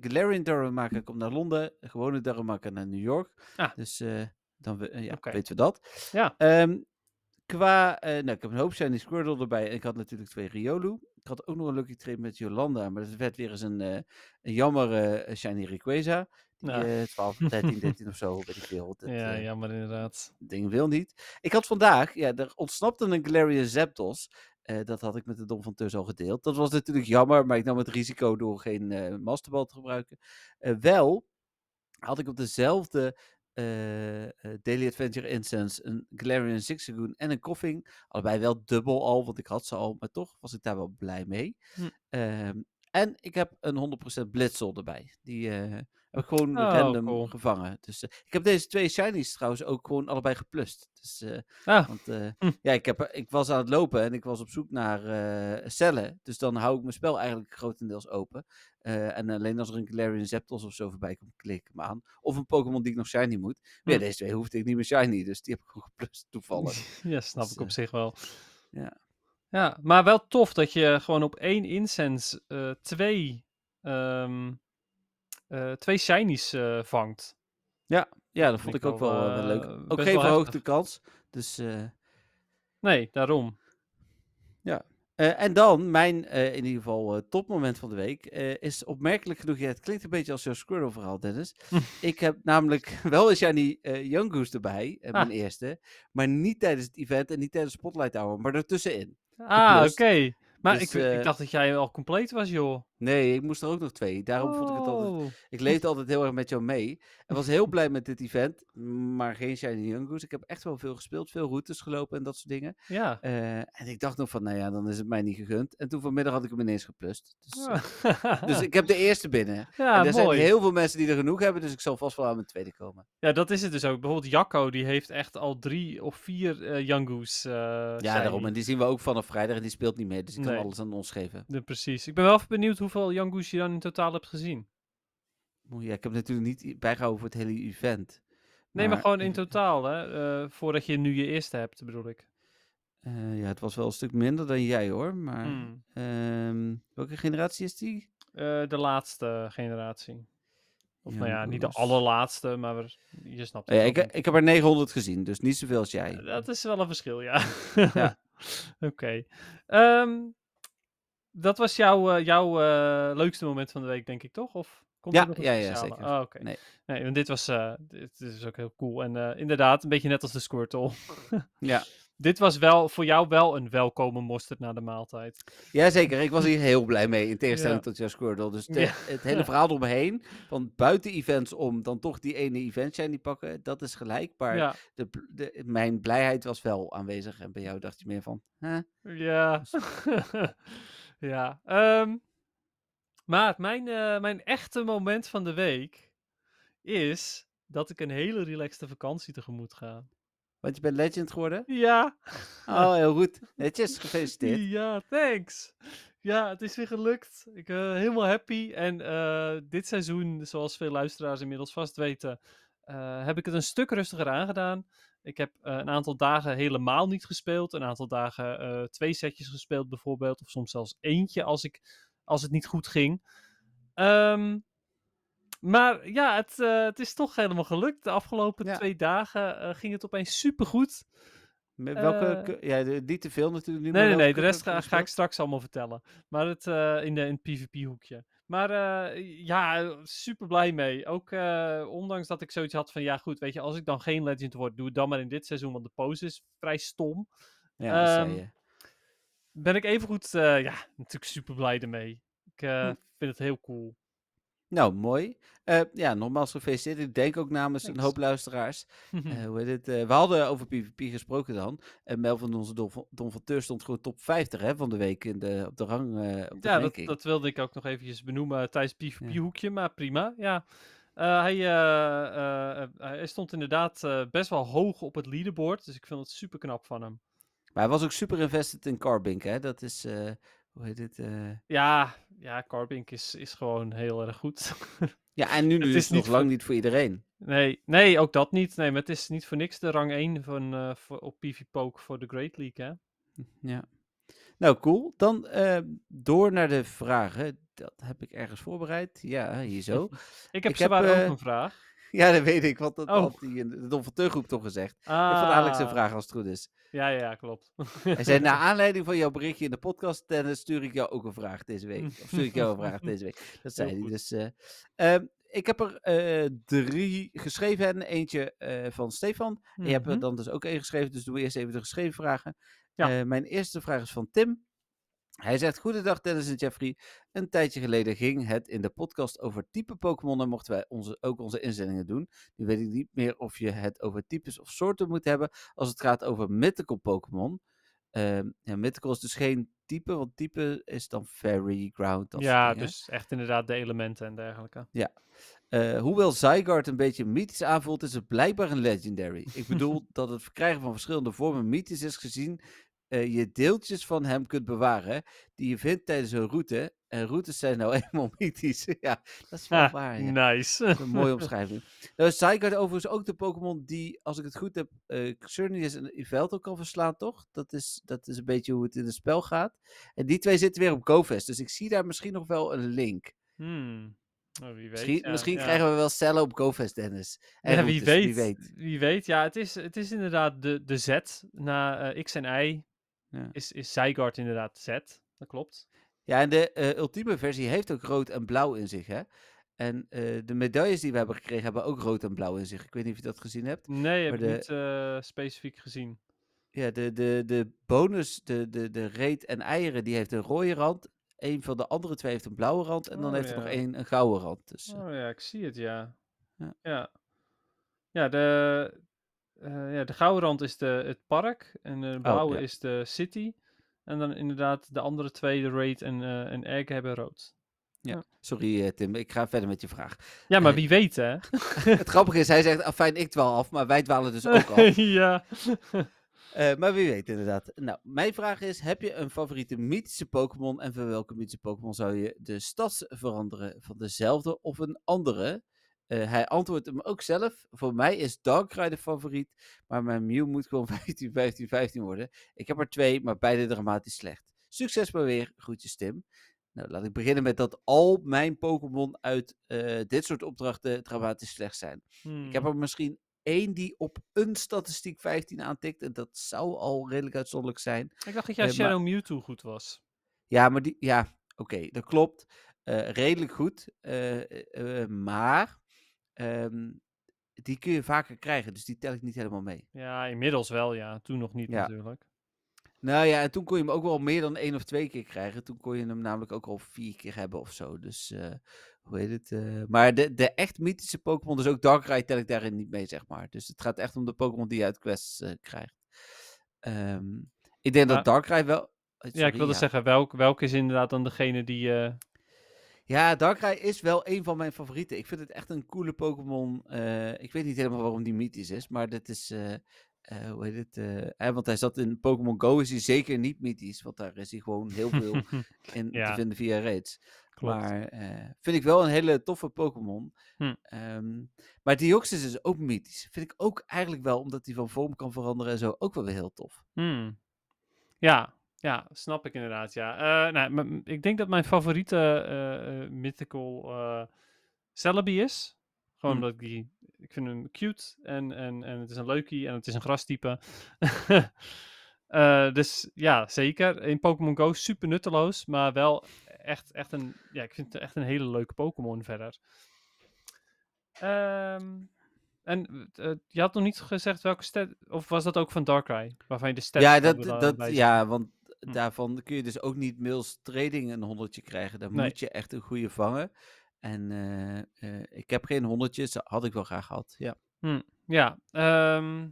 S1: Galarian Darumaka komt naar Londen. Gewone Darumaka naar New York.
S2: Ah.
S1: Dus dan we, ja, weten we dat.
S2: Ja.
S1: Ehm, qua, nou, ik heb een hoop Shiny Squirtle erbij. En ik had natuurlijk twee Riolu. Ik had ook nog een Lucky Trade met Yolanda. Maar dat werd weer eens een, een jammer Shiny Rayquaza.
S2: Ja.
S1: eh 12, 13, 13 of zo, weet ik veel. Dat,
S2: ja,
S1: eh,
S2: jammer inderdaad.
S1: ding wil niet. Ik had vandaag, ja, er ontsnapte een Galarian Zapdos. Eh, dat had ik met de Dom van Tus al gedeeld. Dat was natuurlijk jammer, maar ik nam het risico door geen eh Masterball te gebruiken. Wel had ik op dezelfde Daily Adventure Incense een Galarian Zigzagoon en een Koffing. Allebei wel dubbel al, want ik had ze al, maar toch was ik daar wel blij mee.
S2: Hm.
S1: Ehm, en ik heb een 100% Blitzel erbij. Die heb ik gewoon
S2: Oh,
S1: random
S2: cool.
S1: gevangen. Dus eh, ik heb deze twee shinies trouwens ook gewoon allebei geplust. Dus, eh,
S2: Ah,
S1: want eh,
S2: Hm.
S1: ja, ik, heb, ik was aan het lopen en ik was op zoek naar cellen. Dus dan hou ik mijn spel eigenlijk grotendeels open. En alleen als er een Galarian Zapdos of zo voorbij komt, klik ik hem aan. Of een Pokémon die ik nog shiny moet. Maar ja,
S2: Hm.
S1: deze twee hoefde ik niet meer shiny, dus die heb ik gewoon <laughs> geplust toevallig. <laughs>
S2: ja, snap
S1: Dus,
S2: ik op zich wel.
S1: ja.
S2: Ja, maar wel tof dat je gewoon op één incense twee, ehm, eh, twee shinies eh, vangt.
S1: Ja, dat
S2: vind
S1: vond
S2: ik
S1: ik ook
S2: wel,
S1: wel, eh, leuk. Ook geen verhoogde kans. Dus
S2: Nee, daarom.
S1: Eh, en dan, mijn in ieder geval topmoment van de week, is opmerkelijk genoeg, ja, het klinkt een beetje als zo'n Squirrel verhaal, Dennis. <laughs> ik heb namelijk <laughs> wel een shiny Young Goose erbij, mijn
S2: Ah.
S1: eerste, maar niet tijdens het event en niet tijdens Spotlight Hour, maar ertussenin.
S2: Ah, oké. Maar
S1: Dus,
S2: ik, ik dacht dat jij al compleet was, joh.
S1: Nee, ik moest er ook nog twee. Daarom vond ik het altijd...
S2: Oh.
S1: Ik leefde altijd heel erg met jou mee. En was heel blij met dit event, maar geen Shiny Young Goose. Ik heb echt wel veel gespeeld, veel routes gelopen en dat soort dingen.
S2: Ja.
S1: Eh, en ik dacht nog van, nou ja, dan is het mij niet gegund. En toen vanmiddag had ik hem ineens geplust. Dus, eh, <laughs> dus ik heb de eerste binnen.
S2: ja,
S1: en er
S2: mooi.
S1: zijn heel veel mensen die er genoeg hebben, dus ik zal vast wel aan mijn tweede komen.
S2: Ja, dat is het dus ook. Bijvoorbeeld Jacco, die heeft echt al drie of vier eh Young Goose.
S1: Ja, daarom. En die zien we ook vanaf vrijdag en die speelt niet mee. Dus ik kan
S2: Nee.
S1: alles aan ons geven.
S2: Ja, precies. Ik ben wel even benieuwd hoeveel Goose je dan in totaal hebt gezien.
S1: Ja, ik heb natuurlijk niet bijgehouden voor het hele event.
S2: Nee, maar, gewoon in totaal, hè? eh, voordat je nu je eerste hebt, bedoel ik.
S1: eh, ja, het was wel een stuk minder dan jij hoor. Maar
S2: Hmm.
S1: ehm, welke generatie is die?
S2: Eh, de laatste generatie. Of nou ja, niet de allerlaatste, maar je snapt het
S1: Ja, ik,
S2: ik.
S1: heb er 900 gezien, dus niet zoveel als jij.
S2: Dat is wel een verschil, ja.
S1: Ja. <laughs>
S2: Oké. Ehm, dat was jouw, eh, jouw eh, leukste moment van de week, denk ik, toch? Of komt
S1: Ja,
S2: er nog een
S1: ja, ja, zeker.
S2: Oh, oké.
S1: Nee.
S2: Nee, want dit was eh, dit is ook heel cool. En inderdaad, een beetje net als de Squirtle.
S1: Ja. <laughs>
S2: dit was wel voor jou wel een welkome mosterd na de maaltijd.
S1: Jazeker, ik was hier heel blij mee, in tegenstelling
S2: Ja.
S1: tot jouw Squirtle. Dus het hele verhaal eromheen, van buiten events om dan toch die ene event shiny pakken, dat is gelijk. Maar de, de, mijn blijheid was wel aanwezig. En bij jou dacht je meer van, hè?
S2: ja. <laughs> ja. ehm, maar mijn, eh, mijn echte moment van de week is dat ik een hele relaxte vakantie tegemoet ga.
S1: Want je bent legend geworden?
S2: Ja.
S1: Oh, heel goed. Netjes, gefeliciteerd.
S2: Ja, thanks. Ja, het is weer gelukt. Ik ben helemaal happy. En eh, dit seizoen, zoals veel luisteraars inmiddels vast weten, eh, heb ik het een stuk rustiger aangedaan. Ik heb eh, een aantal dagen helemaal niet gespeeld. Een aantal dagen eh, twee setjes gespeeld bijvoorbeeld. Of soms zelfs eentje als, ik, als het niet goed ging. Ehm, maar ja, het, eh, het is toch helemaal gelukt. De afgelopen
S1: Ja.
S2: twee dagen ging het opeens supergoed.
S1: Met welke, ja, niet te veel natuurlijk nu.
S2: Nee,
S1: maar
S2: nee, nee. De rest ga, ga ik straks allemaal vertellen. Maar het in, de, in het PvP-hoekje. Maar eh, ja, super blij mee. Ook eh, ondanks dat ik zoiets had van, ja goed, weet je, als ik dan geen Legend word, doe het dan maar in dit seizoen, want de pose is vrij stom.
S1: Ja,
S2: Ehm,
S1: je.
S2: Ben ik evengoed, eh ja, natuurlijk super blij ermee. Ik
S1: Hm.
S2: vind het heel cool.
S1: Nou, mooi. Eh, ja, nogmaals gefeliciteerd. Ik denk ook namens een
S2: Thanks.
S1: hoop luisteraars. Eh, <laughs> hoe heet het? eh, we hadden over PvP gesproken dan. En Melvin, onze Don van, Don van Teur, stond gewoon top 50 hè, van de week in de, op de rang. eh, op de
S2: ja, dat,
S1: ranking.
S2: dat wilde ik ook nog eventjes benoemen tijdens PvP-hoekje, maar prima, ja. Eh, hij, eh, eh, eh, hij stond inderdaad eh, best wel hoog op het leaderboard, dus ik vind het super knap van hem.
S1: Maar hij was ook super invested in Carbink, hè? Dat is, eh, hoe heet het? eh,
S2: Ja, ja Carbink is, is gewoon heel erg goed. <laughs>
S1: Ja, en nu, nu
S2: Het
S1: is het nog lang niet voor iedereen.
S2: nee, nee, ook dat niet. Nee, maar het is niet voor niks de rang 1 van, eh, voor, op PvPoke voor de Great League, hè?
S1: Ja. Nou, cool. Dan eh, door naar de vragen. Dat heb ik ergens voorbereid. Ja, hier zo. <laughs>
S2: Ik heb
S1: Ik heb,
S2: ook een vraag.
S1: Ja, dat weet ik, want dat
S2: Oh.
S1: had hij in de Don van toch gezegd. Ik
S2: Ah,
S1: van Alex een vraag als het goed is.
S2: Ja, ja, klopt.
S1: Hij zei, naar <laughs> aanleiding van jouw berichtje in de podcast, Dennis, stuur ik jou ook een vraag deze week. Of stuur ik jou een vraag deze week. <laughs> Dat zei hij. Dus, eh, ehm, ik heb er eh, drie geschreven en eentje eh, van Stefan. En je hebt er
S2: Mhm.
S1: dan dus ook één geschreven, dus doen we eerst even de geschreven vragen.
S2: Ja.
S1: Mijn eerste vraag is van Tim. Hij zegt, goedendag Dennis en Jeffrey. Een tijdje geleden ging het in de podcast over type Pokémon en mochten wij onze, ook onze instellingen doen. Nu weet ik niet meer of je het over types of soorten moet hebben als het gaat over mythical Pokémon. Ja, mythical is dus geen type, want type is dan fairy, ground, dat
S2: ja,
S1: dingen.
S2: dus echt inderdaad de elementen en dergelijke.
S1: Eh, hoewel Zygarde een beetje mythisch aanvoelt, is het blijkbaar een legendary. Ik bedoel <laughs> dat het verkrijgen van verschillende vormen mythisch is gezien eh, je deeltjes van hem kunt bewaren die je vindt tijdens een route. En routes zijn nou <laughs> eenmaal mythisch. ja, dat is wel
S2: Ah,
S1: waar. Ja.
S2: Nice.
S1: Een mooie <laughs> omschrijving. Nou Zygarde overigens ook de Pokémon die, als ik het goed heb, Xerneas en Yveltal kan verslaan, toch? Dat is, dat is een beetje hoe het in het spel gaat. En die twee zitten weer op GoFest, dus ik zie daar misschien nog wel een link.
S2: Hmm. Oh, wie weet.
S1: Misschien,
S2: ja,
S1: misschien
S2: ja.
S1: krijgen we wel cellen op GoFest, Dennis. En
S2: ja, wie
S1: routes,
S2: weet,
S1: Wie weet.
S2: Wie weet. Ja, het is, het is inderdaad de, de Z na eh, X en Y.
S1: Ja.
S2: Is, is Zygarde inderdaad Z. Dat klopt.
S1: Ja, en de eh, ultieme versie heeft ook rood en blauw in zich, hè? En eh, de medailles die we hebben gekregen hebben ook rood en blauw in zich. Ik weet niet of je dat gezien hebt.
S2: Nee, heb ik
S1: de-
S2: niet eh, specifiek gezien.
S1: Ja, de, de, de bonus, de, de, de reet en eieren, die heeft een rode rand. een van de andere twee heeft een blauwe rand en dan
S2: Oh,
S1: heeft er nog één een gouden rand. Dus,
S2: Oh ja, ik zie het, ja.
S1: Ja.
S2: Ja, ja de, eh, ja, de gouden rand is de, het park en de blauwe
S1: Oh, ja.
S2: is de city. En dan inderdaad de andere twee, de raid en, eh en egg, hebben rood.
S1: sorry eh, Tim, ik ga verder met je vraag.
S2: Ja, maar wie weet, hè? <laughs>
S1: het grappige is, hij zegt, fijn, ik dwaal af, maar wij dwalen dus ook af. <laughs>
S2: ja. <laughs>
S1: Maar wie weet inderdaad. Nou, mijn vraag is, heb je een favoriete mythische Pokémon en voor welke mythische Pokémon zou je de stads veranderen? Van dezelfde of een andere? Eh, hij antwoordt hem ook zelf. Voor mij is Darkrai de favoriet, maar mijn Mew moet gewoon 15, 15, 15 worden. Ik heb er twee, maar beide dramatisch slecht. Succes maar weer. Groetjes Tim. Nou, laat ik beginnen met dat al mijn Pokémon uit eh, dit soort opdrachten dramatisch slecht zijn. Ik heb
S2: Hmm.
S1: er misschien één die op een statistiek 15 aantikt. En dat zou al redelijk uitzonderlijk zijn.
S2: Ik dacht dat jij
S1: eh, maar-
S2: Shadow Mewtwo goed was.
S1: Ja, maar die, ja, oké, dat klopt. Redelijk goed. maar ehm, die kun je vaker krijgen, dus die tel ik niet helemaal mee.
S2: Ja, inmiddels wel, ja. Toen nog niet
S1: Ja.
S2: natuurlijk.
S1: Nou ja, en toen kon je hem ook wel meer dan één of twee keer krijgen. Toen kon je hem namelijk ook al vier keer hebben of zo. Dus, eh, hoe heet het? eh, maar de, de echt mythische Pokémon, dus ook Darkrai, tel ik daarin niet mee, zeg maar. Dus het gaat echt om de Pokémon die je uit quests eh, krijgt. Ehm, ik denk dat Darkrai wel... eh,
S2: ja, ik
S1: sorry,
S2: wilde zeggen, welk, welke is inderdaad dan degene die...
S1: Ja, Darkrai is wel een van mijn favorieten. Ik vind het echt een coole Pokémon. Eh, ik weet niet helemaal waarom die mythisch is, maar dat is... eh, eh, hoe heet het? eh, want hij zat in Pokémon Go, is hij zeker niet mythisch. Want daar is hij gewoon heel veel <laughs> in
S2: Ja.
S1: te vinden via raids.
S2: Klopt.
S1: Maar vind ik wel een hele toffe Pokémon.
S2: Hm.
S1: Ehm, maar Deoxys is ook mythisch. Vind ik ook eigenlijk wel, omdat hij van vorm kan veranderen en zo, ook wel weer heel tof.
S2: Hmm. Ja, ja, snap ik inderdaad, ja. Eh, nou, ik denk dat mijn favoriete eh, eh, mythical eh Celebi is. Gewoon
S1: Hmm.
S2: omdat ik die... Ik vind hem cute en, en, en het is een leukie en het is een grastype. <laughs> Eh, dus ja, zeker. In Pokémon Go super nutteloos, maar wel echt, echt een... Ja, ik vind het echt een hele leuke Pokémon verder. Ehm, en eh, je had nog niet gezegd welke stat... Of was dat ook van Darkrai? Waarvan je de stats
S1: ja, dat, dat, ja, want
S2: Hm.
S1: daarvan kun je dus ook niet mails trading een honderdje krijgen. Dan
S2: Nee.
S1: moet je echt een goede vangen. En eh, eh, ik heb geen honderdjes, had ik wel graag gehad. Ja.
S2: Ja, ehm,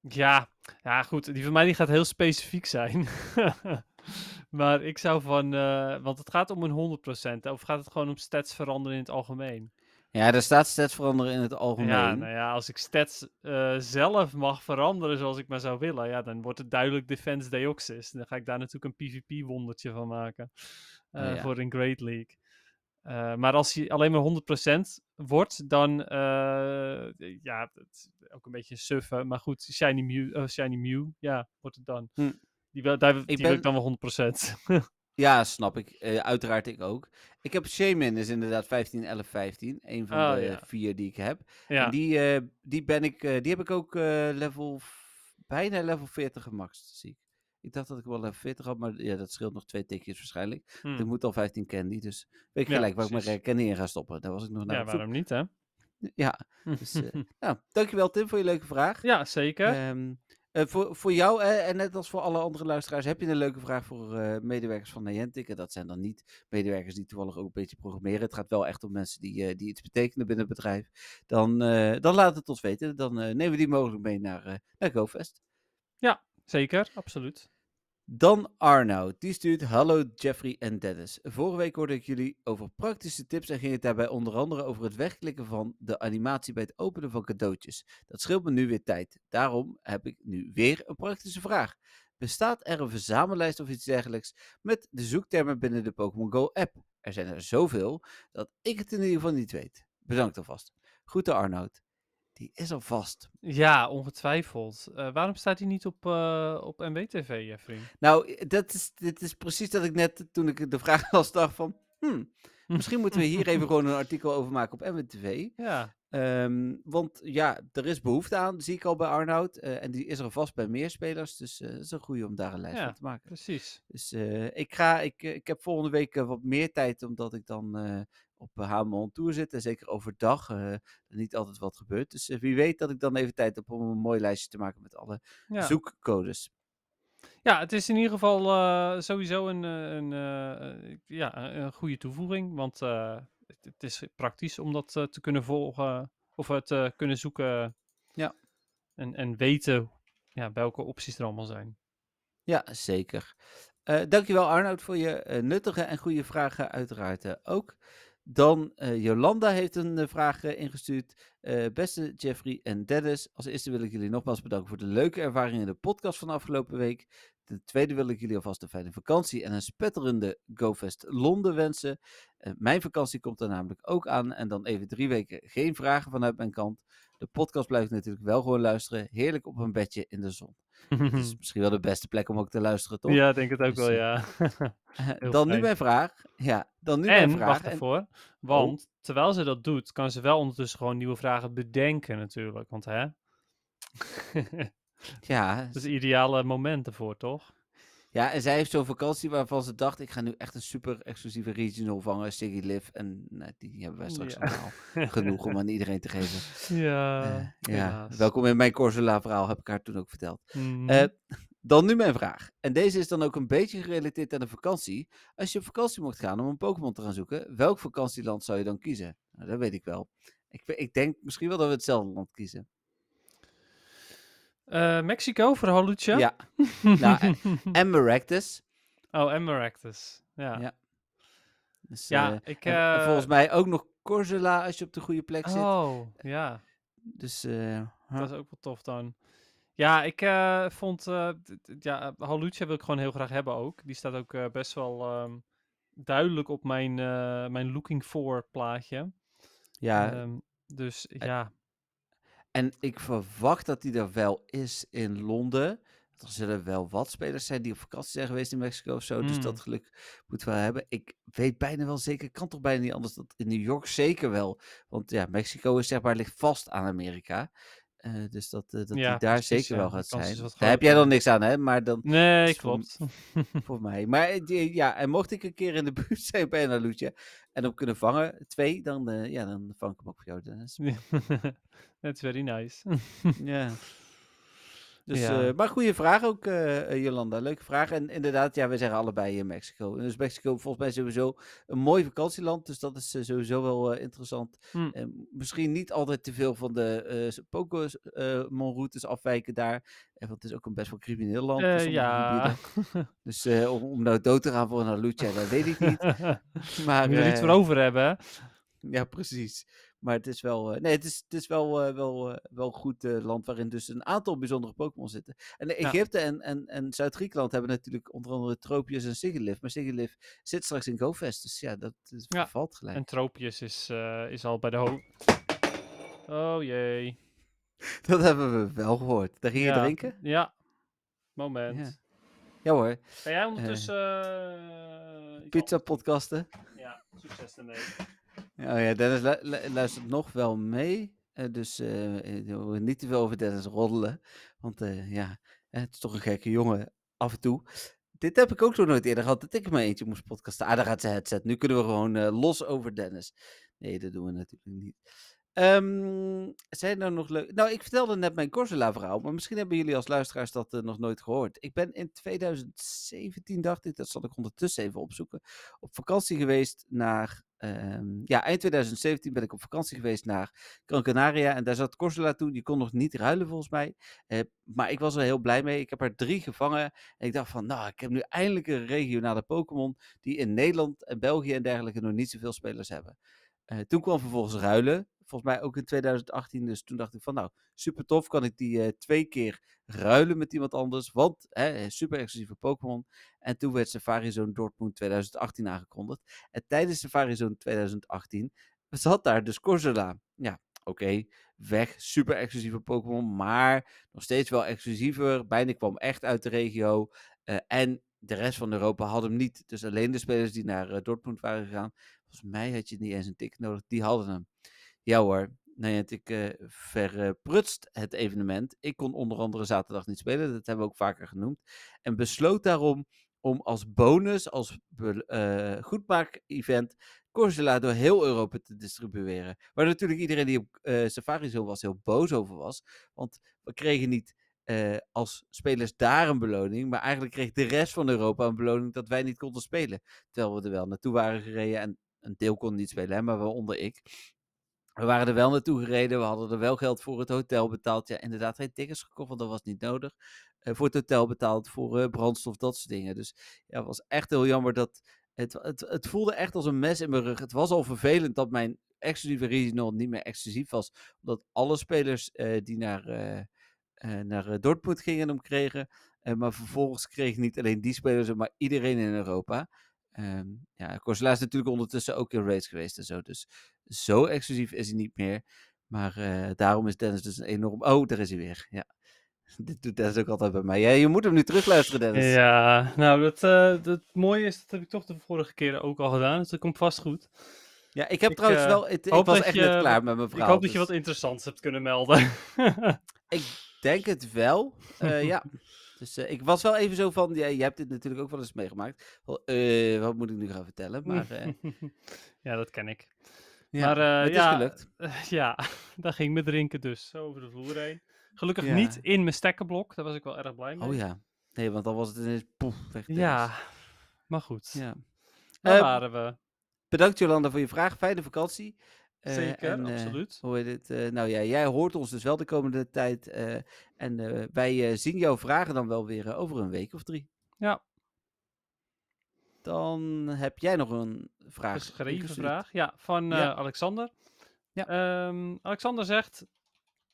S2: ja, ja, goed. Die van mij die gaat heel specifiek zijn. <laughs> maar ik zou van, eh, want het gaat om een 100%, hè, of gaat het gewoon om stats veranderen in het algemeen?
S1: Ja, er staat stats veranderen in het algemeen.
S2: Ja, nou ja, als ik stats eh, zelf mag veranderen zoals ik maar zou willen, ja, dan wordt het duidelijk Defense Deoxys. Dan ga ik daar natuurlijk een PvP-wondertje van maken eh,
S1: ja.
S2: voor een Great League. Eh, maar als hij alleen maar 100% wordt, dan ja, het ook een beetje suffen. Maar goed, Shiny Mew, Shiny Mew ja, wordt het dan.
S1: Hm.
S2: Die, wil, daar, die
S1: Ik
S2: wil ik
S1: ben-
S2: dan wel 100%. <laughs>
S1: Ja, snap ik. Eh, uiteraard ik ook. Ik heb Shaman is inderdaad 15, 11, 15. Een van
S2: Oh,
S1: de
S2: ja.
S1: vier die ik heb.
S2: ja,
S1: En die, eh, die, ben ik, eh, die heb ik ook level, bijna level 40 gemaxt, zie ik. Ik dacht dat ik wel level 40 had, maar ja, dat scheelt nog twee tikjes waarschijnlijk.
S2: hm.
S1: Ik moet al 15 candy, dus weet ik
S2: Ja,
S1: gelijk waar ik mijn candy in ga stoppen. Daar was ik nog naar
S2: ja, waarom niet, hè?
S1: Ja, <laughs> dus, nou, dankjewel Tim voor je leuke vraag.
S2: ja, zeker.
S1: Ehm, eh, voor, voor jou, eh, en net als voor alle andere luisteraars, heb je een leuke vraag voor eh, medewerkers van Niantic. En dat zijn dan niet medewerkers die toevallig ook een beetje programmeren. Het gaat wel echt om mensen die, eh, die iets betekenen binnen het bedrijf. Dan, dan laat het ons weten. Dan nemen we die mogelijk mee naar, naar GoFest.
S2: Zeker, absoluut.
S1: Dan Arnoud, die stuurt Hallo Jeffrey en Dennis. Vorige week hoorde ik jullie over praktische tips en ging het daarbij onder andere over het wegklikken van de animatie bij het openen van cadeautjes. Dat scheelt me nu weer tijd. Daarom heb ik nu weer een praktische vraag. Bestaat er een verzamellijst of iets dergelijks met de zoektermen binnen de Pokémon Go app? Er zijn er zoveel dat ik het in ieder geval niet weet. Bedankt alvast. Groeten Arnoud. Die is al vast.
S2: Ja, ongetwijfeld. Eh, waarom staat hij niet op, eh op MWTV, Jeffrey?
S1: Nou, dat is, dit is precies dat ik net, toen ik de vraag <laughs> las, dacht van... Hmm, misschien moeten we hier even <laughs> gewoon een artikel over maken op MWTV.
S2: Ja,
S1: Ehm, want ja, er is behoefte aan, zie ik al bij Arnoud. eh, en die is er vast bij meer spelers. Dus eh, het is een goede om daar een lijst
S2: Ja.
S1: van te maken.
S2: precies.
S1: Dus ik, ga, ik, ik heb volgende week wat meer tijd, omdat ik dan op uh, HMO on Tour zit. En zeker overdag eh, niet altijd wat gebeurt. Dus eh, wie weet dat ik dan even tijd heb om een mooi lijstje te maken met alle
S2: Ja.
S1: zoekcodes.
S2: Ja, het is in ieder geval eh, sowieso een, eh, een, eh, eh, ja, een goede toevoeging. Want eh, het, het is praktisch om dat eh, te kunnen volgen of het te kunnen zoeken.
S1: Ja.
S2: En, en weten ja, welke opties er allemaal zijn.
S1: Ja, zeker. Eh dankjewel Arnoud voor je eh, nuttige en goede vragen uiteraard eh, ook. Dan eh, Jolanda heeft een eh, vraag eh, ingestuurd. Beste Jeffrey en Dennis, als eerste wil ik jullie nogmaals bedanken voor de leuke ervaring in de podcast van afgelopen week. Ten tweede wil ik jullie alvast een fijne vakantie en een spetterende GoFest Londen wensen. Mijn vakantie komt er namelijk ook aan en dan even drie weken geen vragen vanuit mijn kant. De podcast blijft natuurlijk wel gewoon luisteren. Heerlijk op een bedje in de zon. Dat is <laughs> misschien wel de beste plek om ook te luisteren, toch?
S2: ja, ik denk het ook
S1: Dus,
S2: wel,
S1: eh,
S2: ja. <laughs> <laughs>
S1: dan nu mijn vraag. Ja, dan nu mijn vraag.
S2: wacht
S1: En-
S2: ervoor, want terwijl ze dat doet, kan ze wel ondertussen gewoon nieuwe vragen bedenken natuurlijk. Want hè,
S1: ja,
S2: dat is het ideale moment ervoor, toch?
S1: Ja, en zij heeft zo'n vakantie waarvan ze dacht, ik ga nu echt een super exclusieve regional vangen, Siggy Liv. En nou, die hebben wij straks
S2: Ja. <laughs>
S1: genoeg om aan iedereen te geven.
S2: Ja,
S1: Eh, ja, welkom in mijn Corsola verhaal, heb ik haar toen ook verteld.
S2: Mhm.
S1: Eh, dan nu mijn vraag. En deze is dan ook een beetje gerelateerd aan de vakantie. Als je op vakantie mocht gaan om een Pokémon te gaan zoeken, welk vakantieland zou je dan kiezen? Nou, dat weet ik wel. Ik, ik denk misschien wel dat we hetzelfde land kiezen.
S2: Eh, Mexico voor Halucha?
S1: Ja. <laughs> Nou, en, Maractus.
S2: oh, en Maractus. Ja,
S1: Ja.
S2: ja.
S1: Dus, eh,
S2: ik...
S1: en- en
S2: eh,
S1: volgens mij ook nog Corsola als je op de goede plek zit.
S2: Oh, ja.
S1: Dus eh,
S2: Dat is ook wel tof dan. Ja, ik eh, vond... eh, d- ja, Halucha wil ik gewoon heel graag hebben ook. Die staat ook eh, best wel ehm, duidelijk op mijn, eh, mijn looking for plaatje.
S1: ja,
S2: Ehm, dus ja,
S1: en ik verwacht dat die er wel is in Londen. Er zullen wel wat spelers zijn die op vakantie zijn geweest in Mexico of zo. Dus dat geluk moeten we wel hebben. Ik weet bijna wel zeker, kan toch bijna niet anders, dat in New York zeker wel. Want ja, Mexico is zeg maar, ligt vast aan Amerika. Eh, dus dat, eh, dat
S2: Ja,
S1: die daar
S2: precies,
S1: zeker
S2: ja.
S1: wel gaat
S2: is
S1: zijn. Daar heb jij dan niks aan, hè? Maar dan
S2: nee,
S1: is voor-
S2: klopt. <laughs>
S1: voor mij. Maar eh, die- ja, en mocht ik een keer in de <laughs> buurt zijn bij een en hem kunnen vangen, twee, dan, ja, dan vang ik hem ook voor jou, Dennis.
S2: That's <laughs> very nice.
S1: Ja. Dus,
S2: Ja.
S1: eh, maar goede vraag ook, eh, eh, Jolanda. Leuke vraag. En inderdaad, ja, we zeggen allebei in Mexico. En dus Mexico volgens mij sowieso een mooi vakantieland. Dus dat is sowieso wel interessant.
S2: Hm.
S1: Eh, misschien niet altijd te veel van de eh Pokémon-routes afwijken daar. Want het is ook een best wel crimineel land. sommige
S2: ja. <laughs>
S1: Dus om, om nou dood te gaan voor een Alucia, dat weet ik niet. <laughs> Maar,
S2: Moet je er iets voor over hebben,
S1: ja, precies. Maar het is wel, eh, nee, het is, het is wel, eh, wel, eh, wel een goed land waarin dus een aantal bijzondere Pokémon zitten. En
S2: Ja.
S1: Egypte en, en, en Zuid-Griekenland hebben natuurlijk onder andere Tropius en Sigilyph. Maar Sigilyph zit straks in GoFest, dus ja, dat is,
S2: Ja,
S1: valt gelijk.
S2: En Tropius is, is al bij de ho... Oh jee. <laughs>
S1: Dat hebben we wel gehoord. Daar ging je drinken?
S2: Ja. Moment.
S1: Ja. Hoor,
S2: Ga jij ondertussen...
S1: pizza podcasten.
S2: Ja, succes ermee.
S1: Oh ja, Dennis lu- lu- luistert nog wel mee. eh, dus hoeven niet te veel over Dennis roddelen. Want ja, het is toch een gekke jongen af en toe. Dit heb ik ook nog nooit eerder gehad, dat ik mijn eentje moest podcasten. Ah, daar gaat zijn headset. Nu kunnen we gewoon los over Dennis. Nee, dat doen we natuurlijk niet. Ehm, zijn er nog leuk... Nou, ik vertelde net mijn Corsola-verhaal, maar misschien hebben jullie als luisteraars dat nog nooit gehoord. Ik ben in 2017, dacht ik, dat zal ik ondertussen even opzoeken, op vakantie geweest naar... ehm, ja, eind 2017 ben ik op vakantie geweest naar Gran Canaria en daar zat Corsola toen. Die kon nog niet ruilen volgens mij. Eh, maar ik was er heel blij mee. Ik heb er drie gevangen. En ik dacht van, nou, ik heb nu eindelijk een regionale Pokémon die in Nederland en België en dergelijke nog niet zoveel spelers hebben. Eh, toen kwam vervolgens ruilen. Volgens mij ook in 2018. Dus toen dacht ik van, nou, super tof. Kan ik die eh, twee keer ruilen met iemand anders. Want, hè, super exclusieve Pokémon. En toen werd Safari Zone Dortmund 2018 aangekondigd. En tijdens Safari Zone 2018 zat daar dus Corsola. Ja, oké, weg. Super exclusieve Pokémon, maar nog steeds wel exclusiever. Bijna kwam echt uit de regio. eh, en de rest van Europa had hem niet. Dus alleen de spelers die naar eh, Dortmund waren gegaan. Volgens mij had je niet eens een tik nodig. Die hadden hem. Ja hoor. Nee, ik eh verprutst het evenement. Ik kon onder andere zaterdag niet spelen. Dat hebben we ook vaker genoemd. En besloot daarom om als bonus, als eh, goedmaak-event, Corsola door heel Europa te distribueren. Waar natuurlijk iedereen die op eh, Safari Zone was heel boos over was. Want we kregen niet als spelers daar een beloning. Maar eigenlijk kreeg de rest van Europa een beloning dat wij niet konden spelen. Terwijl we er wel naartoe waren gereden. En een deel kon niet spelen, hè, maar waaronder ik. We waren er wel naartoe gereden. We hadden er wel geld voor het hotel betaald. Ja, inderdaad, geen tickets gekocht, want dat was niet nodig. Eh, voor het hotel betaald, voor eh, brandstof, dat soort dingen. Dus ja, het was echt heel jammer dat. Het, het, het voelde echt als een mes in mijn rug. Het was al vervelend dat mijn exclusieve regional niet meer exclusief was. Omdat alle spelers eh, die naar, naar Dortmund gingen hem kregen. Maar vervolgens kreeg niet alleen die spelers, maar iedereen in Europa. Ehm ja, Corsela is natuurlijk ondertussen ook in race geweest en zo. Dus zo exclusief is hij niet meer. Maar eh, daarom is Dennis dus een enorm... Oh, daar is hij weer. Ja. <laughs> Dit doet Dennis ook altijd bij mij. Ja, je moet hem nu terugluisteren, Dennis.
S2: Ja, nou, dat, eh, dat mooie is, dat heb ik toch de vorige keren ook al gedaan. Dus dat komt vast goed.
S1: Ja, ik heb
S2: Ik,
S1: trouwens
S2: eh,
S1: wel... Het, ik was echt
S2: je-
S1: net klaar met mijn verhaal.
S2: ik hoop dat je
S1: dus
S2: wat interessants hebt kunnen melden. <laughs>
S1: Ik denk het wel. Ja. <laughs> Dus ik was wel even zo van... Ja, je hebt dit natuurlijk ook wel eens meegemaakt. Wat moet ik nu gaan vertellen? Maar
S2: ja, dat ken ik.
S1: Ja,
S2: maar eh,
S1: het
S2: ja,
S1: is gelukt. <laughs>
S2: ja, daar ging me drinken dus zo over de vloer heen. Gelukkig
S1: Ja.
S2: niet in mijn stekkerblok, daar was ik wel erg blij mee.
S1: Oh ja. Nee, want dan was het ineens poef, weg.
S2: Ja, maar goed.
S1: ja.
S2: Daar
S1: Eh,
S2: waren we.
S1: Bedankt Jolanda voor je vraag. Fijne vakantie. Eh,
S2: Zeker,
S1: en,
S2: absoluut.
S1: hoe heet het? nou ja, jij hoort ons dus wel de komende tijd. en wij zien jouw vragen dan wel weer over een week of drie.
S2: Ja,
S1: Dan heb jij nog een vraag.
S2: geschreven vraag. Ja, van eh. Alexander.
S1: Ja.
S2: Ehm, Alexander zegt...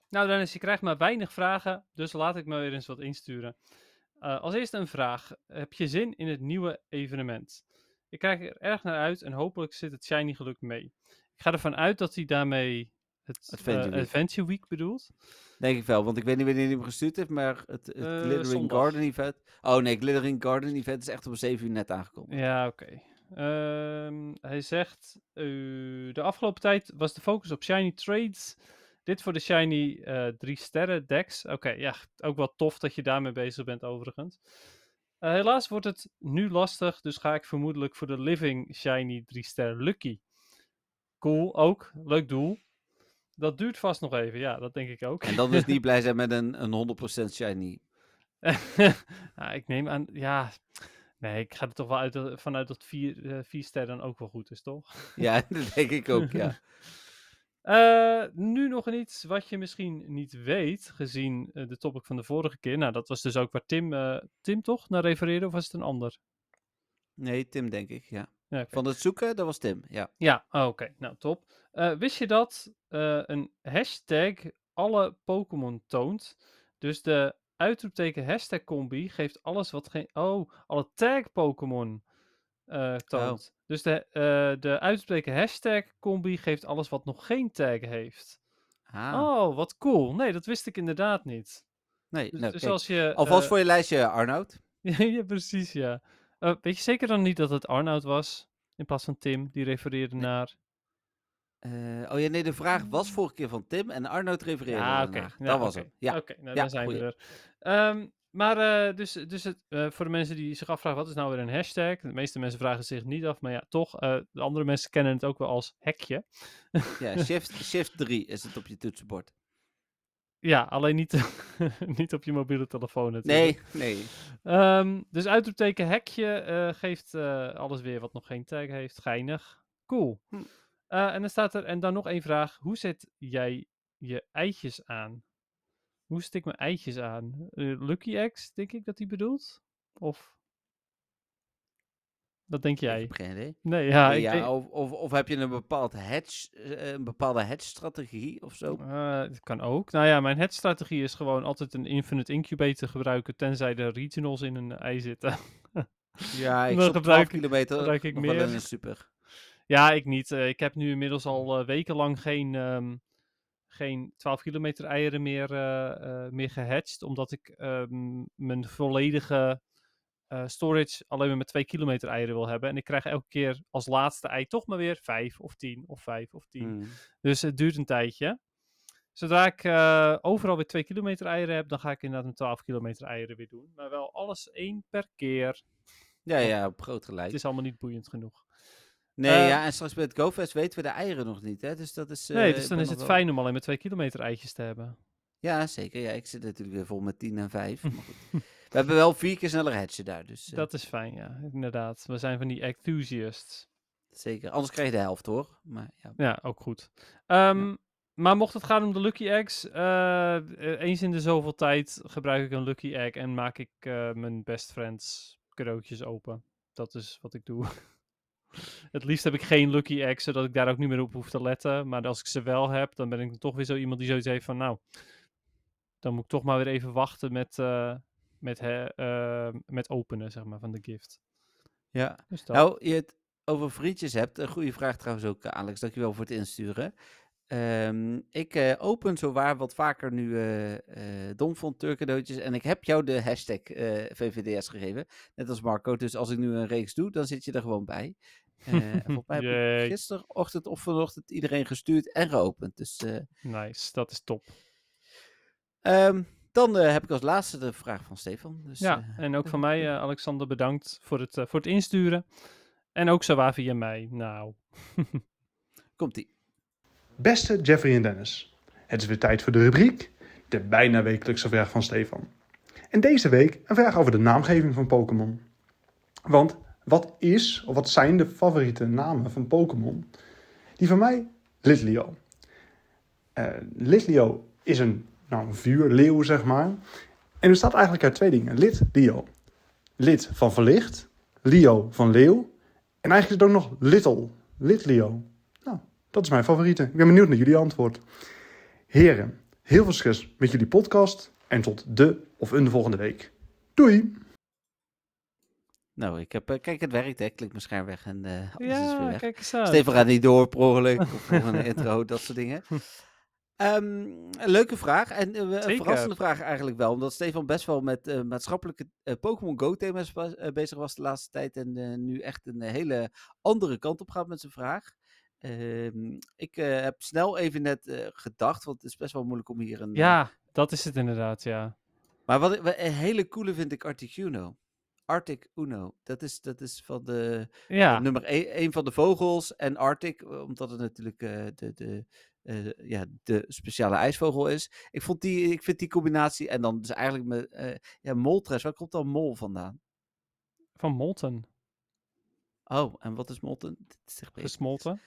S2: Nou Dennis, je krijgt maar weinig vragen, dus laat ik me weer eens wat insturen. Eh, als eerste een vraag. Heb je zin in het nieuwe evenement? Ik kijk er erg naar uit en hopelijk zit het Shiny geluk mee. Ik ga ervan uit dat hij daarmee het
S1: Adventure
S2: eh,
S1: Week.
S2: Adventure Week bedoelt.
S1: Denk ik wel, want ik weet niet wanneer hij hem gestuurd heeft, maar het, het
S2: Eh,
S1: Glittering
S2: zondag.
S1: Garden Event. Oh nee, Glittering Garden Event is echt om 7 uur net aangekondigd.
S2: Ja, oké. Ehm, hij zegt, eh, de afgelopen tijd was de focus op shiny trades. Dit voor de shiny 3 sterren decks. Oké, ja, ook wel tof dat je daarmee bezig bent overigens. Helaas wordt het nu lastig, dus ga ik vermoedelijk voor de living shiny 3 sterren lucky. Cool, ook. Leuk doel. Dat duurt vast nog even, ja, dat denk ik ook.
S1: En dan dus niet <laughs> blij zijn met een, een 100% shiny. <laughs>
S2: nou, ik neem aan, ja. Nee, ik ga er toch wel uit, dat- vanuit dat 4 sterren ook wel goed is, toch?
S1: Ja, <laughs> dat denk ik ook, ja.
S2: Eh, nu nog iets wat je misschien niet weet, gezien eh, de topic van de vorige keer. Nou, dat was dus ook waar Tim, Tim toch naar refereerde, of was het een ander?
S1: Nee, Tim denk ik, ja. Van het zoeken, dat was Tim, ja.
S2: Ja, oh, oké. Nou, top. Eh, wist je dat eh, een hashtag alle Pokémon toont? Dus de uitroepteken hashtag combi geeft alles wat geen... Oh, alle tag Pokémon eh, toont. Dus de, eh de uitroepteken hashtag combi geeft alles wat nog geen tag heeft.
S1: Ah,
S2: Oh, wat cool. Nee, dat wist ik inderdaad niet.
S1: nee,
S2: Dus,
S1: nou,
S2: dus
S1: kijk.
S2: als je...
S1: Alvast
S2: eh,
S1: voor je lijstje, Arnoud. <laughs>
S2: ja, precies, ja. Eh, weet je zeker dan niet dat het Arnoud was? In plaats van Tim, die refereerde naar...
S1: Eh, oh ja, nee, de vraag was vorige keer van Tim en Arnoud refereerde ernaar.
S2: oké.
S1: Dat
S2: Ja,
S1: was
S2: oké.
S1: hem. Ja.
S2: Oké, nou,
S1: Ja,
S2: dan zijn
S1: goeie.
S2: we er. Ehm, maar eh, dus, dus het, eh, voor de mensen die zich afvragen, wat is nou weer een hashtag? De meeste mensen vragen zich niet af, maar ja, toch. de andere mensen kennen het ook wel als hekje.
S1: Ja, <laughs> shift, shift 3 is het op je toetsenbord.
S2: Ja, alleen niet, <laughs> niet op je mobiele telefoon natuurlijk.
S1: Nee, nee.
S2: Ehm, dus uitroepteken hekje geeft alles weer wat nog geen tag heeft. Geinig. Cool.
S1: Hm.
S2: Eh, en dan staat er, en dan nog één vraag. Hoe zet jij je eitjes aan? Hoe zet ik mijn eitjes aan? Eh, Lucky Eggs, denk ik dat hij bedoelt? Of? Dat denk
S1: Ik
S2: jij?
S1: heb geen idee.
S2: Nee, ja.
S1: Nee,
S2: ik
S1: ja,
S2: denk-
S1: of, of, of heb je een, bepaald hedge, eh, een bepaalde hedge-strategie of zo?
S2: Het kan ook. Nou ja, mijn headstrategie is gewoon altijd een infinite incubator gebruiken, tenzij de regionals in een ei zitten.
S1: Ja, <laughs> ik
S2: Dan
S1: stop 12
S2: gebruik ik-
S1: kilometer
S2: gebruik ik
S1: wel
S2: meer.
S1: een super.
S2: Ja, ik niet. Eh, ik heb nu inmiddels al eh, wekenlang geen, ehm, geen 12 kilometer eieren meer, eh, meer gehatcht. Omdat ik ehm, mijn volledige storage alleen maar met 2 kilometer eieren wil hebben. En ik krijg elke keer als laatste ei toch maar weer 5 of 10 of 5 of 10.
S1: Hmm.
S2: Dus het duurt een tijdje. Zodra ik overal weer 2 kilometer eieren heb, dan ga ik inderdaad mijn 12 kilometer eieren weer doen. Maar wel alles één per keer.
S1: Ja, ja, op groot gelijk.
S2: Het is allemaal niet boeiend genoeg.
S1: Nee,
S2: Eh,
S1: ja, en straks bij het GoFest weten we de eieren nog niet, hè? Dus dat is... eh,
S2: nee,
S1: ik
S2: dus dan is het
S1: wel-
S2: fijn om alleen maar 2 kilometer eitjes te hebben.
S1: Ja, zeker. Ja, ik zit natuurlijk weer vol met 10 en 5. <laughs> Maar goed. We hebben wel vier keer sneller hatchen daar, dus eh,
S2: Dat is fijn, ja, inderdaad. We zijn van die enthusiasts.
S1: zeker. Anders krijg je de helft hoor. Maar ja.
S2: Ja, ook goed. Ehm, Maar mocht het gaan om de Lucky Eggs, eh, eh, eens in de zoveel tijd gebruik ik een Lucky Egg en maak ik eh, mijn best friends cadeautjes open. Dat is wat ik doe. <laughs> <laughs> het liefst heb ik geen Lucky Egg, zodat ik daar ook niet meer op hoef te letten. Maar als ik ze wel heb, dan ben ik toch weer zo iemand die zoiets heeft van, nou, dan moet ik toch maar weer even wachten met, eh, met, eh, met openen, zeg maar, van de gift.
S1: ja.
S2: Dus dat.
S1: Nou, je het over vriendjes hebt. Een goede vraag trouwens ook, Alex. Dankjewel voor het insturen. Ehm, ik eh, open zowaar wat vaker nu eh eh Domfont cadeautjes. En ik heb jou de hashtag VVDS gegeven. Net als Marco. Dus als ik nu een reeks doe, dan zit je er gewoon bij. Eh, en <laughs> volgens mij heb ik gisterochtend of vanochtend iedereen gestuurd en geopend. Dus eh,
S2: Nice, dat is top.
S1: ehm, dan eh, heb ik als laatste de vraag van Stefan. Dus,
S2: Ja,
S1: eh,
S2: en ook van mij, eh, Alexander, bedankt voor het, eh, voor het insturen. En ook zo via mij. Nou, <laughs>
S1: komt-ie.
S3: Beste Jeffrey en Dennis, het is weer tijd voor de rubriek, de bijna wekelijkse vraag van Stefan. En deze week een vraag over de naamgeving van Pokémon. Want wat is, of wat zijn de favoriete namen van Pokémon? Die van mij, Litleo. Eh Litleo is een, nou, een vuurleeuw, zeg maar. En er staat eigenlijk uit twee dingen. Lit, Leo. Lit van verlicht, Leo van leeuw. En eigenlijk is het ook nog Little, Litleo. Nou, dat is mijn favoriete. Ik ben benieuwd naar jullie antwoord. Heren, heel veel succes met jullie podcast en tot de of een volgende week. Doei!
S1: Nou, ik heb, eh, kijk, het werkt, hè. Ik klik mijn scherm weg en eh alles is weer
S2: ja,
S1: weg.
S2: kijk eens.
S1: Stefan gaat niet door, per ongeluk, of <laughs> voor een intro, dat soort dingen. Ehm, een leuke vraag. En eh, een verrassende vraag eigenlijk wel. Omdat Stefan best wel met maatschappelijke Pokémon Go-thema's bezig was de laatste tijd. En nu echt een hele andere kant op gaat met zijn vraag. Ehm, ik heb snel even net gedacht, want het is best wel moeilijk om hier een...
S2: Ja, dat is het inderdaad, ja.
S1: Maar wat ik wat een hele coole vind ik Articuno. Arctic Uno. Dat is, dat is van de
S2: Ja,
S1: eh, nummer 1 van de vogels. En Arctic, eh, omdat het natuurlijk eh, de, de, ja, de speciale ijsvogel is. Ik, vond die, ik vind die combinatie. En dan dus eigenlijk met ja, Moltres. Waar komt dan Mol vandaan?
S2: van Molten.
S1: Oh, en wat is Molten?
S2: Gesmolten.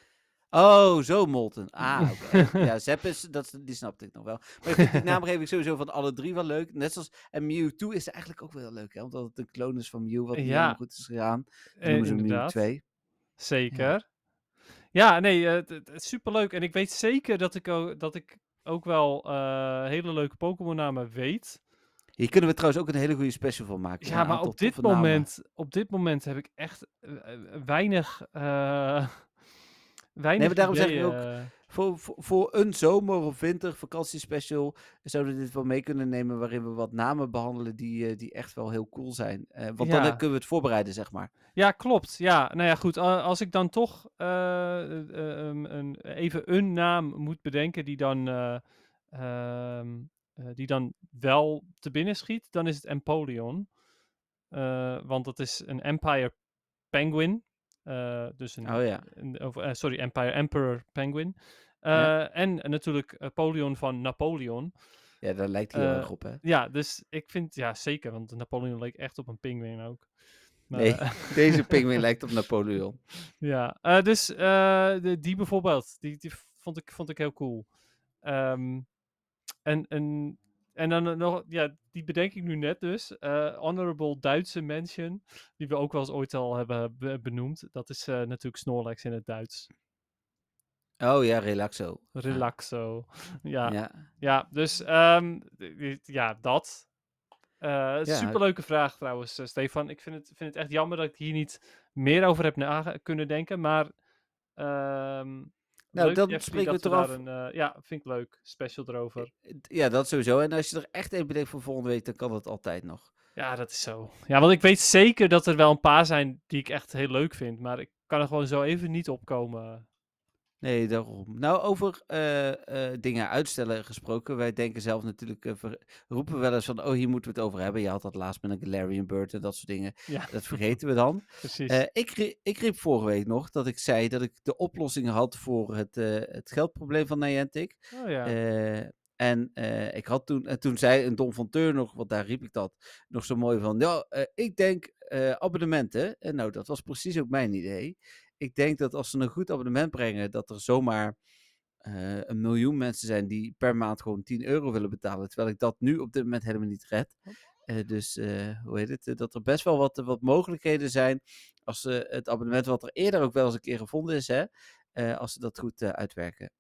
S1: Oh, zo Molten. Ah, <laughs> oké. ja, Zep is, dat, die snapte ik nog wel. Maar ik vind die <laughs> naamgeving sowieso van alle drie wel leuk. Net zoals, en Mewtwo is eigenlijk ook wel leuk, hè? Omdat het een kloon is van Mew, wat
S2: Ja.
S1: goed is gegaan. Dus
S2: Eh,
S1: noemen ze Mew
S2: inderdaad.
S1: 2.
S2: Zeker. Ja, nee, eh, het het is superleuk. En ik weet zeker dat ik ook, dat ik ook wel eh, hele leuke Pokémon-namen weet.
S1: Hier kunnen we trouwens ook een hele goede special van maken.
S2: Ja, maar op dit,
S1: namen.
S2: moment, op dit moment heb ik echt eh, weinig.
S1: maar daarom zeg ik ook-
S2: eh.
S1: Voor, voor, voor een zomer- of winter vakantiespecial zouden we dit wel mee kunnen nemen. Waarin we wat namen behandelen die, eh, die echt wel heel cool zijn. Eh, want dan
S2: Ja.
S1: kunnen we het voorbereiden, zeg maar.
S2: Ja, klopt. Ja, nou ja, goed. Als ik dan toch eh, eh, ehm, een, even een naam moet bedenken die dan, eh, ehm, eh, die dan wel te binnen schiet, dan is het Empoleon. Want dat is een Empire Penguin. Eh, dus een,
S1: Oh ja.
S2: een- of, eh, sorry, Empire Emperor Penguin.
S1: Ja.
S2: Eh, En natuurlijk Napoleon van Napoleon.
S1: Ja, daar lijkt hij heel erg op, hè?
S2: Ja, dus ik vind, ja zeker, want Napoleon leek echt op een pinguïn ook. Maar,
S1: Nee, <laughs> deze <laughs> pinguïn lijkt op Napoleon.
S2: Ja, dus de, die bijvoorbeeld, die, die vond, ik, vond ik heel cool. Ehm, en, en, en dan nog, ja, die bedenk ik nu net dus. eh, honorable Duitse mention, die we ook wel eens ooit al hebben be- benoemd. Dat is eh, natuurlijk Snorlax in het Duits.
S1: Oh ja, relaxo.
S2: Relaxo. <laughs> Ja, ja.
S1: Ja.
S2: dus ehm, ja, dat. Eh
S1: Ja.
S2: superleuke vraag trouwens, eh, Stefan. Ik vind het, vind het echt jammer dat ik hier niet meer over heb na kunnen denken, maar... ehm
S1: Nou,
S2: leuk, Jeffrey,
S1: spreken we
S2: dat
S1: toch
S2: Een, eh, ja, vind ik leuk. Special erover.
S1: Ja, dat sowieso. En als je er echt een bedenkt voor volgende week, dan kan dat altijd nog.
S2: Ja, dat is zo. Ja, want ik weet zeker dat er wel een paar zijn die ik echt heel leuk vind, maar ik kan er gewoon zo even niet opkomen.
S1: Nee, daarom. Nou, over eh, eh, dingen uitstellen gesproken. Wij denken zelf natuurlijk, ver- roepen wel eens van, oh, hier moeten we het over hebben. Je had dat laatst met een Galarian Bird en dat soort dingen.
S2: Ja,
S1: Dat vergeten we dan. <laughs>
S2: precies.
S1: Ik, ik riep vorige week nog dat ik zei dat ik de oplossing had voor het, het geldprobleem van Niantic.
S2: oh ja.
S1: En ik had toen, en toen zei een Don van Teur nog, want daar riep ik dat, nog zo mooi van. Ja, eh, ik denk abonnementen. En nou, dat was precies ook mijn idee. Ik denk dat als ze een goed abonnement brengen, dat er zomaar eh, een miljoen mensen zijn die per maand gewoon 10 euro willen betalen. Terwijl ik dat nu op dit moment helemaal niet red. Eh, dus eh, hoe heet het? dat er best wel wat, wat mogelijkheden zijn. Als ze het abonnement, wat er eerder ook wel eens een keer gevonden is, hè, als ze dat goed uitwerken.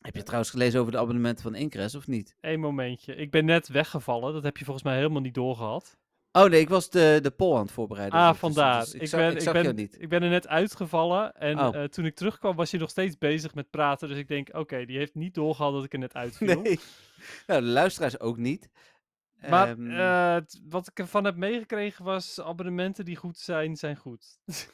S1: Heb je trouwens gelezen over de abonnementen van Incres of niet?
S2: Eén momentje. Ik ben net weggevallen. Dat heb je volgens mij helemaal niet doorgehad.
S1: Oh nee, ik was de, de poll aan het voorbereiden.
S2: Ah,
S1: dus-
S2: vandaar.
S1: dus
S2: ik,
S1: zag,
S2: ben,
S1: ik
S2: ben,
S1: niet.
S2: ik ben er net uitgevallen. En
S1: Oh.
S2: eh, toen ik terugkwam, was je nog steeds bezig met praten. Dus ik denk, oké, die heeft niet doorgehad dat ik er net uitviel.
S1: Nee. <laughs> Nou, de luisteraars ook niet.
S2: Maar
S1: Ehm,
S2: eh, wat ik ervan heb meegekregen was, abonnementen die goed zijn, zijn goed. <laughs>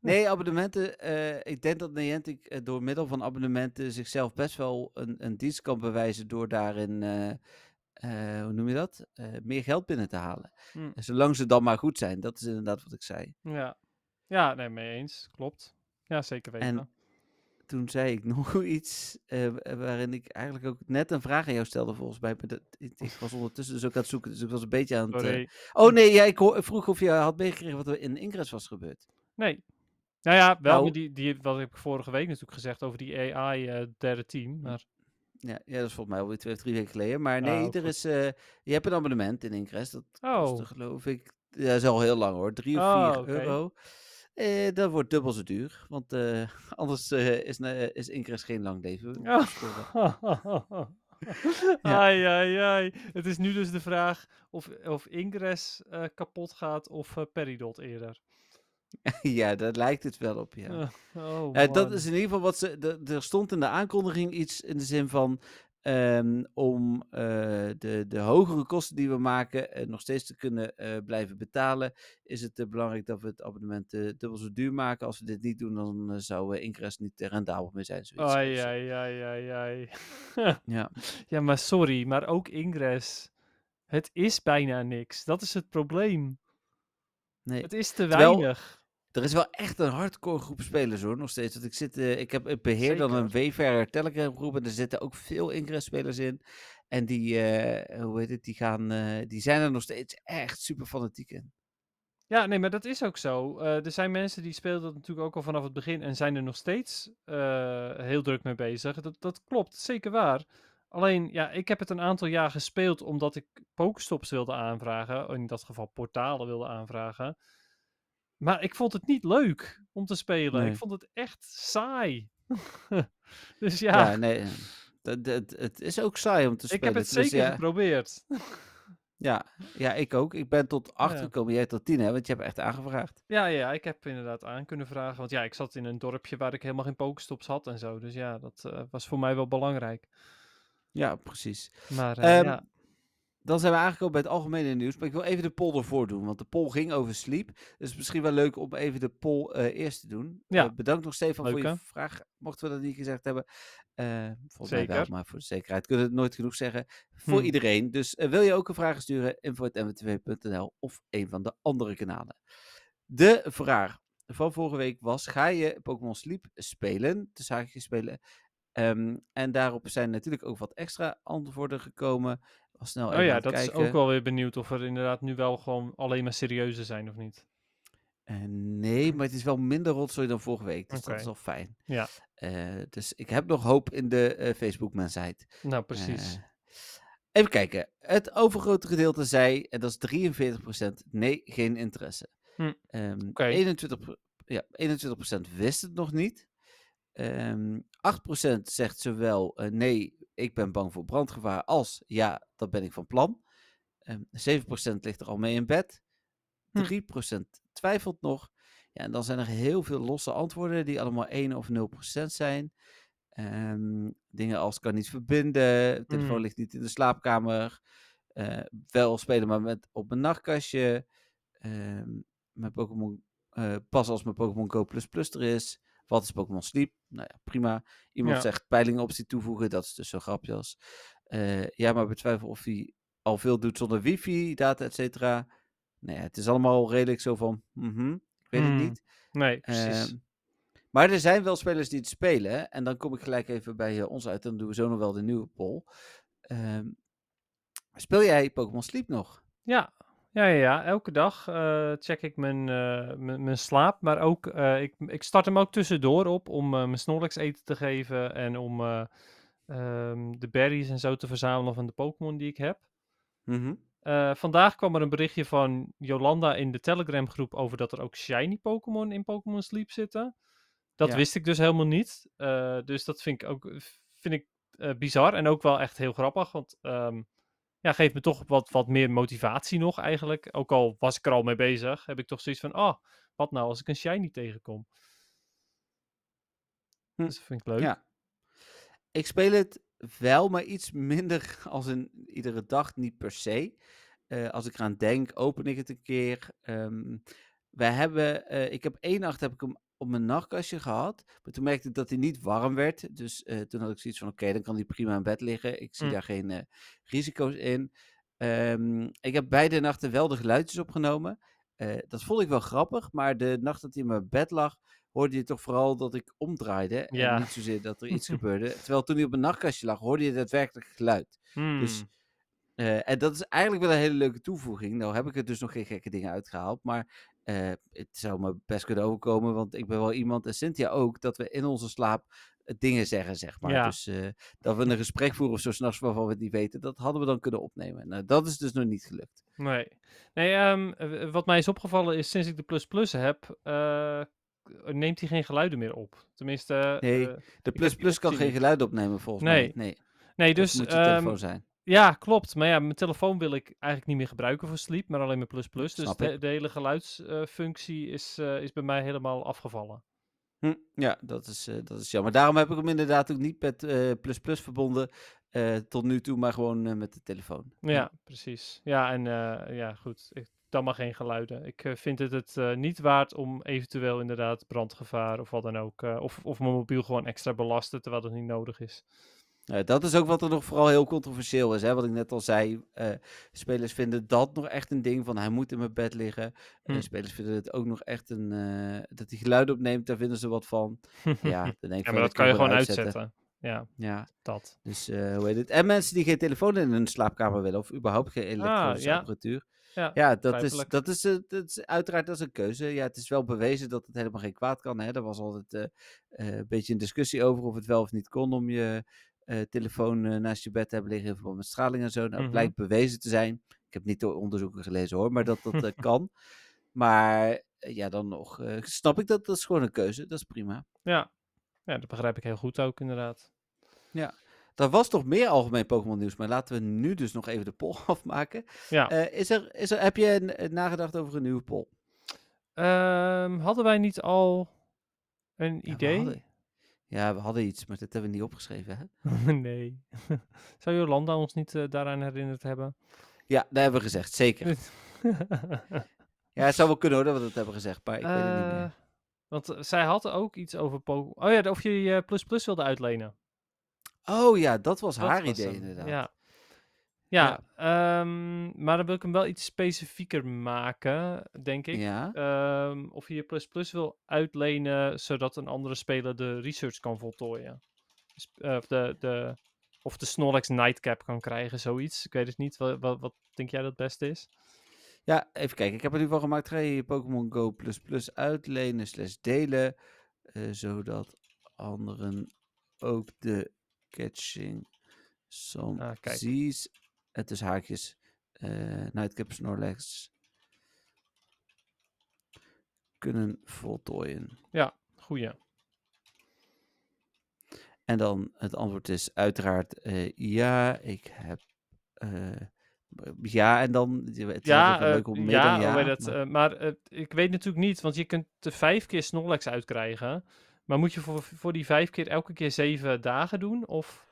S1: Nee, abonnementen. eh, ik denk dat Niantic door middel van abonnementen zichzelf best wel een, een dienst kan bewijzen door daarin, eh, hoe noem je dat? Eh, meer geld binnen te halen.
S2: Hm.
S1: En zolang ze dan maar goed zijn, dat is inderdaad wat ik zei.
S2: ja. ja, nee, mee eens. Klopt. Ja, zeker weten.
S1: En toen zei ik <laughs> nog iets eh, waarin ik eigenlijk ook net een vraag aan jou stelde volgens mij. maar dat- ik, ik was ondertussen dus ook aan het zoeken, dus ik was een beetje aan het... Oh nee, ja, ik vroeg of je had meegekregen wat er in Ingress was gebeurd.
S2: Nee. Nou ja, wel
S1: Nou-
S2: die, die, wat heb ik vorige week natuurlijk gezegd over die AI derde team. Maar
S1: Ja, ja, dat is volgens mij alweer twee of drie weken geleden. Maar nee,
S2: Oh,
S1: er is, eh, je hebt een abonnement in Ingress. Dat
S2: Oh.
S1: kostte geloof ik, ja, dat is al heel lang hoor, 3 of
S2: Oh,
S1: 4
S2: oké.
S1: euro. Eh, dat wordt dubbel zo duur, want eh, <laughs> anders is, is Ingress geen lang leven. <laughs>
S2: Ja.
S1: scoren.
S2: Ai, ai, ai. Het is nu dus de vraag of, of Ingress kapot gaat of Peridot eerder. <laughs>
S1: ja, daar lijkt het wel op, ja.
S2: Eh, oh,
S1: Eh, dat is in ieder geval wat ze. er stond in de aankondiging iets in de zin van. ehm, om eh, de, de hogere kosten die we maken nog steeds te kunnen blijven betalen, is het belangrijk dat we het abonnement dubbel zo duur maken. Als we dit niet doen, dan zou Ingress niet rendabel meer zijn. zoiets.
S2: Ai,
S1: Dus,
S2: ai, ai, ai, ai. <laughs>
S1: Ja.
S2: ja, maar sorry, maar ook Ingress. Het is bijna niks. Dat is het probleem.
S1: Nee.
S2: Het is te
S1: Terwijl-
S2: weinig.
S1: Er is wel echt een hardcore groep spelers hoor, nog steeds. Want ik, zit, eh, ik heb ik beheer dan een Wayfarer Telegram groep en er zitten ook veel Ingress spelers in. En die, eh, hoe heet het, die, gaan, eh, die zijn er nog steeds echt super fanatiek in.
S2: Ja, nee, maar dat is ook zo. Er zijn mensen die spelen dat natuurlijk ook al vanaf het begin en zijn er nog steeds heel druk mee bezig. Dat, dat klopt, zeker waar. Alleen, ja, ik heb het een aantal jaar gespeeld omdat ik Pokestops wilde aanvragen. In dat geval portalen wilde aanvragen. Maar ik vond het niet leuk om te spelen.
S1: Nee.
S2: Ik vond het echt saai. <laughs> dus ja,
S1: Ja, nee. eh, dat- dat- het is ook saai om te
S2: ik
S1: spelen.
S2: heb het
S1: Dus
S2: zeker
S1: ja,
S2: geprobeerd.
S1: ja, ja, ik ook. Ik ben tot 8
S2: Ja.
S1: gekomen. Jij tot 10, hè? Want je hebt echt aangevraagd.
S2: Ja, ja, ik heb inderdaad aan kunnen vragen. Want ja, ik zat in een dorpje waar ik helemaal geen Pokestops had en zo. Dus ja, dat eh, was voor mij wel belangrijk.
S1: Ja, precies.
S2: Maar eh,
S1: Ehm,
S2: ja,
S1: Dan zijn we aangekomen bij het algemene nieuws. Maar ik wil even de poll ervoor doen. Want de poll ging over sleep. Dus misschien wel leuk om even de poll eh, eerst te doen.
S2: Ja.
S1: Eh, bedankt nog Stefan voor je vraag. Mochten we dat niet gezegd hebben. Eh volgens mij wel, maar voor de zekerheid kunnen we het nooit genoeg zeggen. Voor
S2: Hm.
S1: iedereen. Dus wil je ook een vraag sturen? info.mwtv.nl of een van de andere kanalen. De vraag van vorige week was: ga je Pokémon Sleep spelen? De zaakje spelen. Ehm, en daarop zijn natuurlijk ook wat extra antwoorden gekomen. Was snel
S2: oh
S1: even
S2: ja, dat is ook wel weer benieuwd of er inderdaad nu wel gewoon alleen maar serieuze zijn of niet.
S1: Eh, nee, maar het is wel minder rotzooi dan vorige week. Dus dat is wel fijn.
S2: Ja.
S1: Eh, dus ik heb nog hoop in de eh, Facebook-mensheid.
S2: Nou, precies.
S1: Even kijken. Het overgrote gedeelte zei, en dat is 43%, nee, geen interesse.
S2: Hm.
S1: Ehm,
S2: Oké.
S1: 21, pro- ja, 21% wist het nog niet. Ehm 8% zegt zowel eh, nee, ik ben bang voor brandgevaar, als ja, dat ben ik van plan. Ehm 7% ligt er al mee in bed.
S2: Hm.
S1: 3% twijfelt nog. Ja, en dan zijn er heel veel losse antwoorden die allemaal 1 of 0% zijn. Ehm, dingen als kan niet verbinden, telefoon
S2: Mm.
S1: ligt niet in de slaapkamer. eh, wel spelen, maar met, op mijn nachtkastje. Ehm, mijn Pokémon, eh, pas als mijn Pokémon Go Plus Plus er is. Wat is Pokémon Sleep? Nou ja, prima. Iemand
S2: Ja.
S1: zegt peilingoptie toevoegen, dat is dus zo'n grapje als. eh, ja, maar betwijfel of hij al veel doet zonder wifi, data, et cetera. Nee, het is allemaal redelijk zo van, mhm, ik weet
S2: Hmm,
S1: het niet.
S2: Nee, precies.
S1: Ehm, maar er zijn wel spelers die het spelen. En dan kom ik gelijk even bij eh, ons uit. Dan doen we zo nog wel de nieuwe poll. Ehm, speel jij Pokémon Sleep nog?
S2: Ja, ja, ja, ja. elke dag eh, check ik mijn, eh, mijn, mijn slaap. Maar ook, eh, ik, ik start hem ook tussendoor op om eh, mijn Snorlax eten te geven. En om eh, ehm, de berries en zo te verzamelen van de Pokémon die ik heb.
S1: Mhm.
S2: Eh, vandaag kwam er een berichtje van Jolanda in de Telegram groep over dat er ook shiny Pokémon in Pokémon Sleep zitten. Dat
S1: Ja.
S2: wist ik dus helemaal niet. Eh, dus dat vind ik ook vind ik, eh, bizar en ook wel echt heel grappig. Want ehm, ja, geeft me toch wat, wat meer motivatie nog eigenlijk. Ook al was ik er al mee bezig, heb ik toch zoiets van, ah, wat nou als ik een shiny tegenkom?
S1: Hm.
S2: Dus dat vind ik leuk.
S1: Ja. Ik speel het wel, maar iets minder <laughs> als in iedere dag, niet per se. Eh, als ik eraan denk, open ik het een keer. Ehm wij hebben, eh, ik heb één nacht heb ik hem op mijn nachtkastje gehad. Maar toen merkte ik dat hij niet warm werd. Dus eh, toen had ik zoiets van, oké, dan kan hij prima in bed liggen. Ik zie
S2: Hm.
S1: daar geen eh, risico's in. Ehm, ik heb beide nachten wel de geluidjes opgenomen. Eh, dat vond ik wel grappig, maar de nacht dat hij in mijn bed lag, hoorde je toch vooral dat ik omdraaide.
S2: Ja.
S1: En niet zozeer dat er iets <laughs> gebeurde. Terwijl toen hij op mijn nachtkastje lag, hoorde je daadwerkelijk geluid. Dus,
S2: Hmm.
S1: en dat is eigenlijk wel een hele leuke toevoeging. Nou heb ik er dus nog geen gekke dingen uitgehaald. Maar eh, het zou me best kunnen overkomen. Want ik ben wel iemand, en Cynthia ook, dat we in onze slaap eh, dingen zeggen, zeg maar.
S2: Ja.
S1: Dus eh, dat we een gesprek voeren of zo s'nachts waarvan we het niet weten. Dat hadden we dan kunnen opnemen. Nou, dat is dus nog niet gelukt.
S2: Nee. Nee, ehm, wat mij is opgevallen is sinds ik de Plus Plus heb, neemt hij geen geluiden meer op. Tenminste,
S1: Nee, De Plus Plus kan geen geluid opnemen volgens
S2: Nee.
S1: mij. Nee,
S2: nee,
S1: dus
S2: dus
S1: moet je
S2: ehm,
S1: telefoon zijn.
S2: Ja, klopt. Maar ja, mijn telefoon wil ik eigenlijk niet meer gebruiken voor sleep, maar alleen mijn Plus Plus. Dus
S1: Snap
S2: de,
S1: ik.
S2: de hele geluidsfunctie is, eh, is bij mij helemaal afgevallen.
S1: Hm, ja, dat is, eh, dat is jammer. Daarom heb ik hem inderdaad ook niet met eh Plus Plus verbonden. eh, tot nu toe, maar gewoon eh, met de telefoon.
S2: Ja, precies. Ja, en eh, ja, goed. Ik, dan maar geen geluiden. Ik eh, vind het het eh, niet waard om eventueel inderdaad brandgevaar of wat dan ook. eh, of, of mijn mobiel gewoon extra belasten terwijl het niet nodig is.
S1: Ja, dat is ook wat er nog vooral heel controversieel is. Hè? Wat ik net al zei. eh, spelers vinden dat nog echt een ding van hij moet in mijn bed liggen. Eh,
S2: Hm.
S1: spelers vinden het ook nog echt een. dat hij geluiden opneemt, daar vinden ze wat van. <laughs> Ja, dan denk ik
S2: Ja,
S1: van,
S2: maar dat
S1: dat
S2: kan je gewoon uitzetten. Ja,
S1: Ja,
S2: dat.
S1: dus hoe heet het? En mensen die geen telefoon in hun slaapkamer willen. Of überhaupt geen elektronische
S2: ja.
S1: apparatuur.
S2: Ja,
S1: Ja, dat is, dat, is, dat is uiteraard dat is een keuze. Ja, het is wel bewezen dat het helemaal geen kwaad kan. Hè? Er was altijd een beetje een discussie over of het wel of niet kon om je eh, telefoon eh, naast je bed hebben liggen in verband met straling en zo. Nou, het
S2: Mhm.
S1: blijkt bewezen te zijn. Ik heb niet de onderzoeken gelezen hoor, maar dat dat eh, <laughs> kan. Maar ja, dan nog snap ik dat. Dat is gewoon een keuze. Dat is prima.
S2: ja. ja, dat begrijp ik heel goed ook inderdaad.
S1: Er was nog meer algemeen Pokémon nieuws, maar laten we nu dus nog even de poll <laughs> afmaken.
S2: Ja.
S1: Is er, is er, heb je nagedacht over een nieuwe poll?
S2: Ehm, hadden wij niet al een
S1: Ja,
S2: idee?
S1: Ja, we hadden iets, maar dat hebben we niet opgeschreven. Hè? <laughs>
S2: nee. <laughs> Zou Jolanda ons niet eh, daaraan herinnerd hebben?
S1: Ja, dat hebben we gezegd, zeker. <laughs> Ja, het zou wel kunnen hoor dat we dat hebben gezegd, maar ik weet het niet
S2: Eh,
S1: meer.
S2: Want eh, zij had ook iets over Pokémon. Oh ja, of je je Plus Plus wilde uitlenen.
S1: Oh ja, dat was
S2: Dat
S1: haar
S2: was
S1: idee inderdaad.
S2: Ja. Ja, ehm, maar dan wil ik hem wel iets specifieker maken, denk ik.
S1: Ja?
S2: Ehm, of je je Plus Plus wil uitlenen, zodat een andere speler de research kan voltooien. Dus, eh, of, de, de, of de Snorlax Nightcap kan krijgen, zoiets. Ik weet het niet. Wat, wat, wat denk jij dat het beste is?
S1: ja, even kijken. Ik heb er nu van gemaakt. Ga je je Pokémon Go Plus Plus uitlenen slash delen, eh, zodat anderen ook de catching some
S2: Ah, kijk.
S1: Z's, het is haakjes, eh Nightcap Snorlax, kunnen voltooien.
S2: Goeie.
S1: En dan het antwoord is uiteraard eh, ja, ik heb. eh, ja, en dan. Het is
S2: Ja,
S1: wel
S2: eh,
S1: leuk om meer
S2: ja,
S1: dan ja.
S2: dat,
S1: maar-
S2: maar ik weet natuurlijk niet, want je kunt er vijf keer Snorlax uitkrijgen. Maar moet je voor, voor die vijf keer elke keer zeven dagen doen? Of...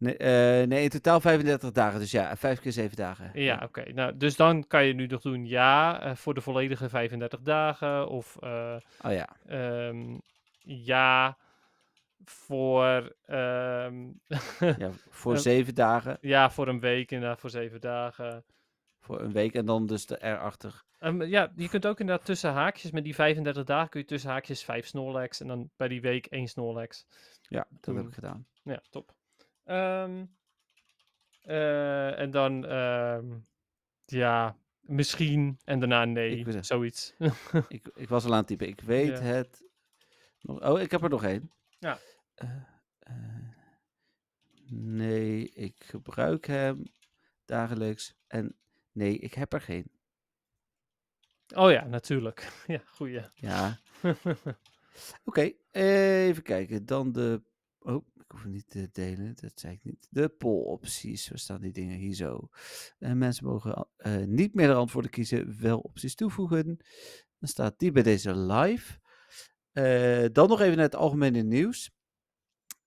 S1: nee, eh, nee, in totaal 35 dagen. Dus ja, vijf keer zeven dagen.
S2: Ja, oké. Nou, dus dan kan je nu nog doen ja eh, voor de volledige 35 dagen. Of eh,
S1: Oh ja.
S2: ehm, ja voor, ehm, <laughs>
S1: ja voor
S2: Eh,
S1: zeven dagen.
S2: ja, voor een week inderdaad, voor zeven dagen.
S1: Voor een week. En dan dus de erachter.
S2: Ehm, ja, je kunt ook inderdaad tussen haakjes, met die 35 dagen kun je tussen haakjes 5 Snorlax en dan bij die week één Snorlax.
S1: Ja, dat heb ik gedaan.
S2: Ja, top. Ehm, Eh, en dan, ehm, ja, misschien en daarna nee, zoiets. <laughs>
S1: Ik, ik was al aan het typen. Ik weet
S2: Ja.
S1: het. Oh, ik heb er nog één.
S2: Ja.
S1: Eh, eh, nee, ik gebruik hem dagelijks. En nee, ik heb er geen.
S2: oh ja, natuurlijk. <laughs> ja, goeie.
S1: Ja. <laughs> Oké, even kijken. Dan de. Oh, ik hoef het niet te delen. Dat zei ik niet. De poll-opties. Waar staan die dingen hier zo? En mensen mogen eh, niet meer de antwoorden kiezen, wel opties toevoegen. Dan staat die bij deze live. Eh, dan nog even naar het algemene nieuws.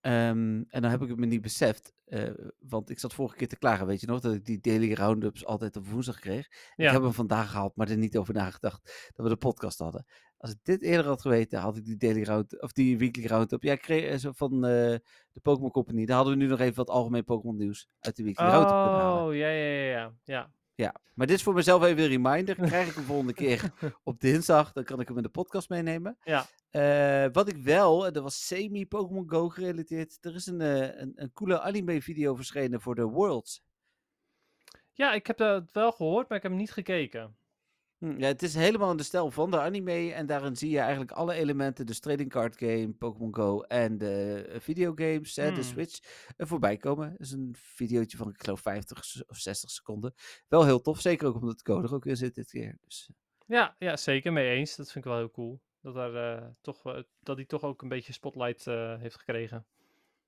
S1: Ehm, en dan heb ik het me niet beseft. eh, want ik zat vorige keer te klagen. Weet je nog dat ik die daily roundups altijd op woensdag kreeg?
S2: Ja.
S1: Ik heb hem vandaag gehaald, maar er niet over nagedacht dat we de podcast hadden. Als ik dit eerder had geweten, had ik die daily round of die weekly roundup. Ja, kreeg eh, zo van eh, de Pokémon Company. Daar hadden we nu nog even wat algemeen Pokémon nieuws uit de weekly roundup kunnen halen.
S2: Oh, ja, ja, ja, ja. ja.
S1: Maar dit is voor mezelf even een reminder. Krijg ik hem volgende keer <laughs> op dinsdag, dan kan ik hem in de podcast meenemen.
S2: Ja.
S1: Eh, wat ik wel, en dat was semi-Pokémon Go gerelateerd. Er is een, een, een coole anime-video verschenen voor de Worlds.
S2: Ja, ik heb dat wel gehoord, maar ik heb hem niet gekeken.
S1: Hm, Ja, het is helemaal in de stijl van de anime. En daarin zie je eigenlijk alle elementen, dus trading card game, Pokémon Go en de eh, videogames, hè, de
S2: Hmm.
S1: Switch, er voorbij komen. Het is een videootje van, ik geloof, 50 s- of 60 seconden. Wel heel tof, zeker ook omdat de code er ook in zit dit keer. Dus, eh,
S2: Ja, ja, zeker mee eens. Dat vind ik wel heel cool. Dat, daar, eh, toch, wel- dat hij toch ook een beetje spotlight eh, heeft gekregen.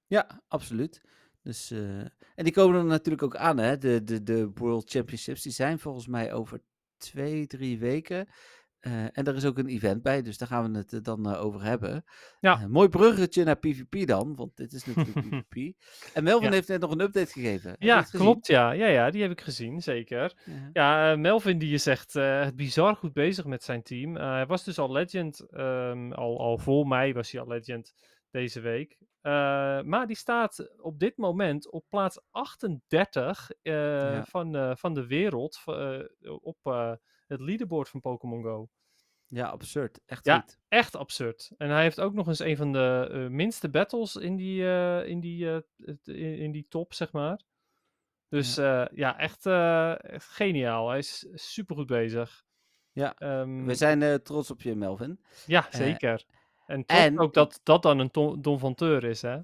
S1: ja, absoluut. Dus, eh, en die komen er natuurlijk ook aan, hè? De, de, de World Championships. Die zijn volgens mij over twee, drie weken. Eh, en er is ook een event bij, dus daar gaan we het eh, dan eh, over hebben.
S2: Ja.
S1: Mooi bruggetje naar PvP dan, want dit is natuurlijk PvP. <laughs> En Melvin
S2: Ja.
S1: heeft net nog een update gegeven.
S2: Ja, klopt. Ja. Ja, ja, die heb ik gezien, zeker.
S1: Ja.
S2: Ja, Melvin die is echt bizar goed bezig met zijn team. Hij was dus al legend, ehm, al, al voor mij was hij al legend deze week. Eh, maar die staat op dit moment op plaats 38 eh,
S1: Ja.
S2: van, eh, van de wereld op het leaderboard van Pokémon Go.
S1: ja, absurd. Echt
S2: Ja. Echt absurd. En hij heeft ook nog eens een van de minste battles in die, in, die, in, in die top, zeg maar. Dus ja, ja echt, echt geniaal. Hij is super goed bezig.
S1: Ja,
S2: Ehm,
S1: we zijn trots op je, Melvin.
S2: Ja, zeker. En, ook dat dat dan een Don, Don van Teur is, hè?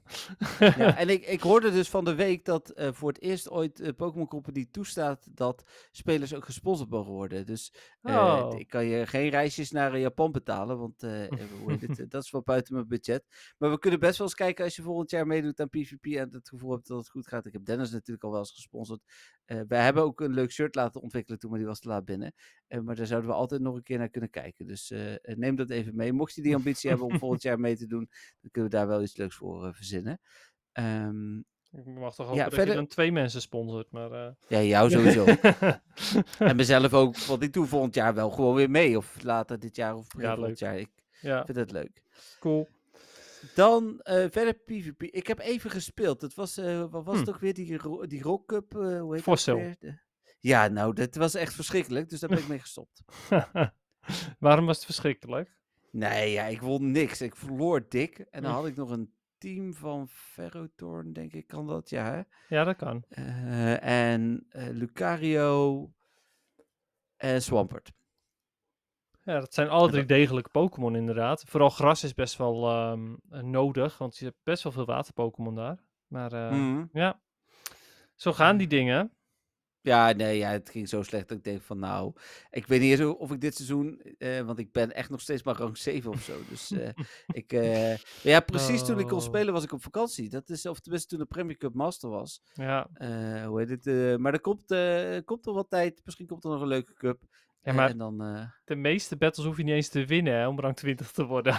S2: <laughs>
S1: Ja, en ik, ik hoorde dus van de week dat eh, voor het eerst ooit eh, Pokémon Company toestaat dat spelers ook gesponsord mogen worden. Dus eh,
S2: Oh.
S1: ik kan je geen reisjes naar Japan betalen, want <laughs> eh, dat is wel buiten mijn budget. Maar we kunnen best wel eens kijken als je volgend jaar meedoet aan PvP en het gevoel hebt dat het goed gaat. Ik heb Dennis natuurlijk al wel eens gesponsord. Wij hebben ook een leuk shirt laten ontwikkelen toen, maar die was te laat binnen. Maar daar zouden we altijd nog een keer naar kunnen kijken. Dus neem dat even mee. Mocht je die ambitie <laughs> hebben om volgend jaar mee te doen, dan kunnen we daar wel iets leuks voor eh, verzinnen. Ehm,
S2: Ik mag toch hopen
S1: Ja,
S2: dat
S1: verder-
S2: je dan twee mensen sponsort, maar... eh,
S1: ja, jou sowieso. <laughs> en mezelf ook, want ik doe volgend jaar wel gewoon weer mee. Of later dit jaar of begin
S2: Ja,
S1: volgend jaar. Ik
S2: ja,
S1: vind het leuk.
S2: cool.
S1: Dan eh, verder PvP. Ik heb even gespeeld. Het was, wat was het
S2: Hm.
S1: ook weer? Die, ro- die Rock Cup? hoe heet
S2: Fossil.
S1: De- Ja, nou, dat was echt verschrikkelijk. Dus daar ben ik mee gestopt. <laughs>
S2: Waarom was het verschrikkelijk?
S1: Nee, ja, ik won niks. Ik verloor dik. En dan
S2: Hm.
S1: had ik nog een team van Ferrotorn, denk ik, kan dat? Ja, hè?
S2: Ja, dat kan.
S1: Eh, en eh, Lucario en Swampert.
S2: Ja, dat zijn alle drie degelijke Pokémon inderdaad. Vooral gras is best wel ehm, eh, nodig, want je hebt best wel veel water-Pokémon daar. Maar eh,
S1: Mhm.
S2: ja, zo gaan die dingen.
S1: Ja, nee, ja, het ging zo slecht dat ik denk van nou, ik weet niet eens of ik dit seizoen, eh, want ik ben echt nog steeds maar rang 7 of zo. Dus eh, <laughs> ik, eh, ja, precies toen ik kon
S2: Oh.
S1: spelen was ik op vakantie. Dat is, of tenminste toen de Premier Cup Master was.
S2: Ja,
S1: Eh, hoe heet het? eh, maar er komt, eh, komt er wat tijd, misschien komt er nog een leuke cup.
S2: ja
S1: Eh,
S2: maar
S1: en dan, eh,
S2: de meeste battles hoef je niet eens te winnen hè, om rang 20 te worden.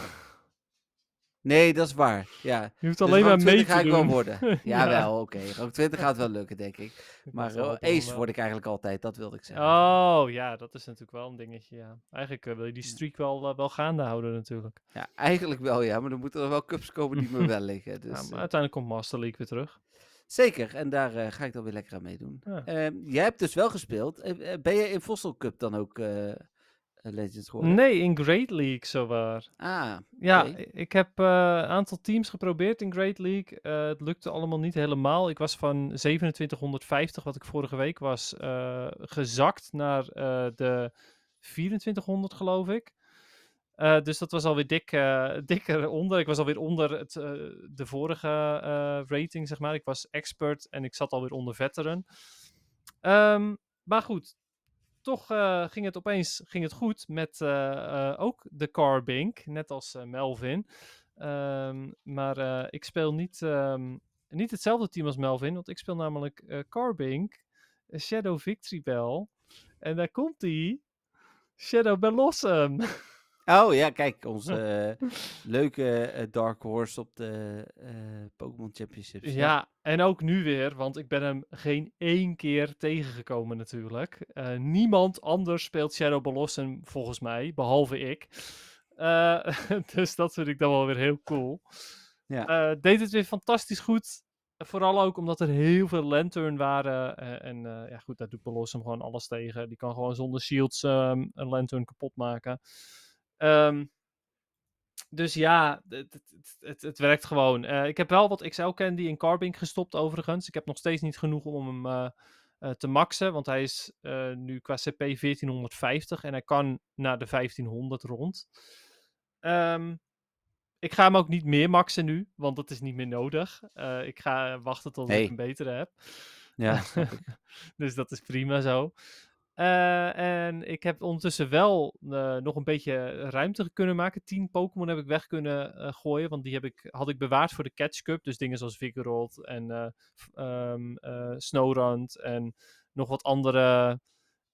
S1: Nee, dat is waar. Ja.
S2: Je hoeft
S1: Dus
S2: alleen maar mee
S1: 20
S2: te
S1: ga ik wel worden. <laughs>
S2: Ja.
S1: Jawel, oké. Rang 20 gaat wel lukken, denk ik. <laughs> Maar
S2: wel
S1: eh, ace
S2: wel.
S1: word ik eigenlijk altijd, dat wilde ik zeggen.
S2: Oh, ja, dat is natuurlijk wel een dingetje, ja. Eigenlijk eh, wil je die streak wel, eh, wel gaande houden natuurlijk.
S1: Ja, eigenlijk wel ja, maar dan moeten er wel cups komen die me <laughs> wel liggen. Dus,
S2: ja,
S1: eh,
S2: maar uiteindelijk komt Master League weer terug.
S1: Zeker, en daar eh, ga ik dan weer lekker aan meedoen.
S2: Ja.
S1: Ehm, jij hebt dus wel gespeeld. Eh, eh, ben je in Fossil Cup dan ook eh, eh, Legends geworden?
S2: Nee, in Great League zowaar.
S1: Ah,
S2: Ja, ik heb eh, een aantal teams geprobeerd in Great League. Eh, het lukte allemaal niet helemaal. Ik was van 2750, wat ik vorige week was, eh, gezakt naar de 2400, geloof ik. Dus dat was alweer dik, <laughs> dikker onder. Ik was alweer onder het, de vorige rating, zeg maar. Ik was expert en ik zat alweer onder veteran. Ehm, maar goed, toch eh, ging het opeens ging het goed met eh, eh, ook de Carbink, net als Melvin. Ehm, maar ik speel niet, ehm, niet hetzelfde team als Melvin, want ik speel namelijk Carbink, Shadow Victory Bell. En daar komt hij, Shadow Blossom. <laughs>
S1: Oh ja, kijk, onze eh, leuke eh, Dark Horse op de eh, Pokémon Championships.
S2: Ja, en ook nu weer, want ik ben hem geen één keer tegengekomen natuurlijk. Niemand anders speelt Shadow Blossom volgens mij, behalve ik. <laughs> Dus dat vind ik dan wel weer heel cool.
S1: Ja.
S2: Deed het weer fantastisch goed. Vooral ook omdat er heel veel Lantern waren. en ja, goed, daar doet Blossom gewoon alles tegen. Die kan gewoon zonder shields ehm, een Lantern kapot maken. Ehm, dus ja, het, het, het, werkt gewoon. Eh, ik heb wel wat XL Candy in Carbink gestopt overigens. Ik heb nog steeds niet genoeg om hem eh, eh, te maxen. Want hij is nu qua CP 1450 en hij kan naar de 1500 rond. Ehm, ik ga hem ook niet meer maxen nu, want dat is niet meer nodig. Ik ga wachten tot ik een betere heb.
S1: Ja, <laughs>
S2: dus dat is prima zo. Eh, en ik heb ondertussen wel eh, nog een beetje ruimte kunnen maken. 10 Pokémon heb ik weg kunnen eh, gooien. Want die heb ik, had ik bewaard voor de Catch Cup. Dus dingen zoals Vigoroth en eh, Snowrunt. En nog wat andere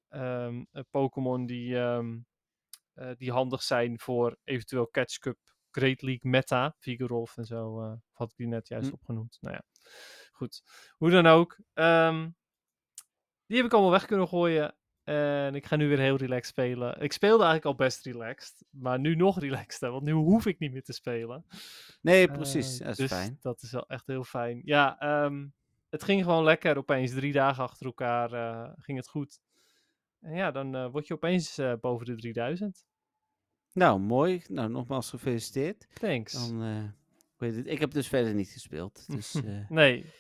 S2: ehm, eh, Pokémon die, ehm, eh, die handig zijn voor eventueel Catch Cup Great League meta. Vigoroth en zo. had ik die net juist
S1: Hm.
S2: opgenoemd. Nou ja, goed. Hoe dan ook. die heb ik allemaal weg kunnen gooien. En ik ga nu weer heel relaxed spelen. Ik speelde eigenlijk al best relaxed. Maar nu nog <laughs> relaxter. Want nu hoef ik niet meer te spelen.
S1: Nee, precies.
S2: Eh,
S1: dat is
S2: dus
S1: fijn.
S2: dat is wel echt heel fijn. Ja, ehm, het ging gewoon lekker. Opeens drie dagen achter elkaar eh, ging het goed. En ja, dan eh, word je opeens boven de 3000.
S1: Nou, mooi. Nou, nogmaals gefeliciteerd.
S2: Thanks.
S1: Dan, eh, weet het. Ik heb dus verder niet gespeeld. Dus <laughs>
S2: Nee.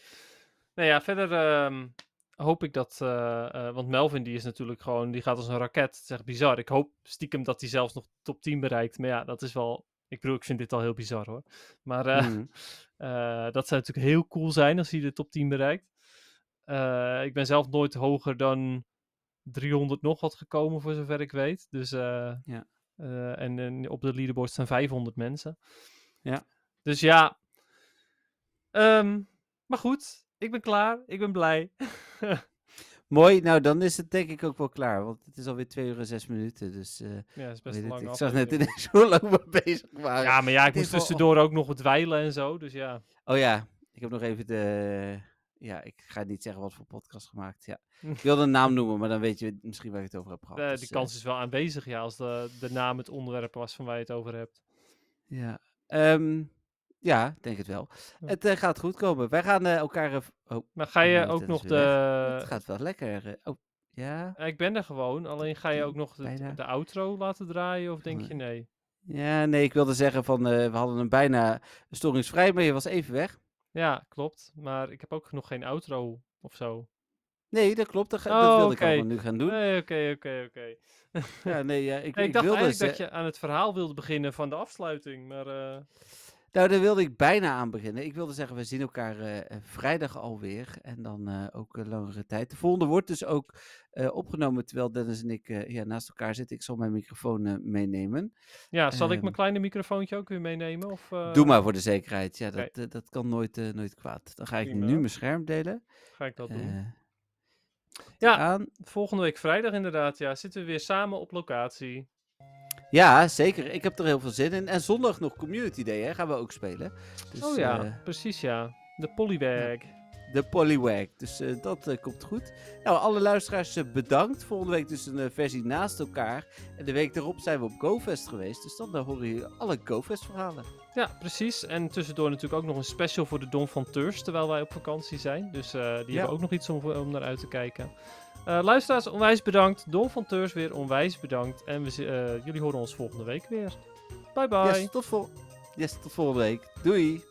S2: Nou ja, verder ehm, hoop ik dat. eh, eh, want Melvin die is natuurlijk gewoon. Die gaat als een raket. Het is echt bizar. Ik hoop stiekem dat hij zelfs nog top 10 bereikt. Maar ja, dat is wel. Ik bedoel, ik vind dit al heel bizar hoor. Maar eh,
S1: mhm. <laughs>
S2: dat zou natuurlijk heel cool zijn als hij de top 10 bereikt. Ik ben zelf nooit hoger dan 300 nog wat gekomen, voor zover ik weet. Dus,
S1: Ja.
S2: en, en op de leaderboard staan 500 mensen.
S1: Ja.
S2: Dus ja. Ehm, maar goed, ik ben klaar. Ik ben blij. <laughs> <laughs>
S1: Mooi. Nou, dan is het denk ik ook wel klaar. Want het is alweer 2 uur en 6 minuten. Dus eh,
S2: ja, dat is best
S1: het.
S2: lange
S1: ik zag net ineens <laughs> hoe lang we bezig waren.
S2: Ja, maar ja, ik moest tussendoor ook nog wat dweilen en zo. Dus ja.
S1: Oh ja, ik heb nog even de... Ja, ik ga niet zeggen wat voor podcast gemaakt. Ja. Ik wilde een naam noemen, maar dan weet je misschien waar ik het over heb gehad.
S2: Eh,
S1: Dus,
S2: die
S1: eh,
S2: kans is wel aanwezig, ja, als de, de naam het onderwerp was van waar je het over hebt.
S1: Ja, Ehm, ja, ik denk het wel. Het eh, gaat goed komen. Wij gaan eh, elkaar... oh,
S2: Maar ga je
S1: Nee,
S2: ook nog de...
S1: het gaat wel lekker. eh. Oh, ja?
S2: Ik ben er gewoon, alleen ga je ook nog de, outro laten draaien of denk je nee?
S1: Ja, nee, ik wilde zeggen van... we hadden hem bijna storingsvrij, maar je was even weg.
S2: Ja, klopt. Maar ik heb ook nog geen outro of zo.
S1: Nee, dat klopt. Dat, ga-
S2: Oh,
S1: dat wilde ik allemaal nu gaan doen.
S2: Nee, oké, oké, oké.
S1: Ja, nee, ja, <laughs> ik,
S2: Nee,
S1: ik,
S2: ik dacht
S1: wilde
S2: eigenlijk dat je aan het verhaal wilde beginnen van de afsluiting, maar...
S1: Nou, daar wilde ik bijna aan beginnen. Ik wilde zeggen, we zien elkaar eh, vrijdag alweer. En dan eh, ook een langere tijd. De volgende wordt dus ook opgenomen terwijl Dennis en ik ja, naast elkaar zitten. Ik zal mijn microfoon meenemen.
S2: ja, zal ik
S1: Ehm.
S2: mijn kleine microfoontje ook weer meenemen? Of,
S1: Doe maar voor de zekerheid. Ja, dat, dat kan nooit, nooit kwaad. Dan ga ik
S2: Prima.
S1: nu mijn scherm delen.
S2: Ga ik dat doen. Ja.
S1: aan.
S2: Volgende week vrijdag inderdaad, ja. Zitten we weer samen op locatie.
S1: Ja, zeker. Ik heb er heel veel zin in. En zondag nog Community Day, hè? Gaan we ook spelen. Dus,
S2: oh ja,
S1: eh,
S2: precies ja. De polybag.
S1: de Polywag. Dus eh, dat eh, komt goed. Nou, alle luisteraars bedankt. Volgende week dus een versie naast elkaar. En de week daarop zijn we op GoFest geweest. Dus dan horen jullie alle GoFest verhalen.
S2: Ja, precies. En tussendoor natuurlijk ook nog een special voor de Don van Teurs, terwijl wij op vakantie zijn. Dus die
S1: Ja.
S2: hebben ook nog iets om, om naar uit te kijken. Eh, luisteraars, onwijs bedankt. Don van Teurs weer onwijs bedankt. En we, eh, jullie horen ons volgende week weer. Bye bye.
S1: Yes, yes, tot volgende week. Doei!